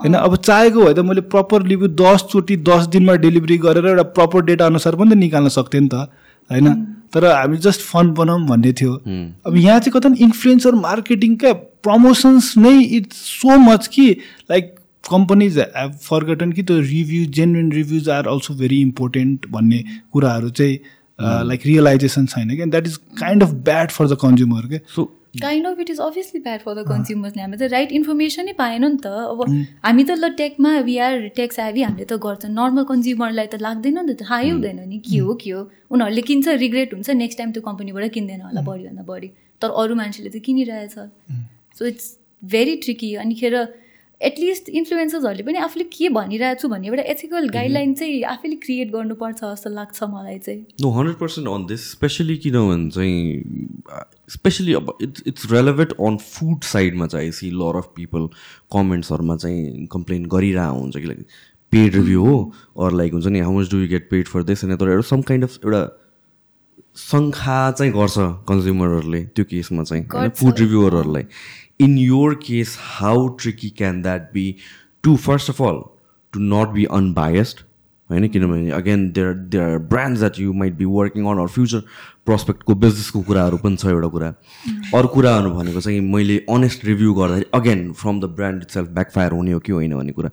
होइन अब चाहेको भए त मैले प्रपर रिभ्यू दसचोटि दस दिनमा डेलिभरी गरेर एउटा प्रपर डेटा अनुसार पनि त निकाल्न सक्थेँ नि त होइन? तर हामी जस्ट फन बनाऊँ भन्ने थियो। अब यहाँ चाहिँ कता इन्फ्लुएन्सर मार्केटिङका प्रमोसन्स नै इट्स सो मच कि लाइक कम्पनीज हेभ फर्गटन कि त्यो review genuine reviews are also very important भन्ने कुराहरू चाहिँ लाइक रियलाइजेसन छैन क्या that is kind of bad for the consumer के So, kind of it is obviously bad for the कन्ज्युमर्सले हामीले त राइट इन्फर्मेसनै पाएन नि त। अब हामी त ल टेकमा वी आर टेक्स एभी हामीले त गर्छ। नर्मल कन्ज्युमरलाई त लाग्दैन नि त। थाहै हुँदैन नि। के हो के हो? उनीहरूले किन्छ रिग्रेट हुन्छ। नेक्स्ट टाइम त्यो कम्पनीबाट किन्दैन होला। बढीभन्दा बढी तर अरू मान्छेले त किनिरहेछ। सो इट्स भेरी ट्रिकी अनिखेर एटलिस्ट इन्फ्लुएन्सर्सहरूले पनि आफूले के भनिरहेको छु भन्ने एउटा एथिकल गाइडलाइन चाहिँ आफैले क्रिएट गर्नुपर्छ जस्तो लाग्छ मलाई चाहिँ। No, hundred percent on this, especially किनभने चाहिँ स्पेसली अब it's it's relevant on food साइडमा चाहिँ सी लर अफ पिपल कमेन्ट्सहरूमा चाहिँ कम्प्लेन गरिरहेको हुन्छ कि लाइक पेड रिभ्यू हो अर लाइक हुन्छ नि how much do you get paid for this होइन तर एउटा सम काइन्ड अफ एउटा शङ्खा चाहिँ गर्छ कन्ज्युमरहरूले त्यो केसमा चाहिँ होइन। Food रिभ्युअरहरूलाई in your case how tricky can that be to first of all to not be unbiased होइन? किनभने again there there are brands that you might be working on or future प्रोस्पेक्टको बिजनेसको कुराहरू पनि छ एउटा कुरा। अरू कुराहरू भनेको चाहिँ मैले अनेस्ट रिभ्यू गर्दाखेरि again from the brand itself backfire हुने हो कि होइन भन्ने कुरा।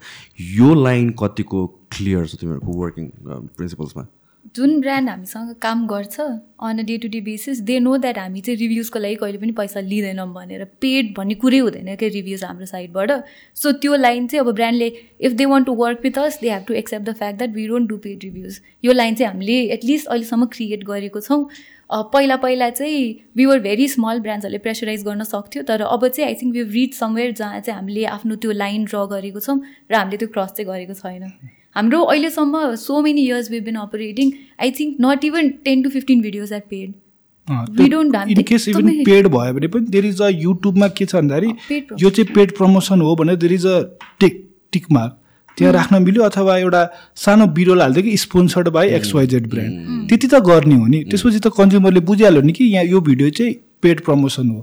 यो लाइन कतिको क्लियर छ तिमीहरूको वर्किङ प्रिन्सिपल्समा जुन ब्रान्ड हामीसँग काम गर्छ on a day to day basis they know that हामी चाहिँ रिभ्युजको लागि कहिले पनि पैसा लिँदैनौँ भनेर पेड भन्ने कुरै हुँदैन क्या रिभ्युज हाम्रो साइडबाट सो त्यो लाइन चाहिँ अब ब्रान्डले if they want to work with us they have to accept the fact that we don't do paid reviews यो लाइन चाहिँ हामीले एटलिस्ट अहिलेसम्म क्रिएट गरेको छौँ। पहिला पहिला चाहिँ वी वर भेरी स्मल ब्रान्ड्सहरूले प्रेसराइज गर्न सक्थ्यो तर अब चाहिँ I think we reach somewhere जहाँ चाहिँ हामीले आफ्नो त्यो लाइन ड्र गरेको छौँ र हामीले त्यो क्रस चाहिँ गरेको छैन। हाम्रो अहिलेसम्म so many years we been operating I think not even ten to fifteen videos at paid We don't have- in case even paid भयो भने पनि देयर इज अ युट्युबमा के छ भन्दाखेरि promotion. यो चाहिँ पेड प्रमोसन हो भने there is a tick tick mark त्यहाँ राख्न मिल्यो अथवा एउटा सानो बिरोल हाल्थ्यो कि स्पोन्सर्ड बाई एक्सवाइजेड ब्रान्ड त्यति त गर्ने हो नि। त्यसपछि त कन्ज्युमरले बुझिहाल्यो नि कि यहाँ यो भिडियो चाहिँ पेड प्रमोसन हो।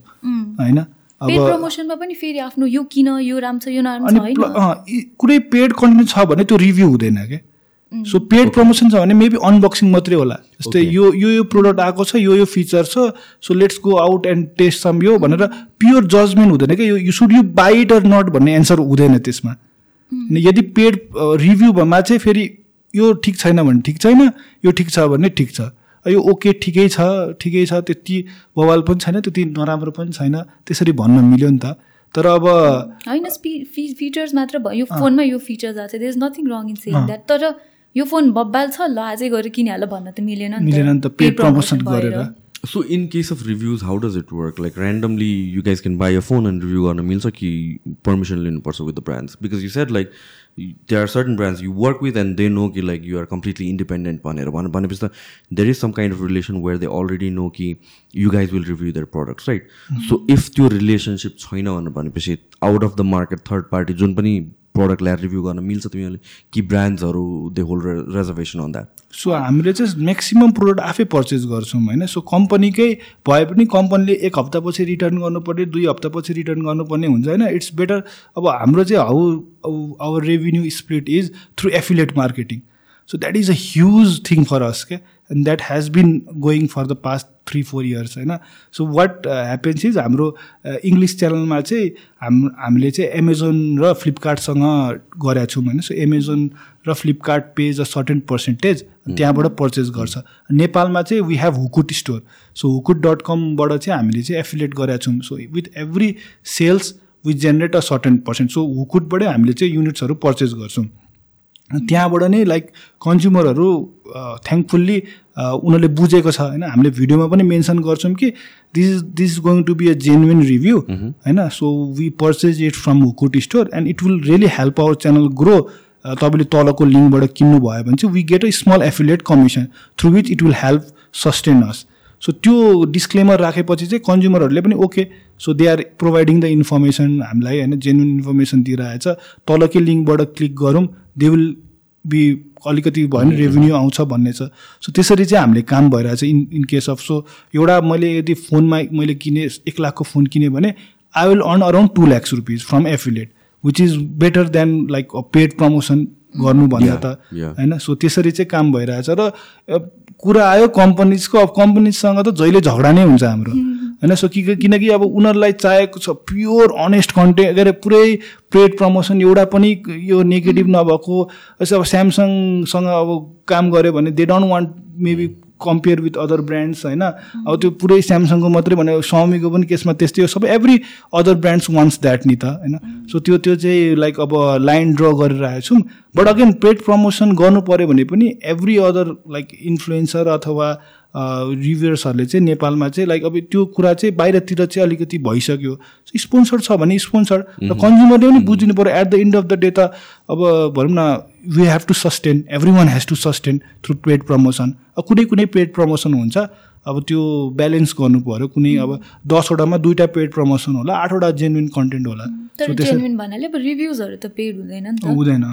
होइन? पेड अब प्रमोसनमा पनि फेरि आफ्नो यो किन यो राम्रो छ यो नराम्रो छ कुनै पेड कन्टेन्ट छ भने त्यो रिभ्यू हुँदैन क्या सो पेड प्रमोसन छ भने मेबी अनबक्सिङ मात्रै होला। जस्तै यो यो यो प्रोडक्ट आएको छ यो यो फिचर छ so let's go out and test some यो भनेर प्योर जजमेन्ट हुँदैन क्या यो you should you buy it or not भन्ने एन्सर हुँदैन त्यसमा। अनि यदि पेड रिभ्यूमा चाहिँ फेरि यो ठिक छैन भने ठिक छैन यो ठिक छ भने ठिक छ। यो ओके ठिकै छ ठिकै छ त्यति बवाल पनि छैन त्यति नराम्रो पनि छैन त्यसरी भन्न मिल्यो नि त तर अब होइन फिचर्स मात्र भयो यो फोनमा यो फिचर्स आएको छ there is nothing wrong in saying that तर यो फोन बब्बाल छ ल आजै गएर किनिहाल भन्न त मिलेन नि त। मिलेन नि त पेड प्रमोसन गरेर। in case of reviews, how does it work? Like randomly, you guys can buy a phone and review on a means कि permission लिनुपर्छ with the brands because you said like there are certain brands you work with and they know कि like you are completely independent भनेर भने भनेपछि त there is some kind of relation where they already know कि you guys will review their products, right? So if त्यो relationship छैन भनेर भनेपछि out of the market third party जुन पनि प्रडक्ट ल्याएर रिभ्यू गर्न मिल्छ तिमीहरूले? कि ब्रान्ड्सहरू they hold reservation on that so हामीले चाहिँ म्याक्सिमम् प्रोडक्ट आफै पर्चेस गर्छौँ होइन? सो कम्पनीकै भए पनि कम्पनीले एक हप्तापछि रिटर्न गर्नुपर्ने दुई हप्तापछि रिटर्न गर्नुपर्ने हुन्छ होइन? इट्स बेटर अब हाम्रो चाहिँ how our revenue split is through affiliate marketing so that is a huge thing for us क्या and that has been going for the past three four years होइन सो वाट ह्यापन्स इज हाम्रो इङ्ग्लिस च्यानलमा चाहिँ हाम हामीले चाहिँ एमाजोन र फ्लिपकार्टसँग गरेका छौँ होइन? सो एमाजोन र Flipkart pays a certain percentage त्यहाँबाट पर्चेस गर्छ। नेपालमा चाहिँ we have Hukut store so Hukut dot कमबाट चाहिँ हामीले चाहिँ एफिलेट गरेका छौँ। So with every sales with generate a certain percent so हुकुटबाटै हामीले चाहिँ युनिट्सहरू पर्चेस गर्छौँ। त्यहाँबाट नै लाइक कन्ज्युमरहरू थ्याङ्कफुल्ली उनीहरूले बुझेको छ होइन? हामीले भिडियोमा पनि मेन्सन गर्छौँ कि this is this is going to be a genuine review होइन? So we purchase it from Hukut store and it will really help our channel grow तपाईँले तलको लिङ्कबाट किन्नु भयो भने चाहिँ we get a small affiliate commission through which it will help sustain us so त्यो डिस्क्लेमर राखेपछि चाहिँ कन्ज्युमरहरूले पनि okay so they are providing the information हामीलाई होइन? जेन्युन इन्फर्मेसन दिइरहेछ। तलकै लिङ्कबाट क्लिक गरौँ दे विल बी अलिकति भयो भने रेभेन्यू आउँछ भन्ने छ। सो त्यसरी चाहिँ हामीले काम भइरहेछ in in case of so एउटा मैले यदि फोनमा मैले किने एक लाखको फोन किनेँ भने I will earn around two lakhs rupees from affiliate which is better than like paid promotion गर्नुभन्दा त। होइन? सो त्यसरी चाहिँ काम भइरहेछ। र कुरा आयो कम्पनीजको अब कम्पनीजसँग त जहिले झगडा नै हुन्छ हाम्रो। होइन? सो कि किनकि अब उनीहरूलाई चाहेको छ प्योर अनेस्ट कन्टेन्ट के अरे पुरै पेड प्रमोसन एउटा पनि यो नेगेटिभ नभएको जस्तै अब स्यामसङसँग अब काम गऱ्यो भने they don't want maybe compare with other brands होइन? अब त्यो पुरै स्यामसङको मात्रै भने स्वामीको पनि केसमा त्यस्तै हो। सबै every other brands wants that नि त होइन? सो त्यो त्यो चाहिँ लाइक अब लाइन ड्र गरेर आएको छौँ। बट अगेन पेड प्रमोसन गर्नु पऱ्यो भने पनि एभ्री अदर लाइक इन्फ्लुएन्सर अथवा रिभ्युर्सहरूले चाहिँ नेपालमा चाहिँ लाइक अब त्यो कुरा चाहिँ बाहिरतिर चाहिँ अलिकति भइसक्यो। स्पोन्सर छ भने स्पोन्सर र कन्ज्युमरले पनि बुझिनु पऱ्यो at the end of the day त अब भनौँ न we have to sustain every one has to sustain through paid promotion अब कुनै कुनै पेड प्रमोसन हुन्छ अब त्यो ब्यालेन्स गर्नु पऱ्यो कुनै अब दसवटामा दुइटा पेड प्रमोसन होला आठवटा जेन्युन कन्टेन्ट होला। भन्नाले अब रिभ्युजहरू त पेड हुँदैन हुँदैन।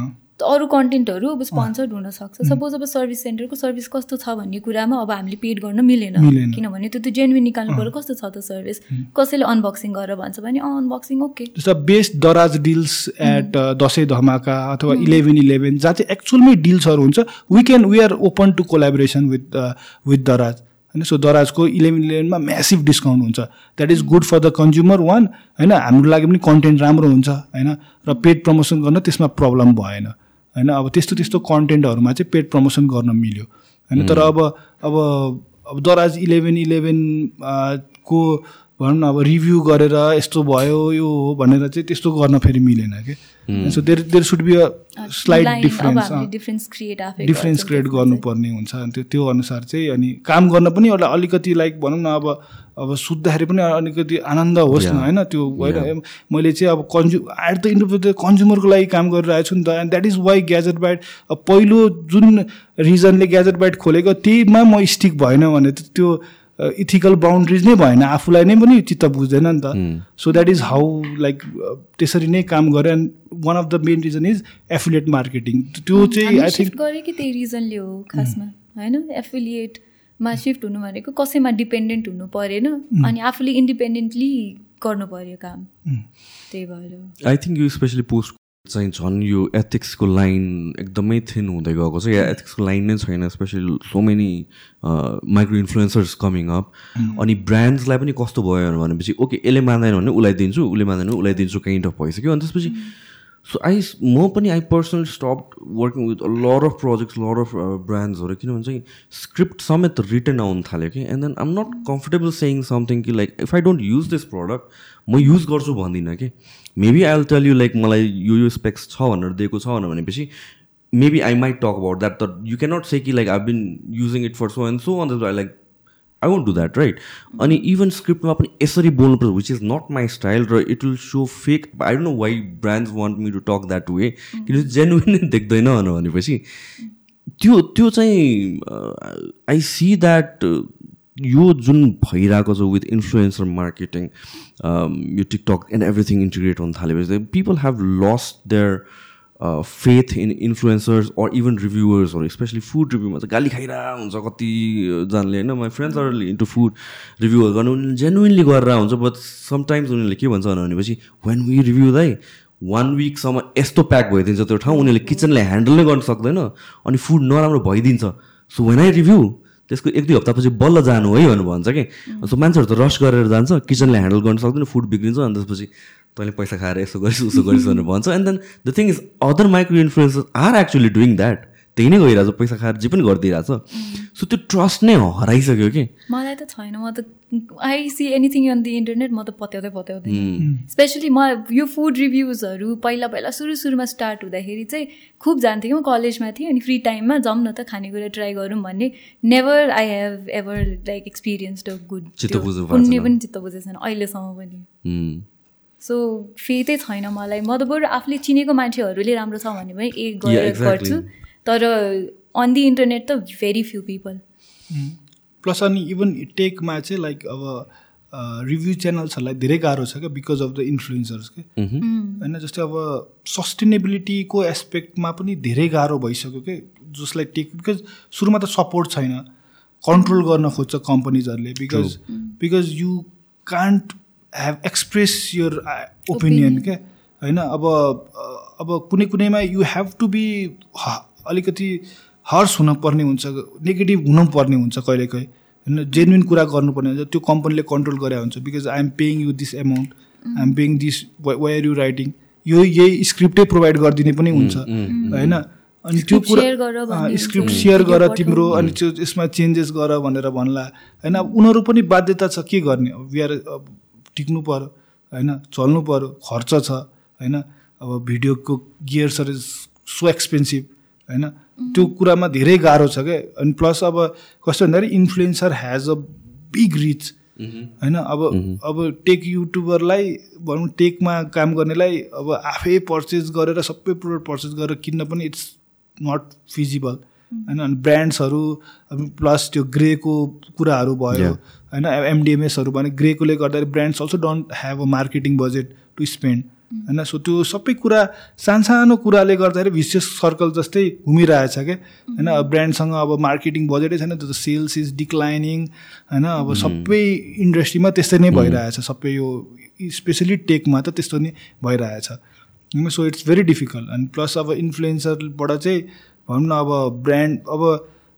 अरू कन्टेन्टहरू अब स्पोन्सर्ड हुनसक्छ। सपोज अब सर्भिस सेन्टरको सर्भिस कस्तो छ भन्ने कुरामा अब हामीले पेड गर्न मिलेन। किनभने त्यो त जेन्युन निकाल्नु पऱ्यो कस्तो छ त सर्भिस? कसैले अनबक्सिङ गरेर भन्छ भने अनबक्सिङ ओके जस्तो best Daraz deals at Dashain धमाका अथवा इलेभेन इलेभेन जहाँ चाहिँ एक्चुअलमै डिल्सहरू हुन्छ we can we are open to collaboration with with Daraz. होइन? सो दराजको इलेभेन इलेभेनमा म्यासिभ डिस्काउन्ट हुन्छ। That is good for the consumer one होइन? हाम्रो लागि पनि कन्टेन्ट राम्रो हुन्छ। होइन? र पेड प्रमोसन गर्न त्यसमा प्रब्लम भएन। होइन? अब त्यस्तो त्यस्तो कन्टेन्टहरूमा चाहिँ पेड प्रमोसन गर्न मिल्यो। होइन? तर अब अब अब दराज इलेभेन इलेभेन को भनौँ न अब रिभ्यू गरेर यस्तो भयो यो हो भनेर चाहिँ त्यस्तो गर्न फेरि मिलेन कि। So there there should be a slight difference difference create गर्नुपर्ने हुन्छ। अनि त्यो त्यो अनुसार चाहिँ अनि काम गर्न पनि एउटा अलिकति लाइक भनौँ न अब अब सुत्दाखेरि पनि अलिकति आनन्द होस् न होइन? त्यो होइन मैले चाहिँ अब कन्जु at the end of the कन्ज्युमरको लागि काम गरिरहेको छु नि त। And that is why Gadget Byte पहिलो जुन रिजनले ग्याजेट बाइट खोलेको त्यहीमा म स्टिक भएन भने त त्यो इथिकल बााउन्ड्रिज नै भएन। आफूलाई नै पनि चित्त बुझ्दैन नि त। So that is how like त्यसरी नै काम गरेँ and one of the main reason is affiliate marketing त्यो चाहिँ आई थिङ्क गरेँ कि त्यही रिजनले हो खासमा होइन? एफिलिएटमा सिफ्ट हुनु भनेको कसैमा डिपेन्डेन्ट हुनु परेन अनि आफूले इन्डिपेन्डेन्टली गर्नु पर्यो काम। त्यही भएर I think you especially post चाहिँ झन् यो एथिक्सको लाइन एकदमै थिन हुँदै गएको छ। या एथिक्सको लाइन नै छैन especially so many micro influencers coming up अनि ब्रान्ड्सलाई पनि कस्तो भयो भनेपछि ओके यसले मान्दैन भने उसलाई दिन्छु उसले मान्दैन उसलाई दिन्छु काइन्ड अफ भइसक्यो। अनि त्यसपछि सो आई म पनि I personally stop working with lot of projects lot of ब्रान्ड्सहरू किनभने चाहिँ स्क्रिप्ट समेत रिटर्न आउनु थाल्यो कि and then I'm not comfortable saying something कि like if I don't use this product म युज गर्छु भन्दिनँ कि maybe I will tell you like मलाई यो यो स्पेक्स छ भनेर दिएको छ भनेपछि maybe I might talk about that the you cannot say कि like I been using it for so and so अन्त I like I won't do that right अनि इभन स्क्रिप्टमा पनि यसरी बोल्नुपर्छ which is not my style र it will so fake I don't know why brands want me to talk that way किनकि जेन्युन नै देख्दैन भनेपछि। त्यो त्यो चाहिँ आई सी द्याट यो जुन भइरहेको छ विथ इन्फ्लुएन्सर मार्केटिङ यो टिकटक एन्ड एभ्रिथिङ इन्टिग्रेट हुन थालेपछि people have lost their faith in influencers or even रिभ्युवर्सहरू specially food रिभ्यूमा चाहिँ गाली खाइरहेको हुन्छ कतिजनाले होइन। माई फ्रेन्ड्सहरूले इन्टु फुड रिभ्यूहरू गर्नु उनीहरूले जेन्युनली गरेर हुन्छ बट समटाइम्स उनीहरूले के भन्छ भनेपछि वेन वी रिभ्यू दाइ वान विकसम्म यस्तो प्याक भइदिन्छ त्यो ठाउँ उनीहरूले किचनले ह्यान्डल नै गर्न सक्दैन अनि फुड नराम्रो भइदिन्छ। सो वेन आई रिभ्यू त्यसको एक दुई हप्तापछि बल्ल जानु है भनेर भन्छ कि। सो मान्छेहरू त रस गरेर जान्छ किचनले ह्यान्डल गर्न सक्दैन फुड बिग्रिन्छ अनि त्यसपछि तैँले पैसा खाएर यसो गरिस् उसो गरिस् भनेर भन्छ। And then the thing is other micro influencers are actually doing that त्यही नै गइरहेछ पैसा खाएर जे पनि गरिदिइरहेछ। सो त्यो ट्रस्ट नै हराइसक्यो कि? मलाई त छैन। म त I see anything on the internet म त पत्याउँदै पत्याउँदैन। स्पेसली म यो फुड रिभ्युजहरू पहिला पहिला सुरु सुरुमा स्टार्ट हुँदाखेरि चाहिँ खुब जान्थेँ कि म कलेजमा थिएँ अनि फ्री टाइममा जाउँ न त खानेकुरा ट्राई गरौँ भन्ने never I have ever like experience a good कुनै। पनि चित्त बुझेको छैन। अहिलेसम्म पनि. सो फेतै छैन मलाई। म त बरु आफूले चिनेको मान्छेहरूले राम्रो छ भने पनि exactly. गर्छु। तर अन दि इन्टरनेट त भेरी फ्यु पिपल प्लस अनि इभन टेकमा चाहिँ लाइक अब रिभ्यू च्यानल्सहरूलाई धेरै गाह्रो छ क्या बिकज अफ द इन्फ्लुएन्सर्स के। होइन जस्तै अब सस्टेनेबिलिटीको एस्पेक्टमा पनि धेरै गाह्रो भइसक्यो कि। जसलाई टेक बिकज सुरुमा त सपोर्ट छैन। कन्ट्रोल गर्न खोज्छ कम्पनीजहरूले because because you can't have express your opinion क्या होइन अब अ, अब कुनै कुनैमा यु हेभ टु बी अलिकति हर्स हुनुपर्ने हुन्छ नेगेटिभ हुनुपर्ने हुन्छ कहिले कहीँ होइन जेन्युन कुरा गर्नुपर्ने हुन्छ त्यो कम्पनीले कन्ट्रोल गरे हुन्छ because I am paying you this amount I am paying this where you writing यो यही स्क्रिप्टै प्रोभाइड गरिदिने पनि हुन्छ। होइन अनि त्यो Script share गर कुरा स्क्रिप्ट सेयर गर। तिम्रो अनि त्यो यसमा चेन्जेस गर भनेर भन्ला। होइन अब उनीहरू पनि बाध्यता छ के गर्ने? बिहार टिक्नु पऱ्यो होइन? चल्नु पऱ्यो खर्च छ होइन? अब भिडियोको गियर्सहरू सो एक्सपेन्सिभ होइन? त्यो कुरामा धेरै गाह्रो छ क्या अनि प्लस अब कस्तो भन्दाखेरि influencer has a big reach होइन? अब अब टेक युट्युबरलाई भनौँ टेकमा काम गर्नेलाई अब आफै पर्चेस गरेर सबै प्रोडक्ट पर्चेस गरेर किन्न पनि इट्स नट फिजिबल होइन अनि ब्रान्ड्सहरू प्लस त्यो ग्रेको कुराहरू भयो. होइन एमडिएमएसहरू भने ग्रेकोले गर्दाखेरि brands also don't have a marketing budget to spend होइन सो त्यो सबै कुरा सानसानो कुराले गर्दाखेरि भिसियस सर्कल जस्तै घुमिरहेछ क्या होइन ब्रान्डसँग अब मार्केटिङ बजेटै छैन त्यो त सेल्स इज डिक्लाइनिङ होइन अब सबै इन्डस्ट्रीमा त्यस्तै नै भइरहेछ सबै यो स्पेसली टेकमा त त्यस्तो नै भइरहेछ। सो इट्स भेरी डिफिकल्ट अनि प्लस अब इन्फ्लुएन्सरबाट चाहिँ भनौँ न अब ब्रान्ड अब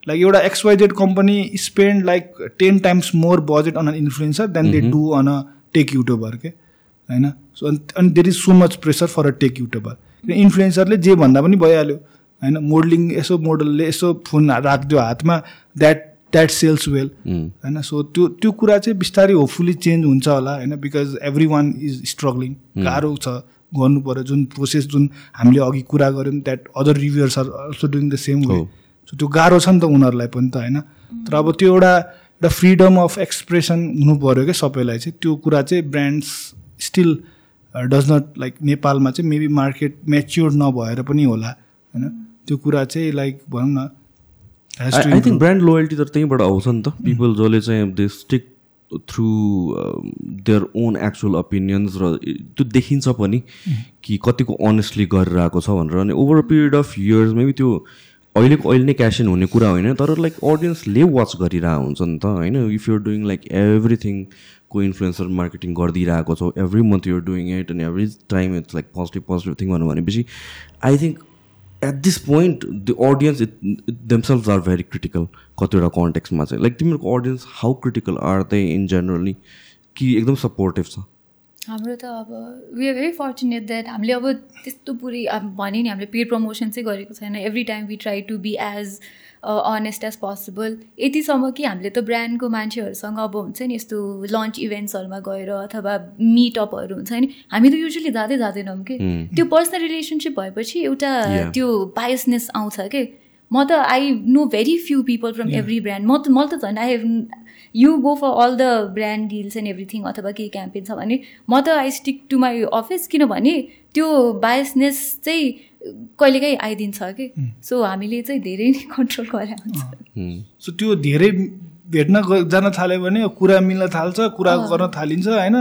लाइक एउटा XYZ company spend like ten times more budget on on influencer than they do on a tech YouTuber के होइन सो अनि अनि there is so much pressure for a tech YouTuber इन्फ्लुएन्सरले जे भन्दा पनि भइहाल्यो होइन? मोडलिङ यसो मोडलले यसो फोन राखिदियो हातमा द्याट द्याट सेल्स वेल होइन? सो त्यो त्यो कुरा चाहिँ बिस्तारै होपफुली चेन्ज हुन्छ होला होइन? Because every one is struggling गाह्रो छ। गर्नु पऱ्यो जुन प्रोसेस जुन हामीले अघि कुरा गऱ्यौँ that other reviewers are also doing the same way. So त्यो गाह्रो छ नि त उनीहरूलाई पनि त होइन? तर अब त्यो एउटा एउटा फ्रिडम अफ एक्सप्रेसन हुनु पऱ्यो क्या सबैलाई चाहिँ? त्यो कुरा चाहिँ brands still does not like नेपालमा चाहिँ मेबी मार्केट मेच्योर नभएर पनि होला होइन? त्यो कुरा चाहिँ लाइक भनौँ न आई थिङ्क. ब्रान्ड लोयल्टी त त्यहीँबाट आउँछ नि त। पिपल जसले चाहिँ they stick through their own actual opinions र त्यो देखिन्छ पनि कि कतिको अनेस्टली गरेर आएको छ भनेर। अनि over period of years maybe त्यो अहिलेको अहिले नै क्यास इन हुने कुरा होइन तर लाइक अडियन्सले वाच गरिरहेको हुन्छ नि त होइन? If you're doing like everything को इन्फ्लुएन्सर मार्केटिङ गरिदिइरहेको छ every month you're doing it and every time it's like positive positive thing भन्नु भनेपछि I think at this point the audience it themselves are very critical कतिवटा कन्टेक्समा चाहिँ लाइक तिमीहरूको audience how critical are they in generally कि एकदम सपोर्टिभ छ हाम्रो त अब we are very fortunate that हामीले अब त्यस्तो पुरै अब भने नि हामीले पेड प्रमोसन चाहिँ गरेको छैन. Every time we try to be as honest as possible यतिसम्म कि हामीले त ब्रान्डको मान्छेहरूसँग अब हुन्छ नि यस्तो लन्च इभेन्ट्सहरूमा गएर अथवा मिटअपहरू हुन्छ नि हामी त युजली जाँदै जाँदैनौँ कि। त्यो पर्सनल रिलेसनसिप भएपछि एउटा. त्यो बायसनेस आउँछ कि? म त I know very few people from every brand म त मैले त झन् I have you go for all the brand deals and everything अथवा केही क्याम्पेन छ भने म त I stick to my office किनभने त्यो बायसनेस चाहिँ कहिलेकाहीँ आइदिन्छ कि। सो हामीले चाहिँ धेरै नै कन्ट्रोल गरेर हुन्छ। सो त्यो धेरै भेट्न जान थाल्यो भने कुरा मिल्न थाल्छ कुरा गर्न थालिन्छ होइन?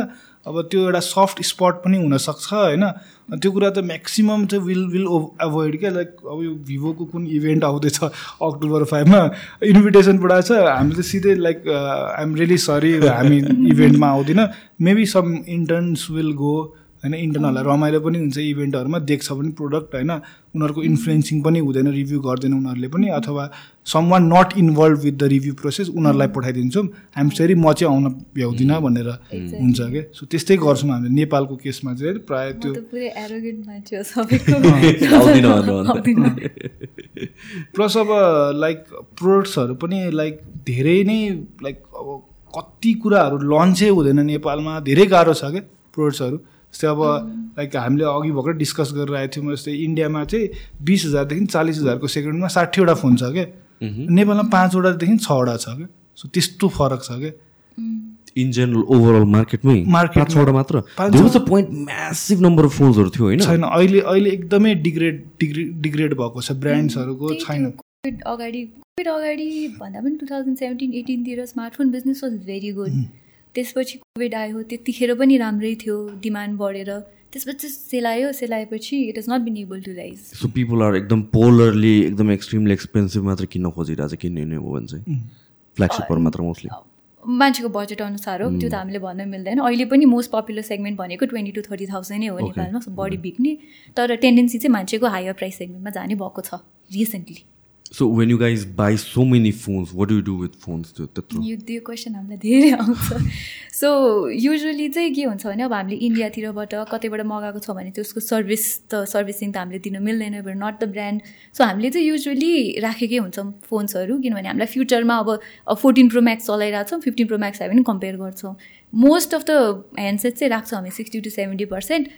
अब त्यो एउटा सफ्ट स्पट पनि हुनसक्छ होइन? त्यो कुरा त म्याक्सिमम् चाहिँ विल विल एभोइड क्या लाइक अब यो भिभोको कुन इभेन्ट आउँदैछ अक्टोबर फाइभमा इन्भिटेसन छ हामीले सिधै लाइक आइएम रियली सरी हामी इभेन्टमा आउँदिनँ। Maybe some interns will go होइन इन्टर्नहरूलाई रमाइलो पनि हुन्छ इभेन्टहरूमा देख्छ पनि प्रोडक्ट होइन। उनीहरूको इन्फ्लुएन्सिङ पनि हुँदैन रिभ्यू गर्दैन उनीहरूले पनि अथवा some one not involve with the review process उनीहरूलाई पठाइदिन्छौँ। हामी सरी म चाहिँ आउन भ्याउँदिनँ भनेर हुन्छ क्या सो त्यस्तै गर्छौँ हामीले नेपालको केसमा चाहिँ प्रायः त्यो प्लस अब लाइक प्रोडक्ट्सहरू पनि लाइक धेरै नै लाइक अब कति कुराहरू लन्चै हुँदैन नेपालमा धेरै गाह्रो छ क्या प्रोडक्ट्सहरू जस्तै अब लाइक हामीले अघि भर्खर डिस्कस गरेर आएको थियौँ जस्तै इन्डियामा चाहिँ बिस हजारदेखि चालिस हजारको सेकेन्डमा साठीवटा फोन छ क्या। नेपालमा पाँचवटादेखि छवटा छ क्या। सो त्यस्तो फरक छ क्या। इन जेनरल ओभरअल मार्केटमै पाँचवटा मात्र। पोइन्ट म्यासिभ नम्बर अफ फोन्सहरू थियो होइन? छैन अहिले अहिले एकदमै डिग्रेड डिग्रे डिग्रेड भएको छ ब्रान्ड्सहरूको छैन। कोभिड अगाडि कोभिड अगाडि भन्दा पनि two thousand seventeen एटिनतिर smartphone business was very good त्यसपछि कोभिड आयो त्यतिखेर पनि राम्रै थियो डिमान्ड बढेर। त्यसपछि सेलायो सेलाएपछि it is not been able to rise so people are एकदम पोलरली एकदम एक्सट्रिमली एक्सपेन्सिभ मात्र किन्न खोजिरहेको छ किन्ने हो भने चाहिँ। फ्ल्यागसिपहरू मात्र मोस्टली मान्छेको बजेट अनुसार हो त्यो त हामीले भन्न मिल्दैन। अहिले पनि मोस्ट पपुलर सेगमेन्ट भनेको ट्वेन्टी टू थर्टी थाउजन्ड नै हो नेपालमा बढी बिक्ने। तर टेन्डेन्सी चाहिँ मान्छेको हायर प्राइस सेगमेन्टमा जाने भएको छ recently so when you guys buy so many phones what you do with phones त्यो यो त्यो क्वेसन हामीलाई धेरै आउँछ। सो युजली चाहिँ के हुन्छ भने अब हामीले इन्डियातिरबाट कतैबाट मगाएको छ भने त्यसको सर्भिस त सर्भिसिङ त हामीले दिन मिल्दैन नट द ब्रान्ड सो हामीले चाहिँ युजली राखेकै हुन्छौँ फोन्सहरू किनभने हामीलाई फ्युचरमा अब फोर्टिन प्रो म्याक्स चलाइरहेको छौँ फिफ्टिन प्रो म्याक्स हामी पनि कम्पेयर गर्छौँ। मोस्ट अफ द ह्यान्डसेट चाहिँ राख्छौँ हामी सिक्सटी टु सेभेन्टी पर्सेन्ट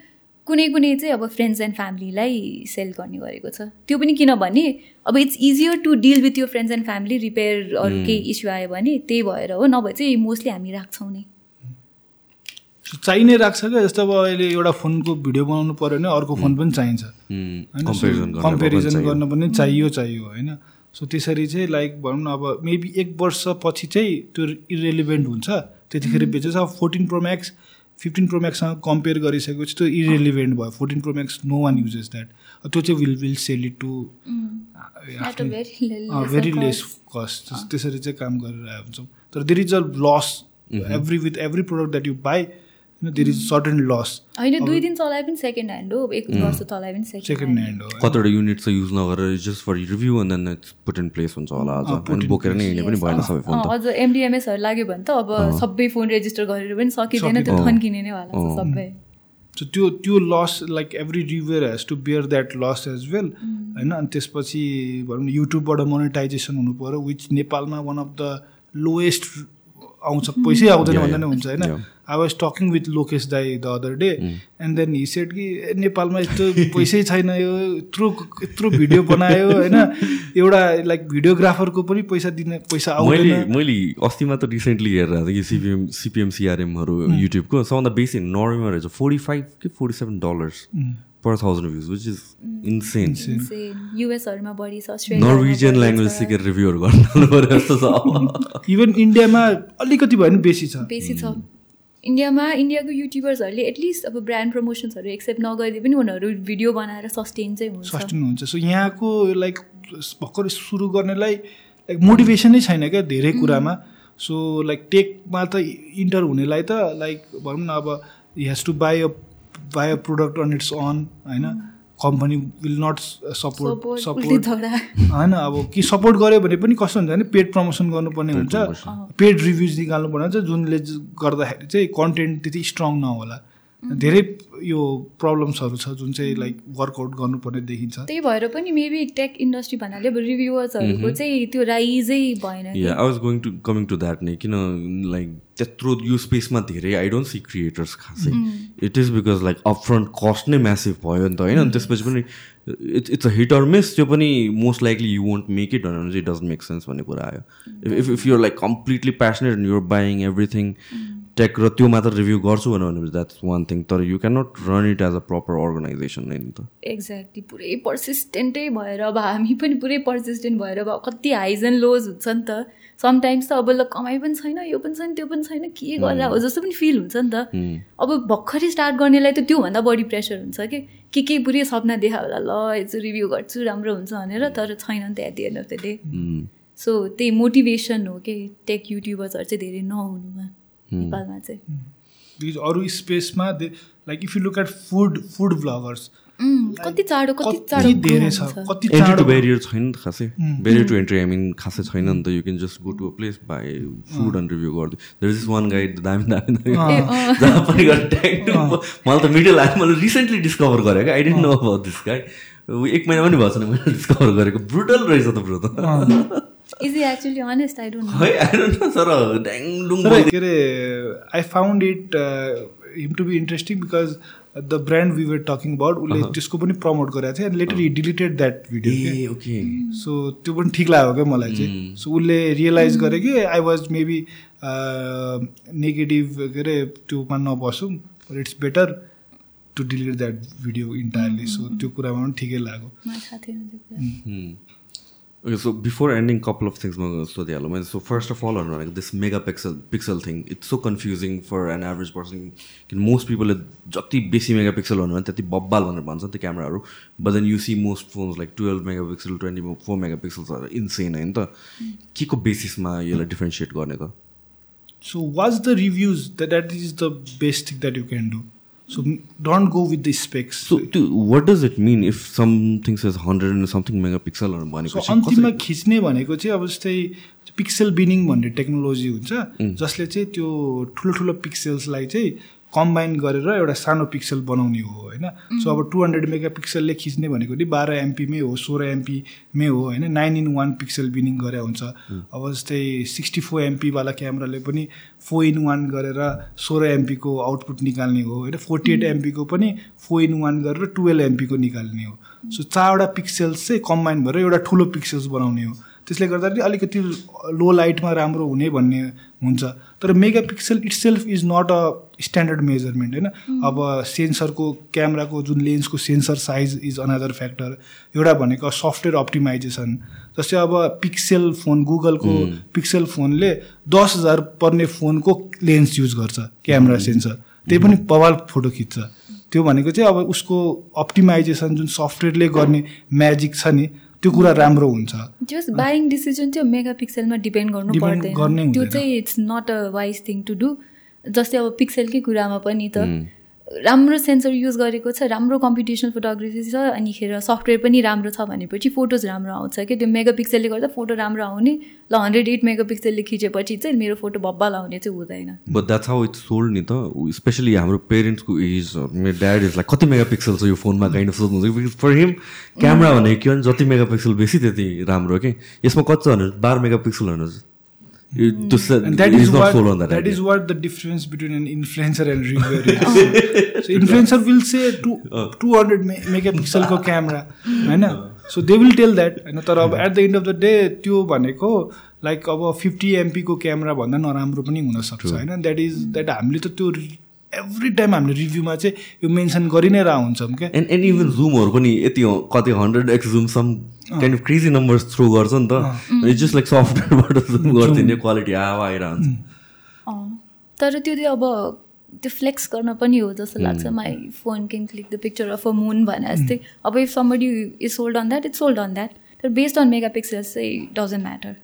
कुनै कुनै चाहिँ अब फ्रेन्ड्स एन्ड फ्यामिलीलाई सेल गर्ने गरेको छ। त्यो पनि किनभने अब it's easier to deal with यो फ्रेन्ड्स एन्ड फ्यामिली रिपेयर अरू केही इस्यु आयो भने त्यही भएर हो नभए चाहिँ मोस्टली हामी राख्छौँ नै। चाहि नै राख्छ क्या जस्तो अब अहिले एउटा फोनको भिडियो बनाउनु पऱ्यो भने अर्को फोन पनि चाहिन्छ। कम्पेरिजन गर्न पनि चाहियो। चाहियो होइन। सो त्यसरी चाहिँ लाइक भनौँ न अब मेबी एक वर्षपछि चाहिँ त्यो इरेलिभेन्ट हुन्छ। त्यतिखेर बेचेछ अब फोर्टिन प्रो म्याक्स फिफ्टिन प्रोम्याक्ससँग कम्पेयर गरिसकेपछि त्यो इरेलिभेन्ट भयो. Fourteen pro max no one uses that त्यो चाहिँ will will sell it to very less cost त्यसरी चाहिँ काम गरेर हुन्छौँ तर there is a loss every with every product that you buy there is certain loss होइन दुई दिन चलाए पनि सेकेन्ड ह्यान्ड हो एक वर्ष चलाए पनि सेकेन्ड ह्यान्ड हो कतिवटा युनिट चाहिँ युज नगरेर just for review and then put in place हुन्छ होला अझ बोकेर नै हिँड्ने पनि भएन सबै फोन अझ एमडिएमएसहरू लाग्यो भने त अब सबै फोन रेजिस्टर गरेर पनि सकिँदैन त्यो थन्किने नै होला सबै सो त्यो त्यो loss like every reviewer has to bear that loss as well होइन अनि त्यसपछि भनौँ न युट्युबबाट मोनिटाइजेसन हुनु पऱ्यो विच नेपालमा वान अफ द लोएस्ट आउँछ पैसै आउँदैन भन्दा नै हुन्छ होइन I was talking with Lokesh दाई the other day and then he said कि नेपालमा यस्तो पैसै छैन यो यत्रो यत्रो भिडियो बनायो होइन एउटा लाइक भिडियोग्राफरको पनि पैसा दिने पैसा आउँदैन मैले अस्ति मात्र रिसेन्टली हेरेर कि सिपिएम सिपिएम सिआरएमहरू युट्युबको सबभन्दा बेसी नर्वेमा रहेछ फोर्टी फाइभ कि forty seven dollars per thousand rupees which is insane युएसहरूमा बढी छ नर्वेजियन ल्याङ्ग्वेज सिकेर रिभ्यूहरू गर्नु पऱ्यो जस्तो छ। इभन इन्डियामा अलिकति भयो भने बेसी छ। बेसी छ। इन्डियामा इन्डियाको युट्युबर्सहरूले एटलिस्ट अब ब्रान्ड प्रमोसन्सहरू एक्सेप्ट नगरिदिए पनि उनीहरू भिडियो बनाएर सस्टेन चाहिँ हुन्छ। सस्टेन हुन्छ। सो यहाँको लाइक भर्खर सुरु गर्नेलाई लाइक मोटिभेसनै छैन क्या धेरै कुरामा। सो लाइक टेकमा त इन्टर हुनेलाई त लाइक भनौँ न अब has to buy a buy a product on it's on होइन? Company will not support support होइन अब कि सपोर्ट गऱ्यो भने पनि कस्तो हुन्छ भने पेड प्रमोसन गर्नुपर्ने हुन्छ। पेड रिभ्युज निकाल्नु पर्ने हुन्छ। जुनले गर्दाखेरि चाहिँ कन्टेन्ट त्यति स्ट्रङ नहोला। धेरै यो प्रब्लम्सहरू छ जुन चाहिँ लाइक वर्कआउट गर्नुपर्ने देखिन्छ। त्यही भएर पनि मेबी टेक इन्डस्ट्री भन्नाले अब रिभ्युवर्सहरूको चाहिँ त्यो राइजै भएन I was going to coming to that नै किन लाइक त्यत्रो यो स्पेसमा धेरै आई डोन्ट सी क्रिएटर्स खासै। It is because like up front cost नै म्यासिभ भयो नि त होइन? अनि त्यसपछि पनि it's it's a hit or miss त्यो पनि most likely you won't make it भनेर चाहिँ इट डजन्ट मेक सेन्स भन्ने कुरा आयो। If if you're like completely passionate you're buying everything tech र त्यो मात्र रिभ्यू गर्छु भनेर द्याट्स वान थिङ तर you can not run it as a proper organisation नै नि त। एक्ज्याक्टली पुरै पर्सिस्टेन्टै भएर अब हामी पनि पुरै पर्सिस्टेन्ट भएर अब कति हाइज एन्ड लोज हुन्छ नि त। समटाइम्स त अब ल कमाइ पनि छैन यो पनि छैन त्यो पनि छैन के गरेर हो जस्तो पनि फिल हुन्छ नि त। अब भर्खरै स्टार्ट गर्नेलाई त त्योभन्दा बढी प्रेसर हुन्छ कि? के के पुरै सपना देखा होला ल यसो रिभ्यू गर्छु राम्रो हुन्छ भनेर तर छैन नि त at the end of the day so त्यही मोटिभेसन हो कि टेक युट्युबर्सहरू चाहिँ धेरै नहुनुमा। नेपालमा चाहिँ। बिकज अरू स्पेसमा they like if you look at food food bloggers कति चाँडो कति चाँडो धेरै छ। कति एन्ट्री चाँडो टु ब्यारियर छैन नि त खासै। Barrier to entry I mean खासै छैन नि त you can just go to a place buy food and review गरिदियो देयर इज वान गाइड दामी दामी दामी मलाई त मिडल लाग्यो मैले रिसेन्टली डिस्कभर गरेँ क्या। I didn't know about this guy एक महिना पनि भएको छैन मैले डिस्कभर गरेको। ब्रुटल रहेछ त ब्रो त। के अरे I found it him to be interesting because the brand we were talking about उसले त्यसको पनि प्रमोट गरेको थियो and later he deleted that video so त्यो पनि ठिक लाग्यो क्या मलाई चाहिँ। सो उसले रियलाइज गरे कि आई वाज मेबी नेगेटिभ के अरे त्योमा नबसौँ it's better to delete that video entirely so त्यो कुरामा पनि ठिकै लाग्यो। Okay so before ending couple of things म सोधिहालौँ मैले सो फर्स्ट अफ अल भनेको this megapixel pixel thing it's so confusing for an average person किन मोस्ट पिपलले जति बेसी मेगा पिक्सल भन्यो भने त्यति बब्बाल भनेर भन्छ त्यो क्यामराहरू but then you see most phones like twelve megapixel twenty four mega पिक्सल्सहरू insane होइन त के को बेसिसमा यसलाई डिफ्रेन्सिएट गर्ने त what's the reviews? That that is the best thing that you can do. So m- don't go with the specs. So त्यो what does it mean if something says hundred and something mega पिक्सलहरू so भनेपछि अन्तिममा खिच्ने भनेको चाहिँ अब जस्तै पिक्सेल बिनिङ भन्ने टेक्नोलोजी हुन्छ जसले चाहिँ त्यो ठुलो ठुलो पिक्सेल्सलाई चाहिँ कम्बाइन गरेर एउटा सानो पिक्सल बनाउने हो होइन? सो अब टु हन्ड्रेड मेगा पिक्सलले खिच्ने भनेको नि बाह्र एमपीमै हो सोह्र एमपीमै हो होइन? Nine in one pixel binning गरे हुन्छ। अब जस्तै सिक्सटी फोर एमपीवाला क्यामराले पनि फोर इन वान गरेर सोह्र एमपीको आउटपुट निकाल्ने हो होइन? फोर्टी एट एमपीको पनि फोर इन वान गरेर टुवेल्भ एमपीको निकाल्ने हो। सो चारवटा पिक्सेल्स चाहिँ कम्बाइन भएर एउटा ठुलो पिक्सेल्स बनाउने हो। त्यसले गर्दाखेरि अलिकति लो लाइटमा राम्रो हुने भन्ने हुन्छ। तर megapixel itself is not a standard measurement होइन अब सेन्सरको क्यामराको जुन लेन्सको sensor size is another factor एउटा भनेको सफ्टवेयर अप्टिमाइजेसन जस्तै अब पिक्सेल फोन गुगलको पिक्सेल फोनले दस हजार पर्ने फोनको लेन्स युज गर्छ क्यामेरा सेन्सर। त्यही पनि बवाल फोटो खिच्छ। त्यो भनेको चाहिँ अब उसको अप्टिमाइजेसन जुन सफ्टवेयरले गर्ने म्याजिक छ नि त्यो कुरा राम्रो हुन्छ। जस्ट बाइङ डिसिजन चाहिँ मेगा पिक्सलमा डिपेन्ड गर्नु पर्दैन। त्यो। चाहिँ it's not a wise thing to do जस्तै अब पिक्सलकै कुरामा पनि त राम्रो सेन्सर युज गरेको छ राम्रो कम्पिटिसनल फोटोग्राफी छ अनिखेर सफ्टवेयर पनि राम्रो छ भनेपछि फोटोज राम्रो आउँछ कि त्यो मेगा पिक्सलले गर्दा फोटो राम्रो आउने ल हन्ड्रेड एट मेगा पिक्सलले खिचेपछि चाहिँ मेरो फोटो बब्बाल आउने चाहिँ हुँदैन। But that's how it's sold नि त। स्पेसली हाम्रो पेरेन्ट्सको एज मेरो ड्याड इज लाइक कति मेगा पिक्सल छ यो फोनमा काइन्ड अफ सोध्नुहुन्छ बिकज फर हिम क्यामरा भनेको के भने जति मेगा पिक्सल बेसी त्यति राम्रो के। यसमा कति छ भने बाह्र मेगा पिक्सल भने And that is is what that that is what the difference between an influencer and reviewer is. so influencer will say two two hundred megapixel को camera होइन so they will tell that होइन तर अब at the end of the day त्यो भनेको लाइक अब फिफ्टी एमपीको क्यामेरा भन्दा नराम्रो पनि हुनसक्छ होइन द्याट इज द्याट हामीले त त्यो एभ्री टाइम हामीले रिभ्यूमा चाहिँ यो मेन्सन गरि नै रह हुन्छौँ क्या। एन्ड एन्ड इभन जुमहरू पनि यति कति hundred X zoom some kind of crazy numbers throw गर्छ नि त। इट्स जस्ट लाइक सफ्टवेयरबाट जुम गरिदिने क्वालिटी हावा आइरहन्छ। तर त्यो चाहिँ अब त्यो फ्लेक्स गर्न पनि हो जस्तो लाग्छ। My phone can click the picture of a moon भने जस्तै। अब if somebody is sold on that it's sold on that तर बेस्ड अन मेगा पिक्सल्स चाहिँ डजन्ट म्याटर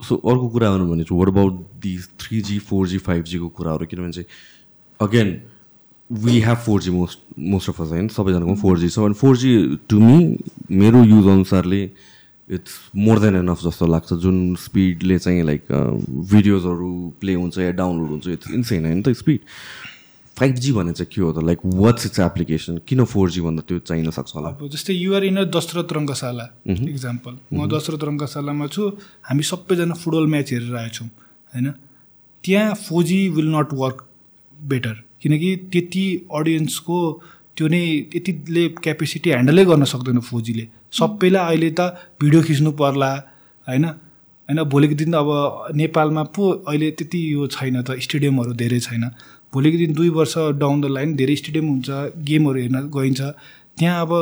सो अर्को कुरा गर्नु भने चाहिँ what about the three G four G five जीको कुराहरू? किनभने चाहिँ again we have four G most most of us होइन सबैजनाको फोर जी छ। अनि फोर जी टु मी मेरो युज अनुसारले इट्स मोर देन एनफ जस्तो लाग्छ। जुन स्पिडले चाहिँ लाइक भिडियोजहरू प्ले हुन्छ या डाउनलोड हुन्छ इट्स इन्सेन होइन त स्पिड फाइभ जी भने चाहिँ के हो त? लाइक वाट्स इट्स एप्लिकेसन किन फोर जी भन्दा त्यो चाहिन सक्छ होला? अब जस्तै you're in a Dasharath Rangashala example म दशरथ रङ्गशालामा छु हामी सबैजना फुटबल म्याच हेरेर आएछौँ होइन? त्यहाँ four G will not work better किनकि त्यति अडियन्सको त्यो नै त्यतिले क्यापेसिटी ह्यान्डलै गर्न सक्दैन फोजीले। सबैलाई अहिले त भिडियो खिच्नु पर्ला होइन? होइन भोलिको दिन अब नेपालमा पो अहिले त्यति यो छैन त स्टेडियमहरू धेरै छैन। भोलिको दिन दुई वर्ष डाउन द लाइन धेरै स्टेडियम हुन्छ गेमहरू हेर्न गइन्छ। त्यहाँ अब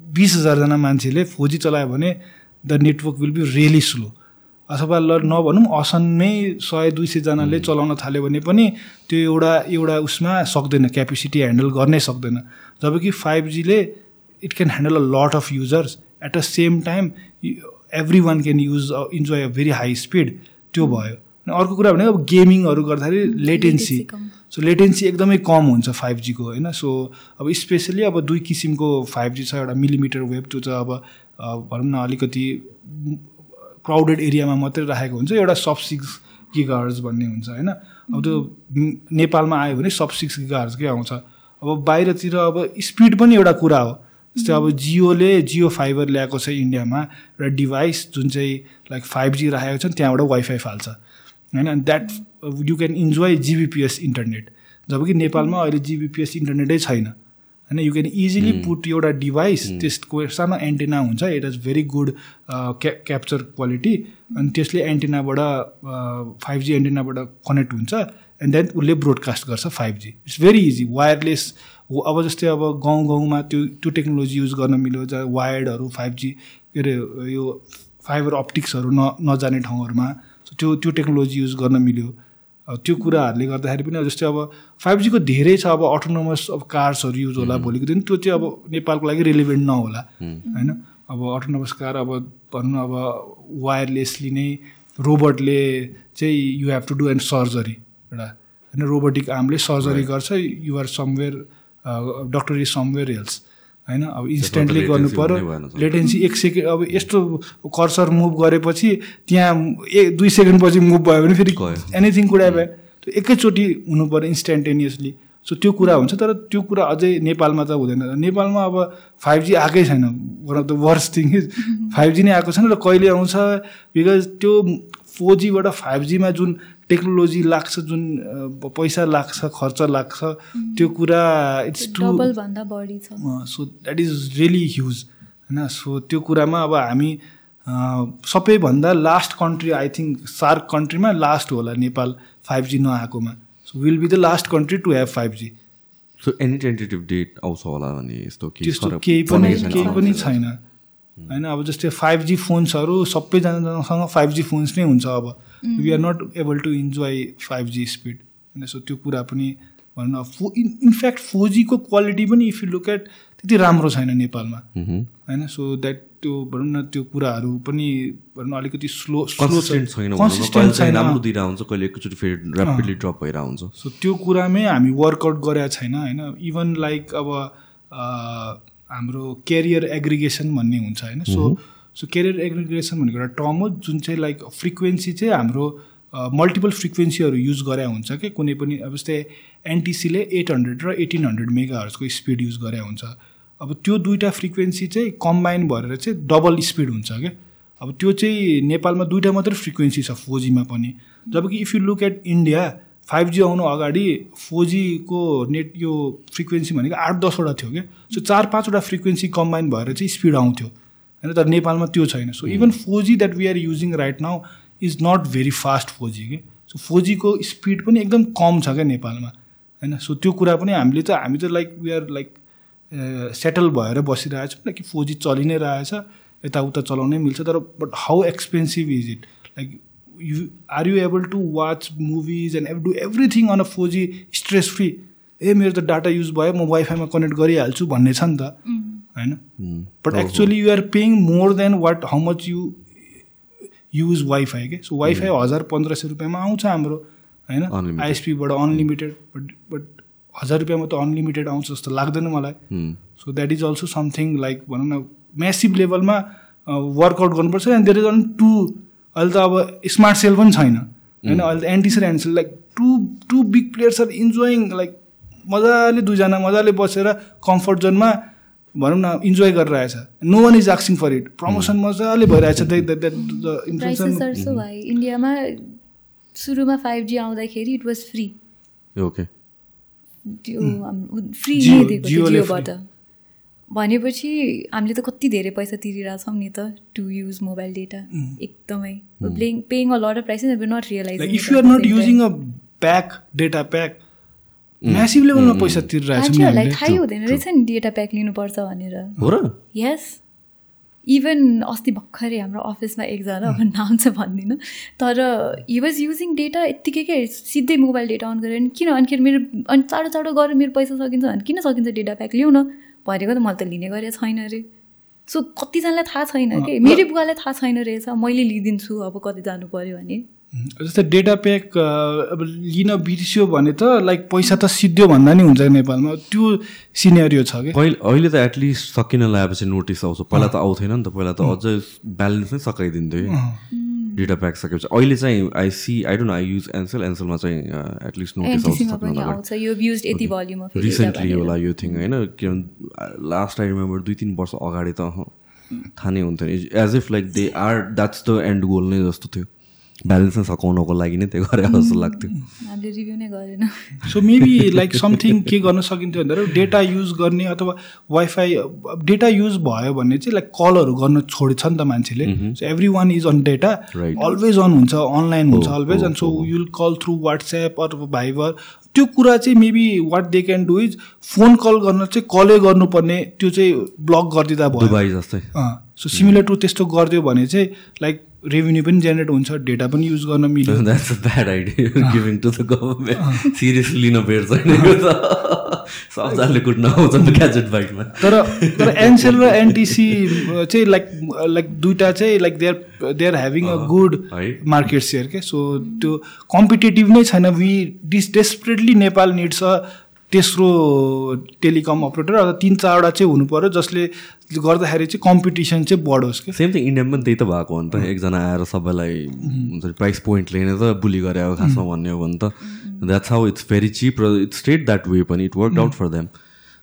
बिस हजारजना मान्छेले फोजी चलायो भने the network will be really slow अथवा ल नभनौँ असनमै सय दुई सयजनाले चलाउन थाल्यो भने पनि त्यो एउटा एउटा उसमा सक्दैन क्यापेसिटी ह्यान्डल गर्नै सक्दैन। जबकि फाइभ जीले it can handle a lot of users at the same time every one can use enjoy a very high speed त्यो भयो। अनि अर्को कुरा भनेको अब गेमिङहरू गर्दाखेरि लेटेन्सी। सो लेटेन्सी एकदमै कम हुन्छ फाइभ जीको होइन? सो अब स्पेसली अब दुई किसिमको फाइभ जी छ एउटा मिलिमिटर वेभ त्यो चाहिँ अब भनौँ न अलिकति क्राउडेड एरियामा मात्रै राखेको हुन्छ एउटा सब सिक्स गिगाहर्ज भन्ने हुन्छ होइन? अब त्यो नेपालमा आयो भने सब सिक्स गिगाहर्जकै आउँछ। अब बाहिरतिर अब स्पिड पनि एउटा कुरा हो। जस्तै अब जियोले जियो फाइबर ल्याएको छ इन्डियामा एउटा डिभाइस जुन चाहिँ लाइक फाइभ जी राखेको छ त्यहाँबाट वाइफाई फाल्छ। होइन? That you can enjoy GBPS internet जबकि नेपालमा अहिले जिबिपिएस इन्टरनेटै छैन। होइन यु क्यान इजिली पुट एउटा डिभाइस त्यसको सानो एन्टेना हुन्छ इट इज भेरी गुड क्या क्याप्चर क्वालिटी अनि त्यसले एन्टेनाबाट फाइभ जी एन्टेनाबाट कनेक्ट हुन्छ एन्ड देन उसले ब्रोडकास्ट गर्छ five G it's very easy wireless अब जस्तै अब गाउँ गाउँमा त्यो त्यो टेक्नोलोजी युज गर्न मिल्यो जहाँ वायर्डहरू फाइभ जी के अरे यो फाइबर अप्टिक्सहरू न नजाने ठाउँहरूमा So त्यो त्यो टेक्नोलोजी युज गर्न मिल्यो। त्यो कुराहरूले गर्दाखेरि पनि जस्तै अब फाइभ जीको धेरै छ अब अटोनोमस अब कार्सहरू युज होला भोलिको दिन त्यो चाहिँ अब नेपालको लागि रिलेभेन्ट नहोला। होइन? अब अटोनोमस कार अब भनौँ न अब वायरलेसली नै रोबोटले चाहिँ you have to do and surgery एउटा। होइन रोबोटिक आर्मले सर्जरी गर्छ you're somewhere doctor is somewhere else होइन? अब इन्स्टेन्टली गर्नु latency पऱ्यो। लेटेन्सी एक सेकेन्ड अब यस्तो कर्सर मुभ गरेपछि त्यहाँ एक दुई सेकेन्डपछि मुभ भयो भने फेरि। एनिथिङ कुरा भयो। त्यो एकैचोटि हुनु पऱ्यो इन्स्टेन्टेनियसली सो त्यो कुरा हुन्छ तर त्यो कुरा अझै नेपालमा त हुँदैन। नेपालमा अब फाइभ जी आएकै छैन। One of the worst thing is five G नै आएको छैन र कहिले आउँछ? बिकज त्यो फोर जीबाट फाइभ जीमा जुन टेक्नोलोजी लाग्छ जुन पैसा लाग्छ खर्च लाग्छ त्यो कुरा इट्स टु डबल भन्दा बढी छ। So that is really huge होइन? सो त्यो कुरामा अब हामी सबैभन्दा last country I think SAARC कन्ट्रीमा last होला Nepal five G नआएकोमा। So will be the last country to have five G so any tentative date आउँछ होला भने यस्तो केही। पनि छैन। होइन अब जस्तै फाइभ जी फोन्सहरू सबैजनासँग फाइभ जी फोन्स नै हुन्छ अब। We are not able to enjoy five G speed होइन सो त्यो कुरा पनि भनौँ न फो इन इनफ्याक्ट फोर जीको क्वालिटी पनि इफ यु लुक एट त्यति राम्रो छैन नेपालमा। होइन सो द्याट त्यो भनौँ न त्यो कुराहरू पनि भनौँ न अलिकति स्लो कन्सिस्टेन्ट छैन। कहिले कन्सिस्टेन्ट चाहिँ छैन। राम्रो दिइरहेको हुन्छ कहिले एकैचोटि फेरि ऱ्यापिडली ड्रप हुन्छ सो त्यो कुरामै हामी वर्कआउट गरेका छैन होइन। इभन लाइक अब हाम्रो केरियर एग्रिगेसन भन्ने हुन्छ होइन? सो सो केरियर एग्रिगेसन भनेको एउटा टर्म हो जुन चाहिँ लाइक फ्रिक्वेन्सी चाहिँ हाम्रो मल्टिपल फ्रिक्वेन्सीहरू युज गरे हुन्छ कि? कुनै पनि अब जस्तै एनटिसीले एट हन्ड्रेड र एटिन हन्ड्रेड मेगाहरूको स्पिड युज गरे हुन्छ। अब त्यो दुइटा फ्रिक्वेन्सी चाहिँ कम्बाइन भएर चाहिँ डबल स्पिड हुन्छ क्या अब त्यो चाहिँ नेपालमा दुइटा मात्रै फ्रिक्वेन्सी छ फोर जीमा पनि। जबकि if you look at India five G आउनु अगाडि फोर जीको नेट यो फ्रिक्वेन्सी भनेको आठ दसवटा थियो क्या। सो चार पाँचवटा फ्रिक्वेन्सी कम्बाइन भएर चाहिँ स्पिड आउँथ्यो। होइन तर नेपालमा त्यो छैन। So even four G that we are using right now is not very fast four G के सो फोर जीको स्पिड पनि एकदम कम छ क्या नेपालमा। होइन? सो त्यो कुरा पनि हामीले त हामी त like we are like settle भएर बसिरहेछौँ कि फोर जी चलि नै रहेछ यताउता चलाउनै मिल्छ तर but how expensive is it like you are you able to watch movies and do everything on a four G stress free ए मेरो त डाटा युज भयो म वाइफाईमा कनेक्ट गरिहाल्छु भन्ने छ नि त। होइन। But actually you are paying more than what how much you use wifi के सो वाइफाई हजार पन्ध्र सय रुपियाँमा आउँछ हाम्रो होइन? Unlimited. आइएसपीबाट अनलिमिटेड बट बट हजार रुपियाँमा त अनलिमिटेड आउँछ जस्तो लाग्दैन मलाई। So that is also something like भनौँ न म्यासिभ लेभलमा वर्कआउट गर्नुपर्छ। And there is on two अहिले त अब स्मार्ट सेल पनि छैन। होइन अहिले त एन्टी सेल and sale like two two big players are enjoying like मजाले दुईजना मजाले बसेर कम्फर्ट जोनमा भनौँ न इन्जोय गरिरहेछ। नो वान इज आक्सिङ फर इट प्रमोसन मजाले भइरहेछ इन्डियामा सुरुमा फाइभ जी आउँदाखेरि इट वाज फ्री ओके त्यो फ्री जियोबाट भनेपछि हामीले त कति धेरै पैसा तिरिरहेछौँ नि त टु युज मोबाइल डेटा एकदमै। Paying paying a lot of price not like realise if you are not using a pack data pack massive लेभलमा पैसा तिरिरहेको छ नि मान्छेहरूलाई थाहै हुँदैन रहेछ नि डेटा प्याक लिनुपर्छ भनेर। हो र? यस इभन अस्ति भर्खरै हाम्रो अफिसमा एकजना अब नाम चाहिँ भन्दिनँ। तर हि वाज युजिङ डेटा यत्तिकै के सिधै मोबाइल डेटा अन गरेर किन अनिखेरि मेरो अनि चाँडो चाँडो गरेर मेरो पैसा सकिन्छ भने किन सकिन्छ डेटा प्याक लिउँ भनेको त मैले त लिने गरेको छैन अरे सो कतिजनालाई थाहा छैन कि? मेरै बुवालाई थाहा छैन रहेछ मैले लिइदिन्छु अब कति जानु पऱ्यो भने। जस्तै डेटा प्याक अब लिन बिर्स्यो भने त लाइक पैसा त सिद्धो भन्दा नि हुन्छ नेपालमा। त्यो सिनेरियो छ कि? पहिले अहिले त एटलिस्ट सकिन लगाएपछि नोटिस आउँछ। पहिला त आउँथेन नि त पहिला त अझै ब्यालेन्स नै सकाइदिन्थ्यो कि डेटा प्याक सकेपछि। अहिले चाहिँ I see I don't I use Ncell एन्सेलमा चाहिँ एटलिस्ट नोटिस रिसेन्टली होला यो थिङ होइन? किनभने लास्ट आई रिमेम्बर दुई तिन वर्ष अगाडि त थाहा नै हुन्थ्यो। As if like they are that's the end goal नै जस्तो थियो। ब्यालेन्स नै सकाउनको लागि नै त्यो गरे जस्तो लाग्थ्यो। हामीले रिभ्यू नै गरेन। सो मेबी लाइक समथिङ के गर्न सकिन्थ्यो भन्दा डेटा युज गर्ने अथवा वाइफाई डेटा युज भयो भने चाहिँ लाइक कलहरू गर्न छोड्छ नि त मान्छेले। So every one is on data. Always on हुन्छ अनलाइन हुन्छ अलवेज हो, and so you'll call through WhatsApp अथवा भाइबर त्यो कुरा चाहिँ maybe what they can do is phone call गर्न चाहिँ कलै गर्नुपर्ने त्यो चाहिँ ब्लक गरिदिँदा भयो। दुबई जस्तै। सो सिमिलर टु त्यस्तो गरिदियो भने चाहिँ लाइक रेभेन्यू पनि जेनेरेट हुन्छ डेटा पनि युज गर्न मिल्यो। That's a bad idea giving to the government seriously लिन बेर छैन यो त। सबजनाले कुट्न आउँछ ग्याजेट बाइकमा तर तर एनसेल र एनटिसी चाहिँ लाइक लाइक दुइटा चाहिँ like there they are having a good. Market share के सो त्यो कम्पिटेटिभ नै छैन। We this desperately Nepal needs a तेस्रो टेलिकम अपरेटर अथवा तिन चारवटा चाहिँ हुनु पऱ्यो जसले गर्दाखेरि चाहिँ कम्पिटिसन चाहिँ बढोस् कि। सेम थिङ इन्डियामा पनि त्यही त भएको हो नि त। एकजना आएर सबैलाई हुन्छ नि प्राइस पोइन्ट लिने त बुली गरे अब खासमा भन्ने हो भने त। That's how it's very cheap र इट्स स्टेट द्याट वे पनि। It work out for them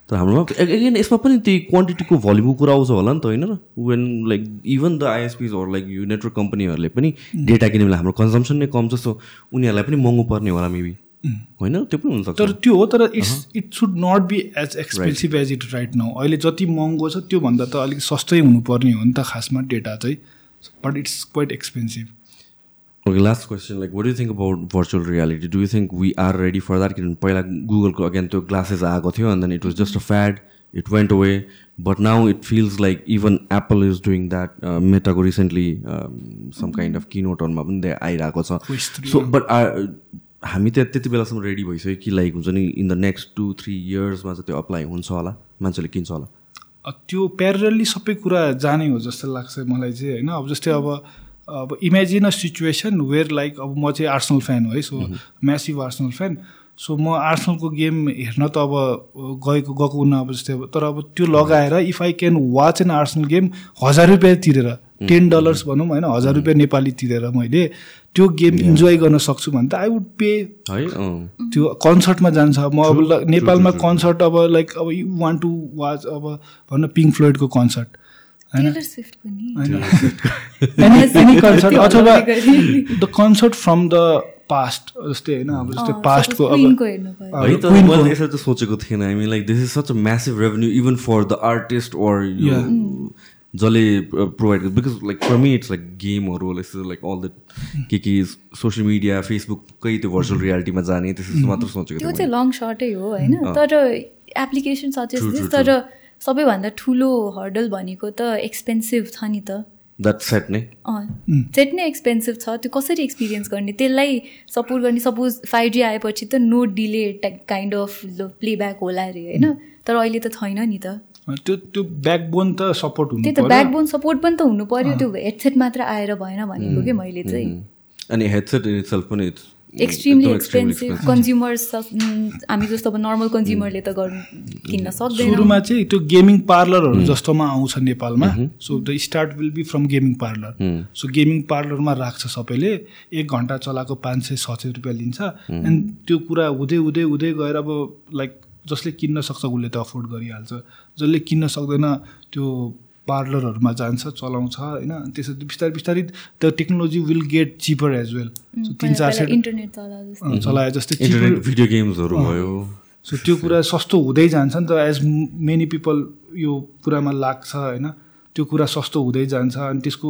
तर हाम्रोमा एगेन यसमा पनि त्यही क्वान्टिटीको भल्युमको कुरा आउँछ होला नि त होइन र? When like even the ISPs like यो नेटवर्क कम्पनीहरूले पनि डेटा किन्यो भने हाम्रो कन्जम्सन नै कम जस्तो उनीहरूलाई पनि महँगो पर्ने होला मेबी होइन? त्यो पनि हुनसक्छ। तर त्यो हो तर it's it should not be as expensive as it right now अहिले जति महँगो छ त्योभन्दा त अलिक सस्तै हुनुपर्ने हो नि त खासमा डेटा चाहिँ। But it's quite expensive okay last question like what you think about virtual reality do you think we are ready for that किनभने पहिला गुगलको अगेन त्यो ग्लासेस आएको थियो and then it was just a fad it went away but now it feels like even Apple is doing that मेटाको recently some kind of किनोटनमा पनि आइरहेको छ। सो बट हामी त्यहाँ त्यति बेलासम्म रेडी भइसक्यो कि लाइक हुन्छ नि in the next two three इयर्समा चाहिँ त्यो अप्लाई हुन्छ होला मान्छेले किन्छ होला। त्यो प्यारली सबै कुरा जाने हो जस्तो लाग्छ मलाई चाहिँ होइन? अब जस्तै अब अब imagine a situation where like अब म चाहिँ आर्सनल फ्यान हो है so massive Arsenal fan so म आर्सनलको गेम हेर्न त अब गएको गएको हुन अब जस्तै अब तर अब त्यो लगाएर if I can watch an Arsenal game हजार रुपियाँ तिरेर टेन डलर्स भनौँ होइन हजार रुपियाँ नेपाली तिरेर मैले त्यो गेम इन्जोय गर्न सक्छु भने त आई वुड पे है त्यो कन्सर्टमा जान्छ। म अब नेपालमा कन्सर्ट अब लाइक अब यु वान टु वाच अब भन्न पिङ्क फ्लोइडको कन्सर्ट। कन्सर्ट अथवा the concert from the past जस्तै होइन अब जस्तै पास्टको अब यसरी त सोचेको थिएन। I mean like this is such a massive revenue even for the artist or यो जसले provide because like for me it's like गेमहरू लाइक अल द के के सोसियल मिडिया फेसबुककै त्यो भर्चुअल रियालिटीमा जाने त्यस्तो मात्र सोचेको त्यो चाहिँ लङ सर्टै हो होइन? तर एप्लिकेसन सजेस्ट दिस तर सबैभन्दा ठुलो हर्डल भनेको त एक्सपेन्सिभ छ नि त। द्याट सेट नै? सेट नै एक्सपेन्सिभ छ। त्यो कसरी एक्सपिरियन्स गर्ने? त्यसलाई सपोर्ट गर्ने सपोज फाइभ जी आएपछि त no delay kind of playback होला अरे होइन? तर अहिले त छैन नि त। त्यो त्यो ब्याकबोन त सपोर्ट हुनु त्यही त ब्याकबोन सपोर्ट पनि त हुनु पर्यो। त्यो हेडसेट मात्र आएर भएन भनेको कि मैले चाहिँ? अनि हेडसेट इन इट्सेल्फ पनि एक्सट्रिमली एक्सपेन्सिभ कन्ज्युमर्स हामी जस्तो अब नर्मल कन्ज्युमरले त गर्नु किन्न सक्दैन। सुरुमा चाहिँ त्यो गेमिङ पार्लरहरू जस्तोमा आउँछ नेपालमा। So the start will be from gaming parlour so gaming पार्लरमा राख्छ सबैले। एक घन्टा चलाएको पाँच सय छ सय रुपियाँ लिन्छ। एन्ड त्यो कुरा हुँदै हुँदै हुँदै गएर अब लाइक जसले किन्न सक्छ उसले त अफोर्ड गरिहाल्छ। जसले किन्न सक्दैन त्यो पार्लरहरूमा जान्छ चलाउँछ होइन? त्यसो बिस्तारै बिस्तारै the technology will get cheaper as well. So तिन चार सय इन्टरनेट चला जस्तो। चलाए भिडियो गेम्सहरू भयो। सो त्यो कुरा सस्तो हुँदै जान्छ नि त एज मेनी पिपल यो कुरामा लाग्छ होइन? त्यो कुरा सस्तो हुँदै जान्छ अनि त्यसको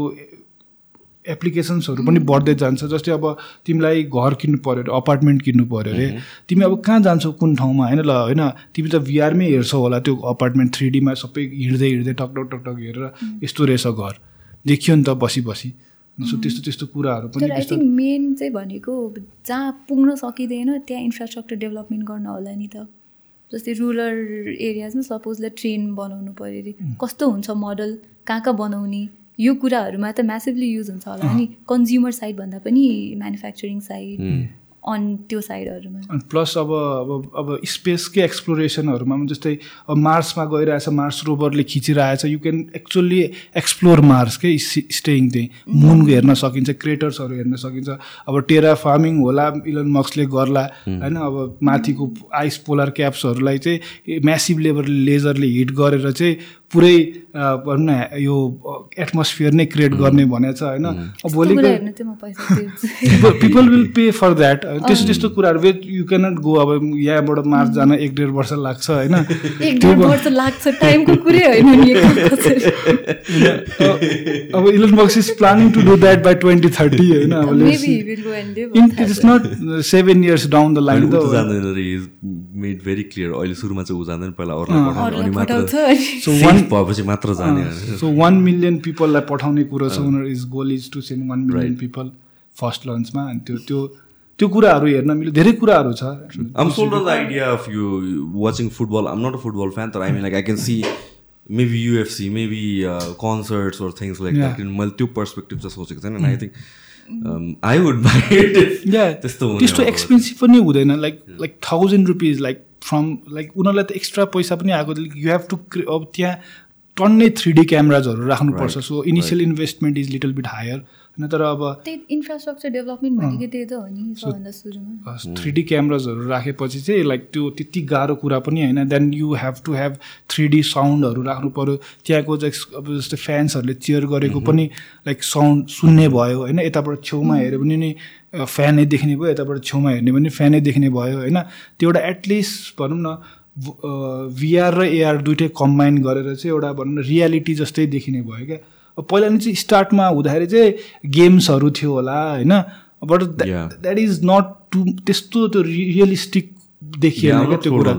एप्लिकेसन्सहरू पनि बढ्दै जान्छ। जस्तै अब तिमीलाई घर किन्नु पऱ्यो अरे अपार्टमेन्ट किन्नु पऱ्यो अरे तिमी अब कहाँ जान्छौ कुन ठाउँमा? होइन ल होइन तिमी त भिआरमै हेर्छौ होला त्यो अपार्टमेन्ट थ्री डीमा सबै हिँड्दै हिँड्दै टक टक टक हेरेर यस्तो रहेछ घर। देखियो नि त बसी बसी। सो त्यस्तो त्यस्तो कुराहरू पनि आई थिङ्क मेन चाहिँ भनेको जहाँ पुग्न सकिँदैन त्यहाँ इन्फ्रास्ट्रक्चर डेभलपमेन्ट गर्न होला नि त। जस्तै रुरल एरियाजमा सपोजलाई ट्रेन बनाउनु पऱ्यो अरे। कस्तो हुन्छ मोडल? कहाँ कहाँ बनाउने? यो कुराहरूमा त म्यासिभली युज हुन्छ होला। नि कन्ज्युमर साइडभन्दा पनि म्यानुफ्याक्चरिङ साइड अन त्यो साइडहरूमा अनि प्लस अब अब अब स्पेसकै एक्सप्लोरेसनहरूमा पनि जस्तै अब मार्समा गइरहेछ मार्स रोभरले खिचिरहेछ you can actually explore Mars के स्टेइङ त्यही मुन हेर्न सकिन्छ क्रेटर्सहरू हेर्न सकिन्छ। अब टेरा फार्मिङ होला इलन मक्सले गर्ला होइन? अब माथिको आइस पोलर क्याप्सहरूलाई चाहिँ म्यासिभ लेभल लेजरले हिट गरेर चाहिँ पुरै भनौँ न यो एटमोस्फियर नै क्रिएट गर्ने भनेको छ होइन? अब भोलिको people will pay for that त्यस्तो त्यस्तो कुराहरू वेट यु क्यानट गो अब यहाँबाट मार्च जान एक डेढ वर्ष लाग्छ होइन? एक डेढ वर्ष लाग्छ टाइमको कुरै होइन नि यो कसरी। अब Elon box is planning to do that by twenty thirty होइन? अब. Is not seven years down the line made very clear अहिले सुरुमा चाहिँ ऊ जान्दैन पहिला अनि मात्र भएपछि मात्र जाने। सो वान मिलियन पिपललाई पठाउने कुरो छ उनीहरू पिपल फर्स्ट लन्चमा अनि त्यो त्यो त्यो कुराहरू हेर्न मिल्यो। धेरै कुराहरू छ। I'm sold the idea of you watching football I'm not a football fan I mean like I can see maybe UFC maybe concerts thing like मैले त्यो पर्सपेक्टिभ सोचेको छैन I think I would mike त्यस्तो एक्सपेन्सिभ पनि हुँदैन। Like like thousand rupees like from like उनीहरूलाई त एक्स्ट्रा पैसा पनि आएको यु हेभ टु अब त्यहाँ टन्नै थ्री डी क्यामराजहरू राख्नुपर्छ। So initial investment is little bit higher होइन तर अब त्यही इन्फ्रास्ट्रक्चर डेभलपमेन्ट भनेको त्यही त हो नि थ्री डी क्यामराजहरू राखेपछि चाहिँ लाइक त्यो त्यति गाह्रो कुरा पनि होइन। Then you have to have three D साउन्डहरू राख्नु पऱ्यो त्यहाँको अब जस्तै फ्यान्सहरूले चियर गरेको पनि लाइक साउन्ड सुन्ने भयो। होइन यताबाट छेउमा हेऱ्यो भने नि फ्यानै देख्ने भयो यताबाट छेउमा हेर्ने भने फ्यानै देख्ने भयो होइन त्यो एउटा एटलिस्ट भनौँ न भिआर र एआर दुइटै कम्बाइन गरेर चाहिँ एउटा भनौँ न रियालिटी जस्तै देखिने भयो क्या अब पहिला नि चाहिँ स्टार्टमा हुँदाखेरि चाहिँ गेम्सहरू थियो होला होइन but. That is not to त्यस्तो त्यो रियलिस्टिक देखिएन क्या त्यो कुरा.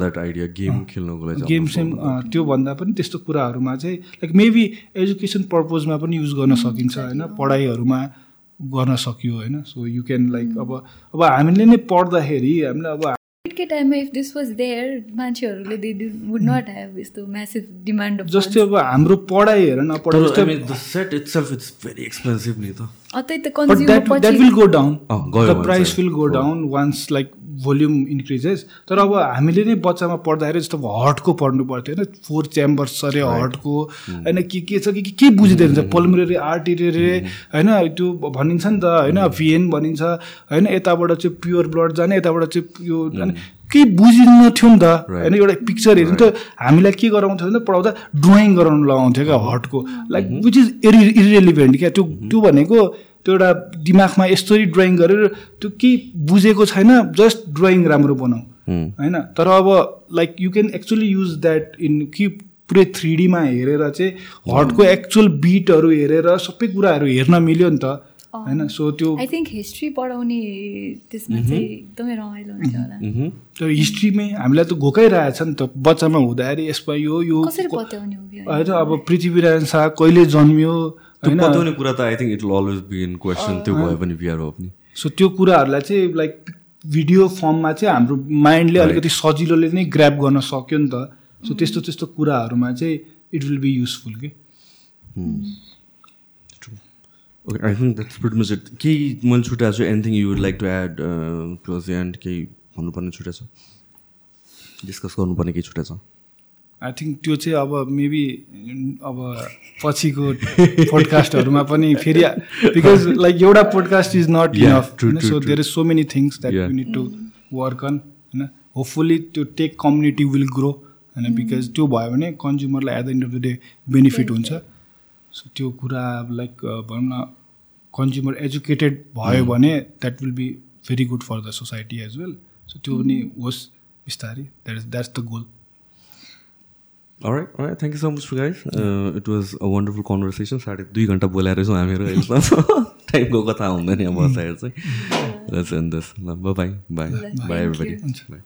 Game खेल्नुको लागि game same sold on that. त्यो भन्दा पनि त्यस्तो कुराहरूमा चाहिँ लाइक मेबी एजुकेसन पर्पजमा पनि युज गर्न सकिन्छ होइन पढाइहरूमा गर्न सकियो होइन? सो यु क्यान लाइक अब अब हामीले नै पढ्दाखेरि हामीले अब कोभिडकै टाइममा इफ दिस वाज देयर मान्छेहरूले दे वुड नट हेभ यस्तो म्यासिभ डिमान्ड अफ जस्तै अब हाम्रो पढाइ हेर न पढाइ the set itself it's very expensive नि त त्यही त द्याट कन्ज्युमर पछि will go down uh, the price. Will go down once like volume increases तर अब हामीले नै बच्चामा पढ्दाखेरि जस्तो हर्टको पढ्नु पर्थ्यो होइन। फोर च्याम्बर्स अरे हर्टको। होइन के के छ कि के- बुझिँदैन छ? पल्मोनरी आर्टिरी होइन त्यो भनिन्छ नि त होइन भेन भनिन्छ। होइन यताबाट चाहिँ प्योर ब्लड जाने यताबाट चाहिँ यो केही बुझिन्न थियो नि त? होइन एउटा पिक्चर हेर्नु त। हामीलाई के गराउँथ्यो भने पढाउँदा ड्रइङ गराउनु लगाउँथ्यो क्या हर्टको। लाइक विच इज इरि इरिरेलिभेन्ट क्या? त्यो त्यो भनेको त्यो एउटा दिमागमा यसरी ड्रइङ गरेर त्यो केही बुझेको छैन जस्ट ड्रइङ राम्रो बनाऊ। होइन? तर अब like you can actually use that in कि पुरै थ्री डीमा हेरेर चाहिँ हर्टको एक्चुअल बिटहरू हेरेर सबै कुराहरू हेर्न मिल्यो नि त। होइन? सो त्यो आई थिङ्क हिस्ट्री पढाउने त्यसमा चाहिँ एकदमै रमाइलो हुन्छ होला. त्यो हिस्ट्रीमै हामीलाई त घोकाइरहेछ नि त बच्चामा हुँदाखेरि यसमा यो यो कसरी पत्याउने हो कि होइन? अब पृथ्वीनारायण शाह कहिले जन्मियो? त्यो पत्याउने कुरा त I think it will always be in question त्यो भयो भने बिहार हो पनि सो त्यो कुराहरूलाई चाहिँ लाइक भिडियो फर्ममा चाहिँ हाम्रो माइन्डले अलिकति सजिलोले नै ग्राप गर्न सक्यो नि त। सो त्यस्तो त्यस्तो कुराहरूमा चाहिँ इट विल बी युजफुल कि okay I think that's pretty much it केही मैले छुट्याएको छु anything you would like to add the end केही भन्नुपर्ने छुट्या छ? डिस्कस गर्नुपर्ने केही छुट्या छ? आई थिङ्क त्यो चाहिँ अब मेबी अब पछिको पोडकास्टहरूमा पनि फेरि बिकज लाइक एउटा podcast is not enough so. There is so many things that. You need to work on होइन? होपफुल्ली त्यो टेक कम्युनिटी विल ग्रो होइन? बिकज त्यो भयो भने कन्ज्युमरलाई at the end of the day benefit हुन्छ। सो त्यो कुरा लाइक भनौँ न कन्ज्युमर एजुकेटेड भयो भने that will be very good for the society as well so त्यो पनि होस् बिस्तारै। That is that's the goal Alright, alright. Thank you so much, guys. Uh, it was a wonderful conversation. साढे दुई घन्टा बोलाएर छौँ हामीहरू अहिलेसम्म टाइमको कथा हुँदैन चाहिँ ल बाई बाई बाई एभ्रिबडी हुन्छ। बाई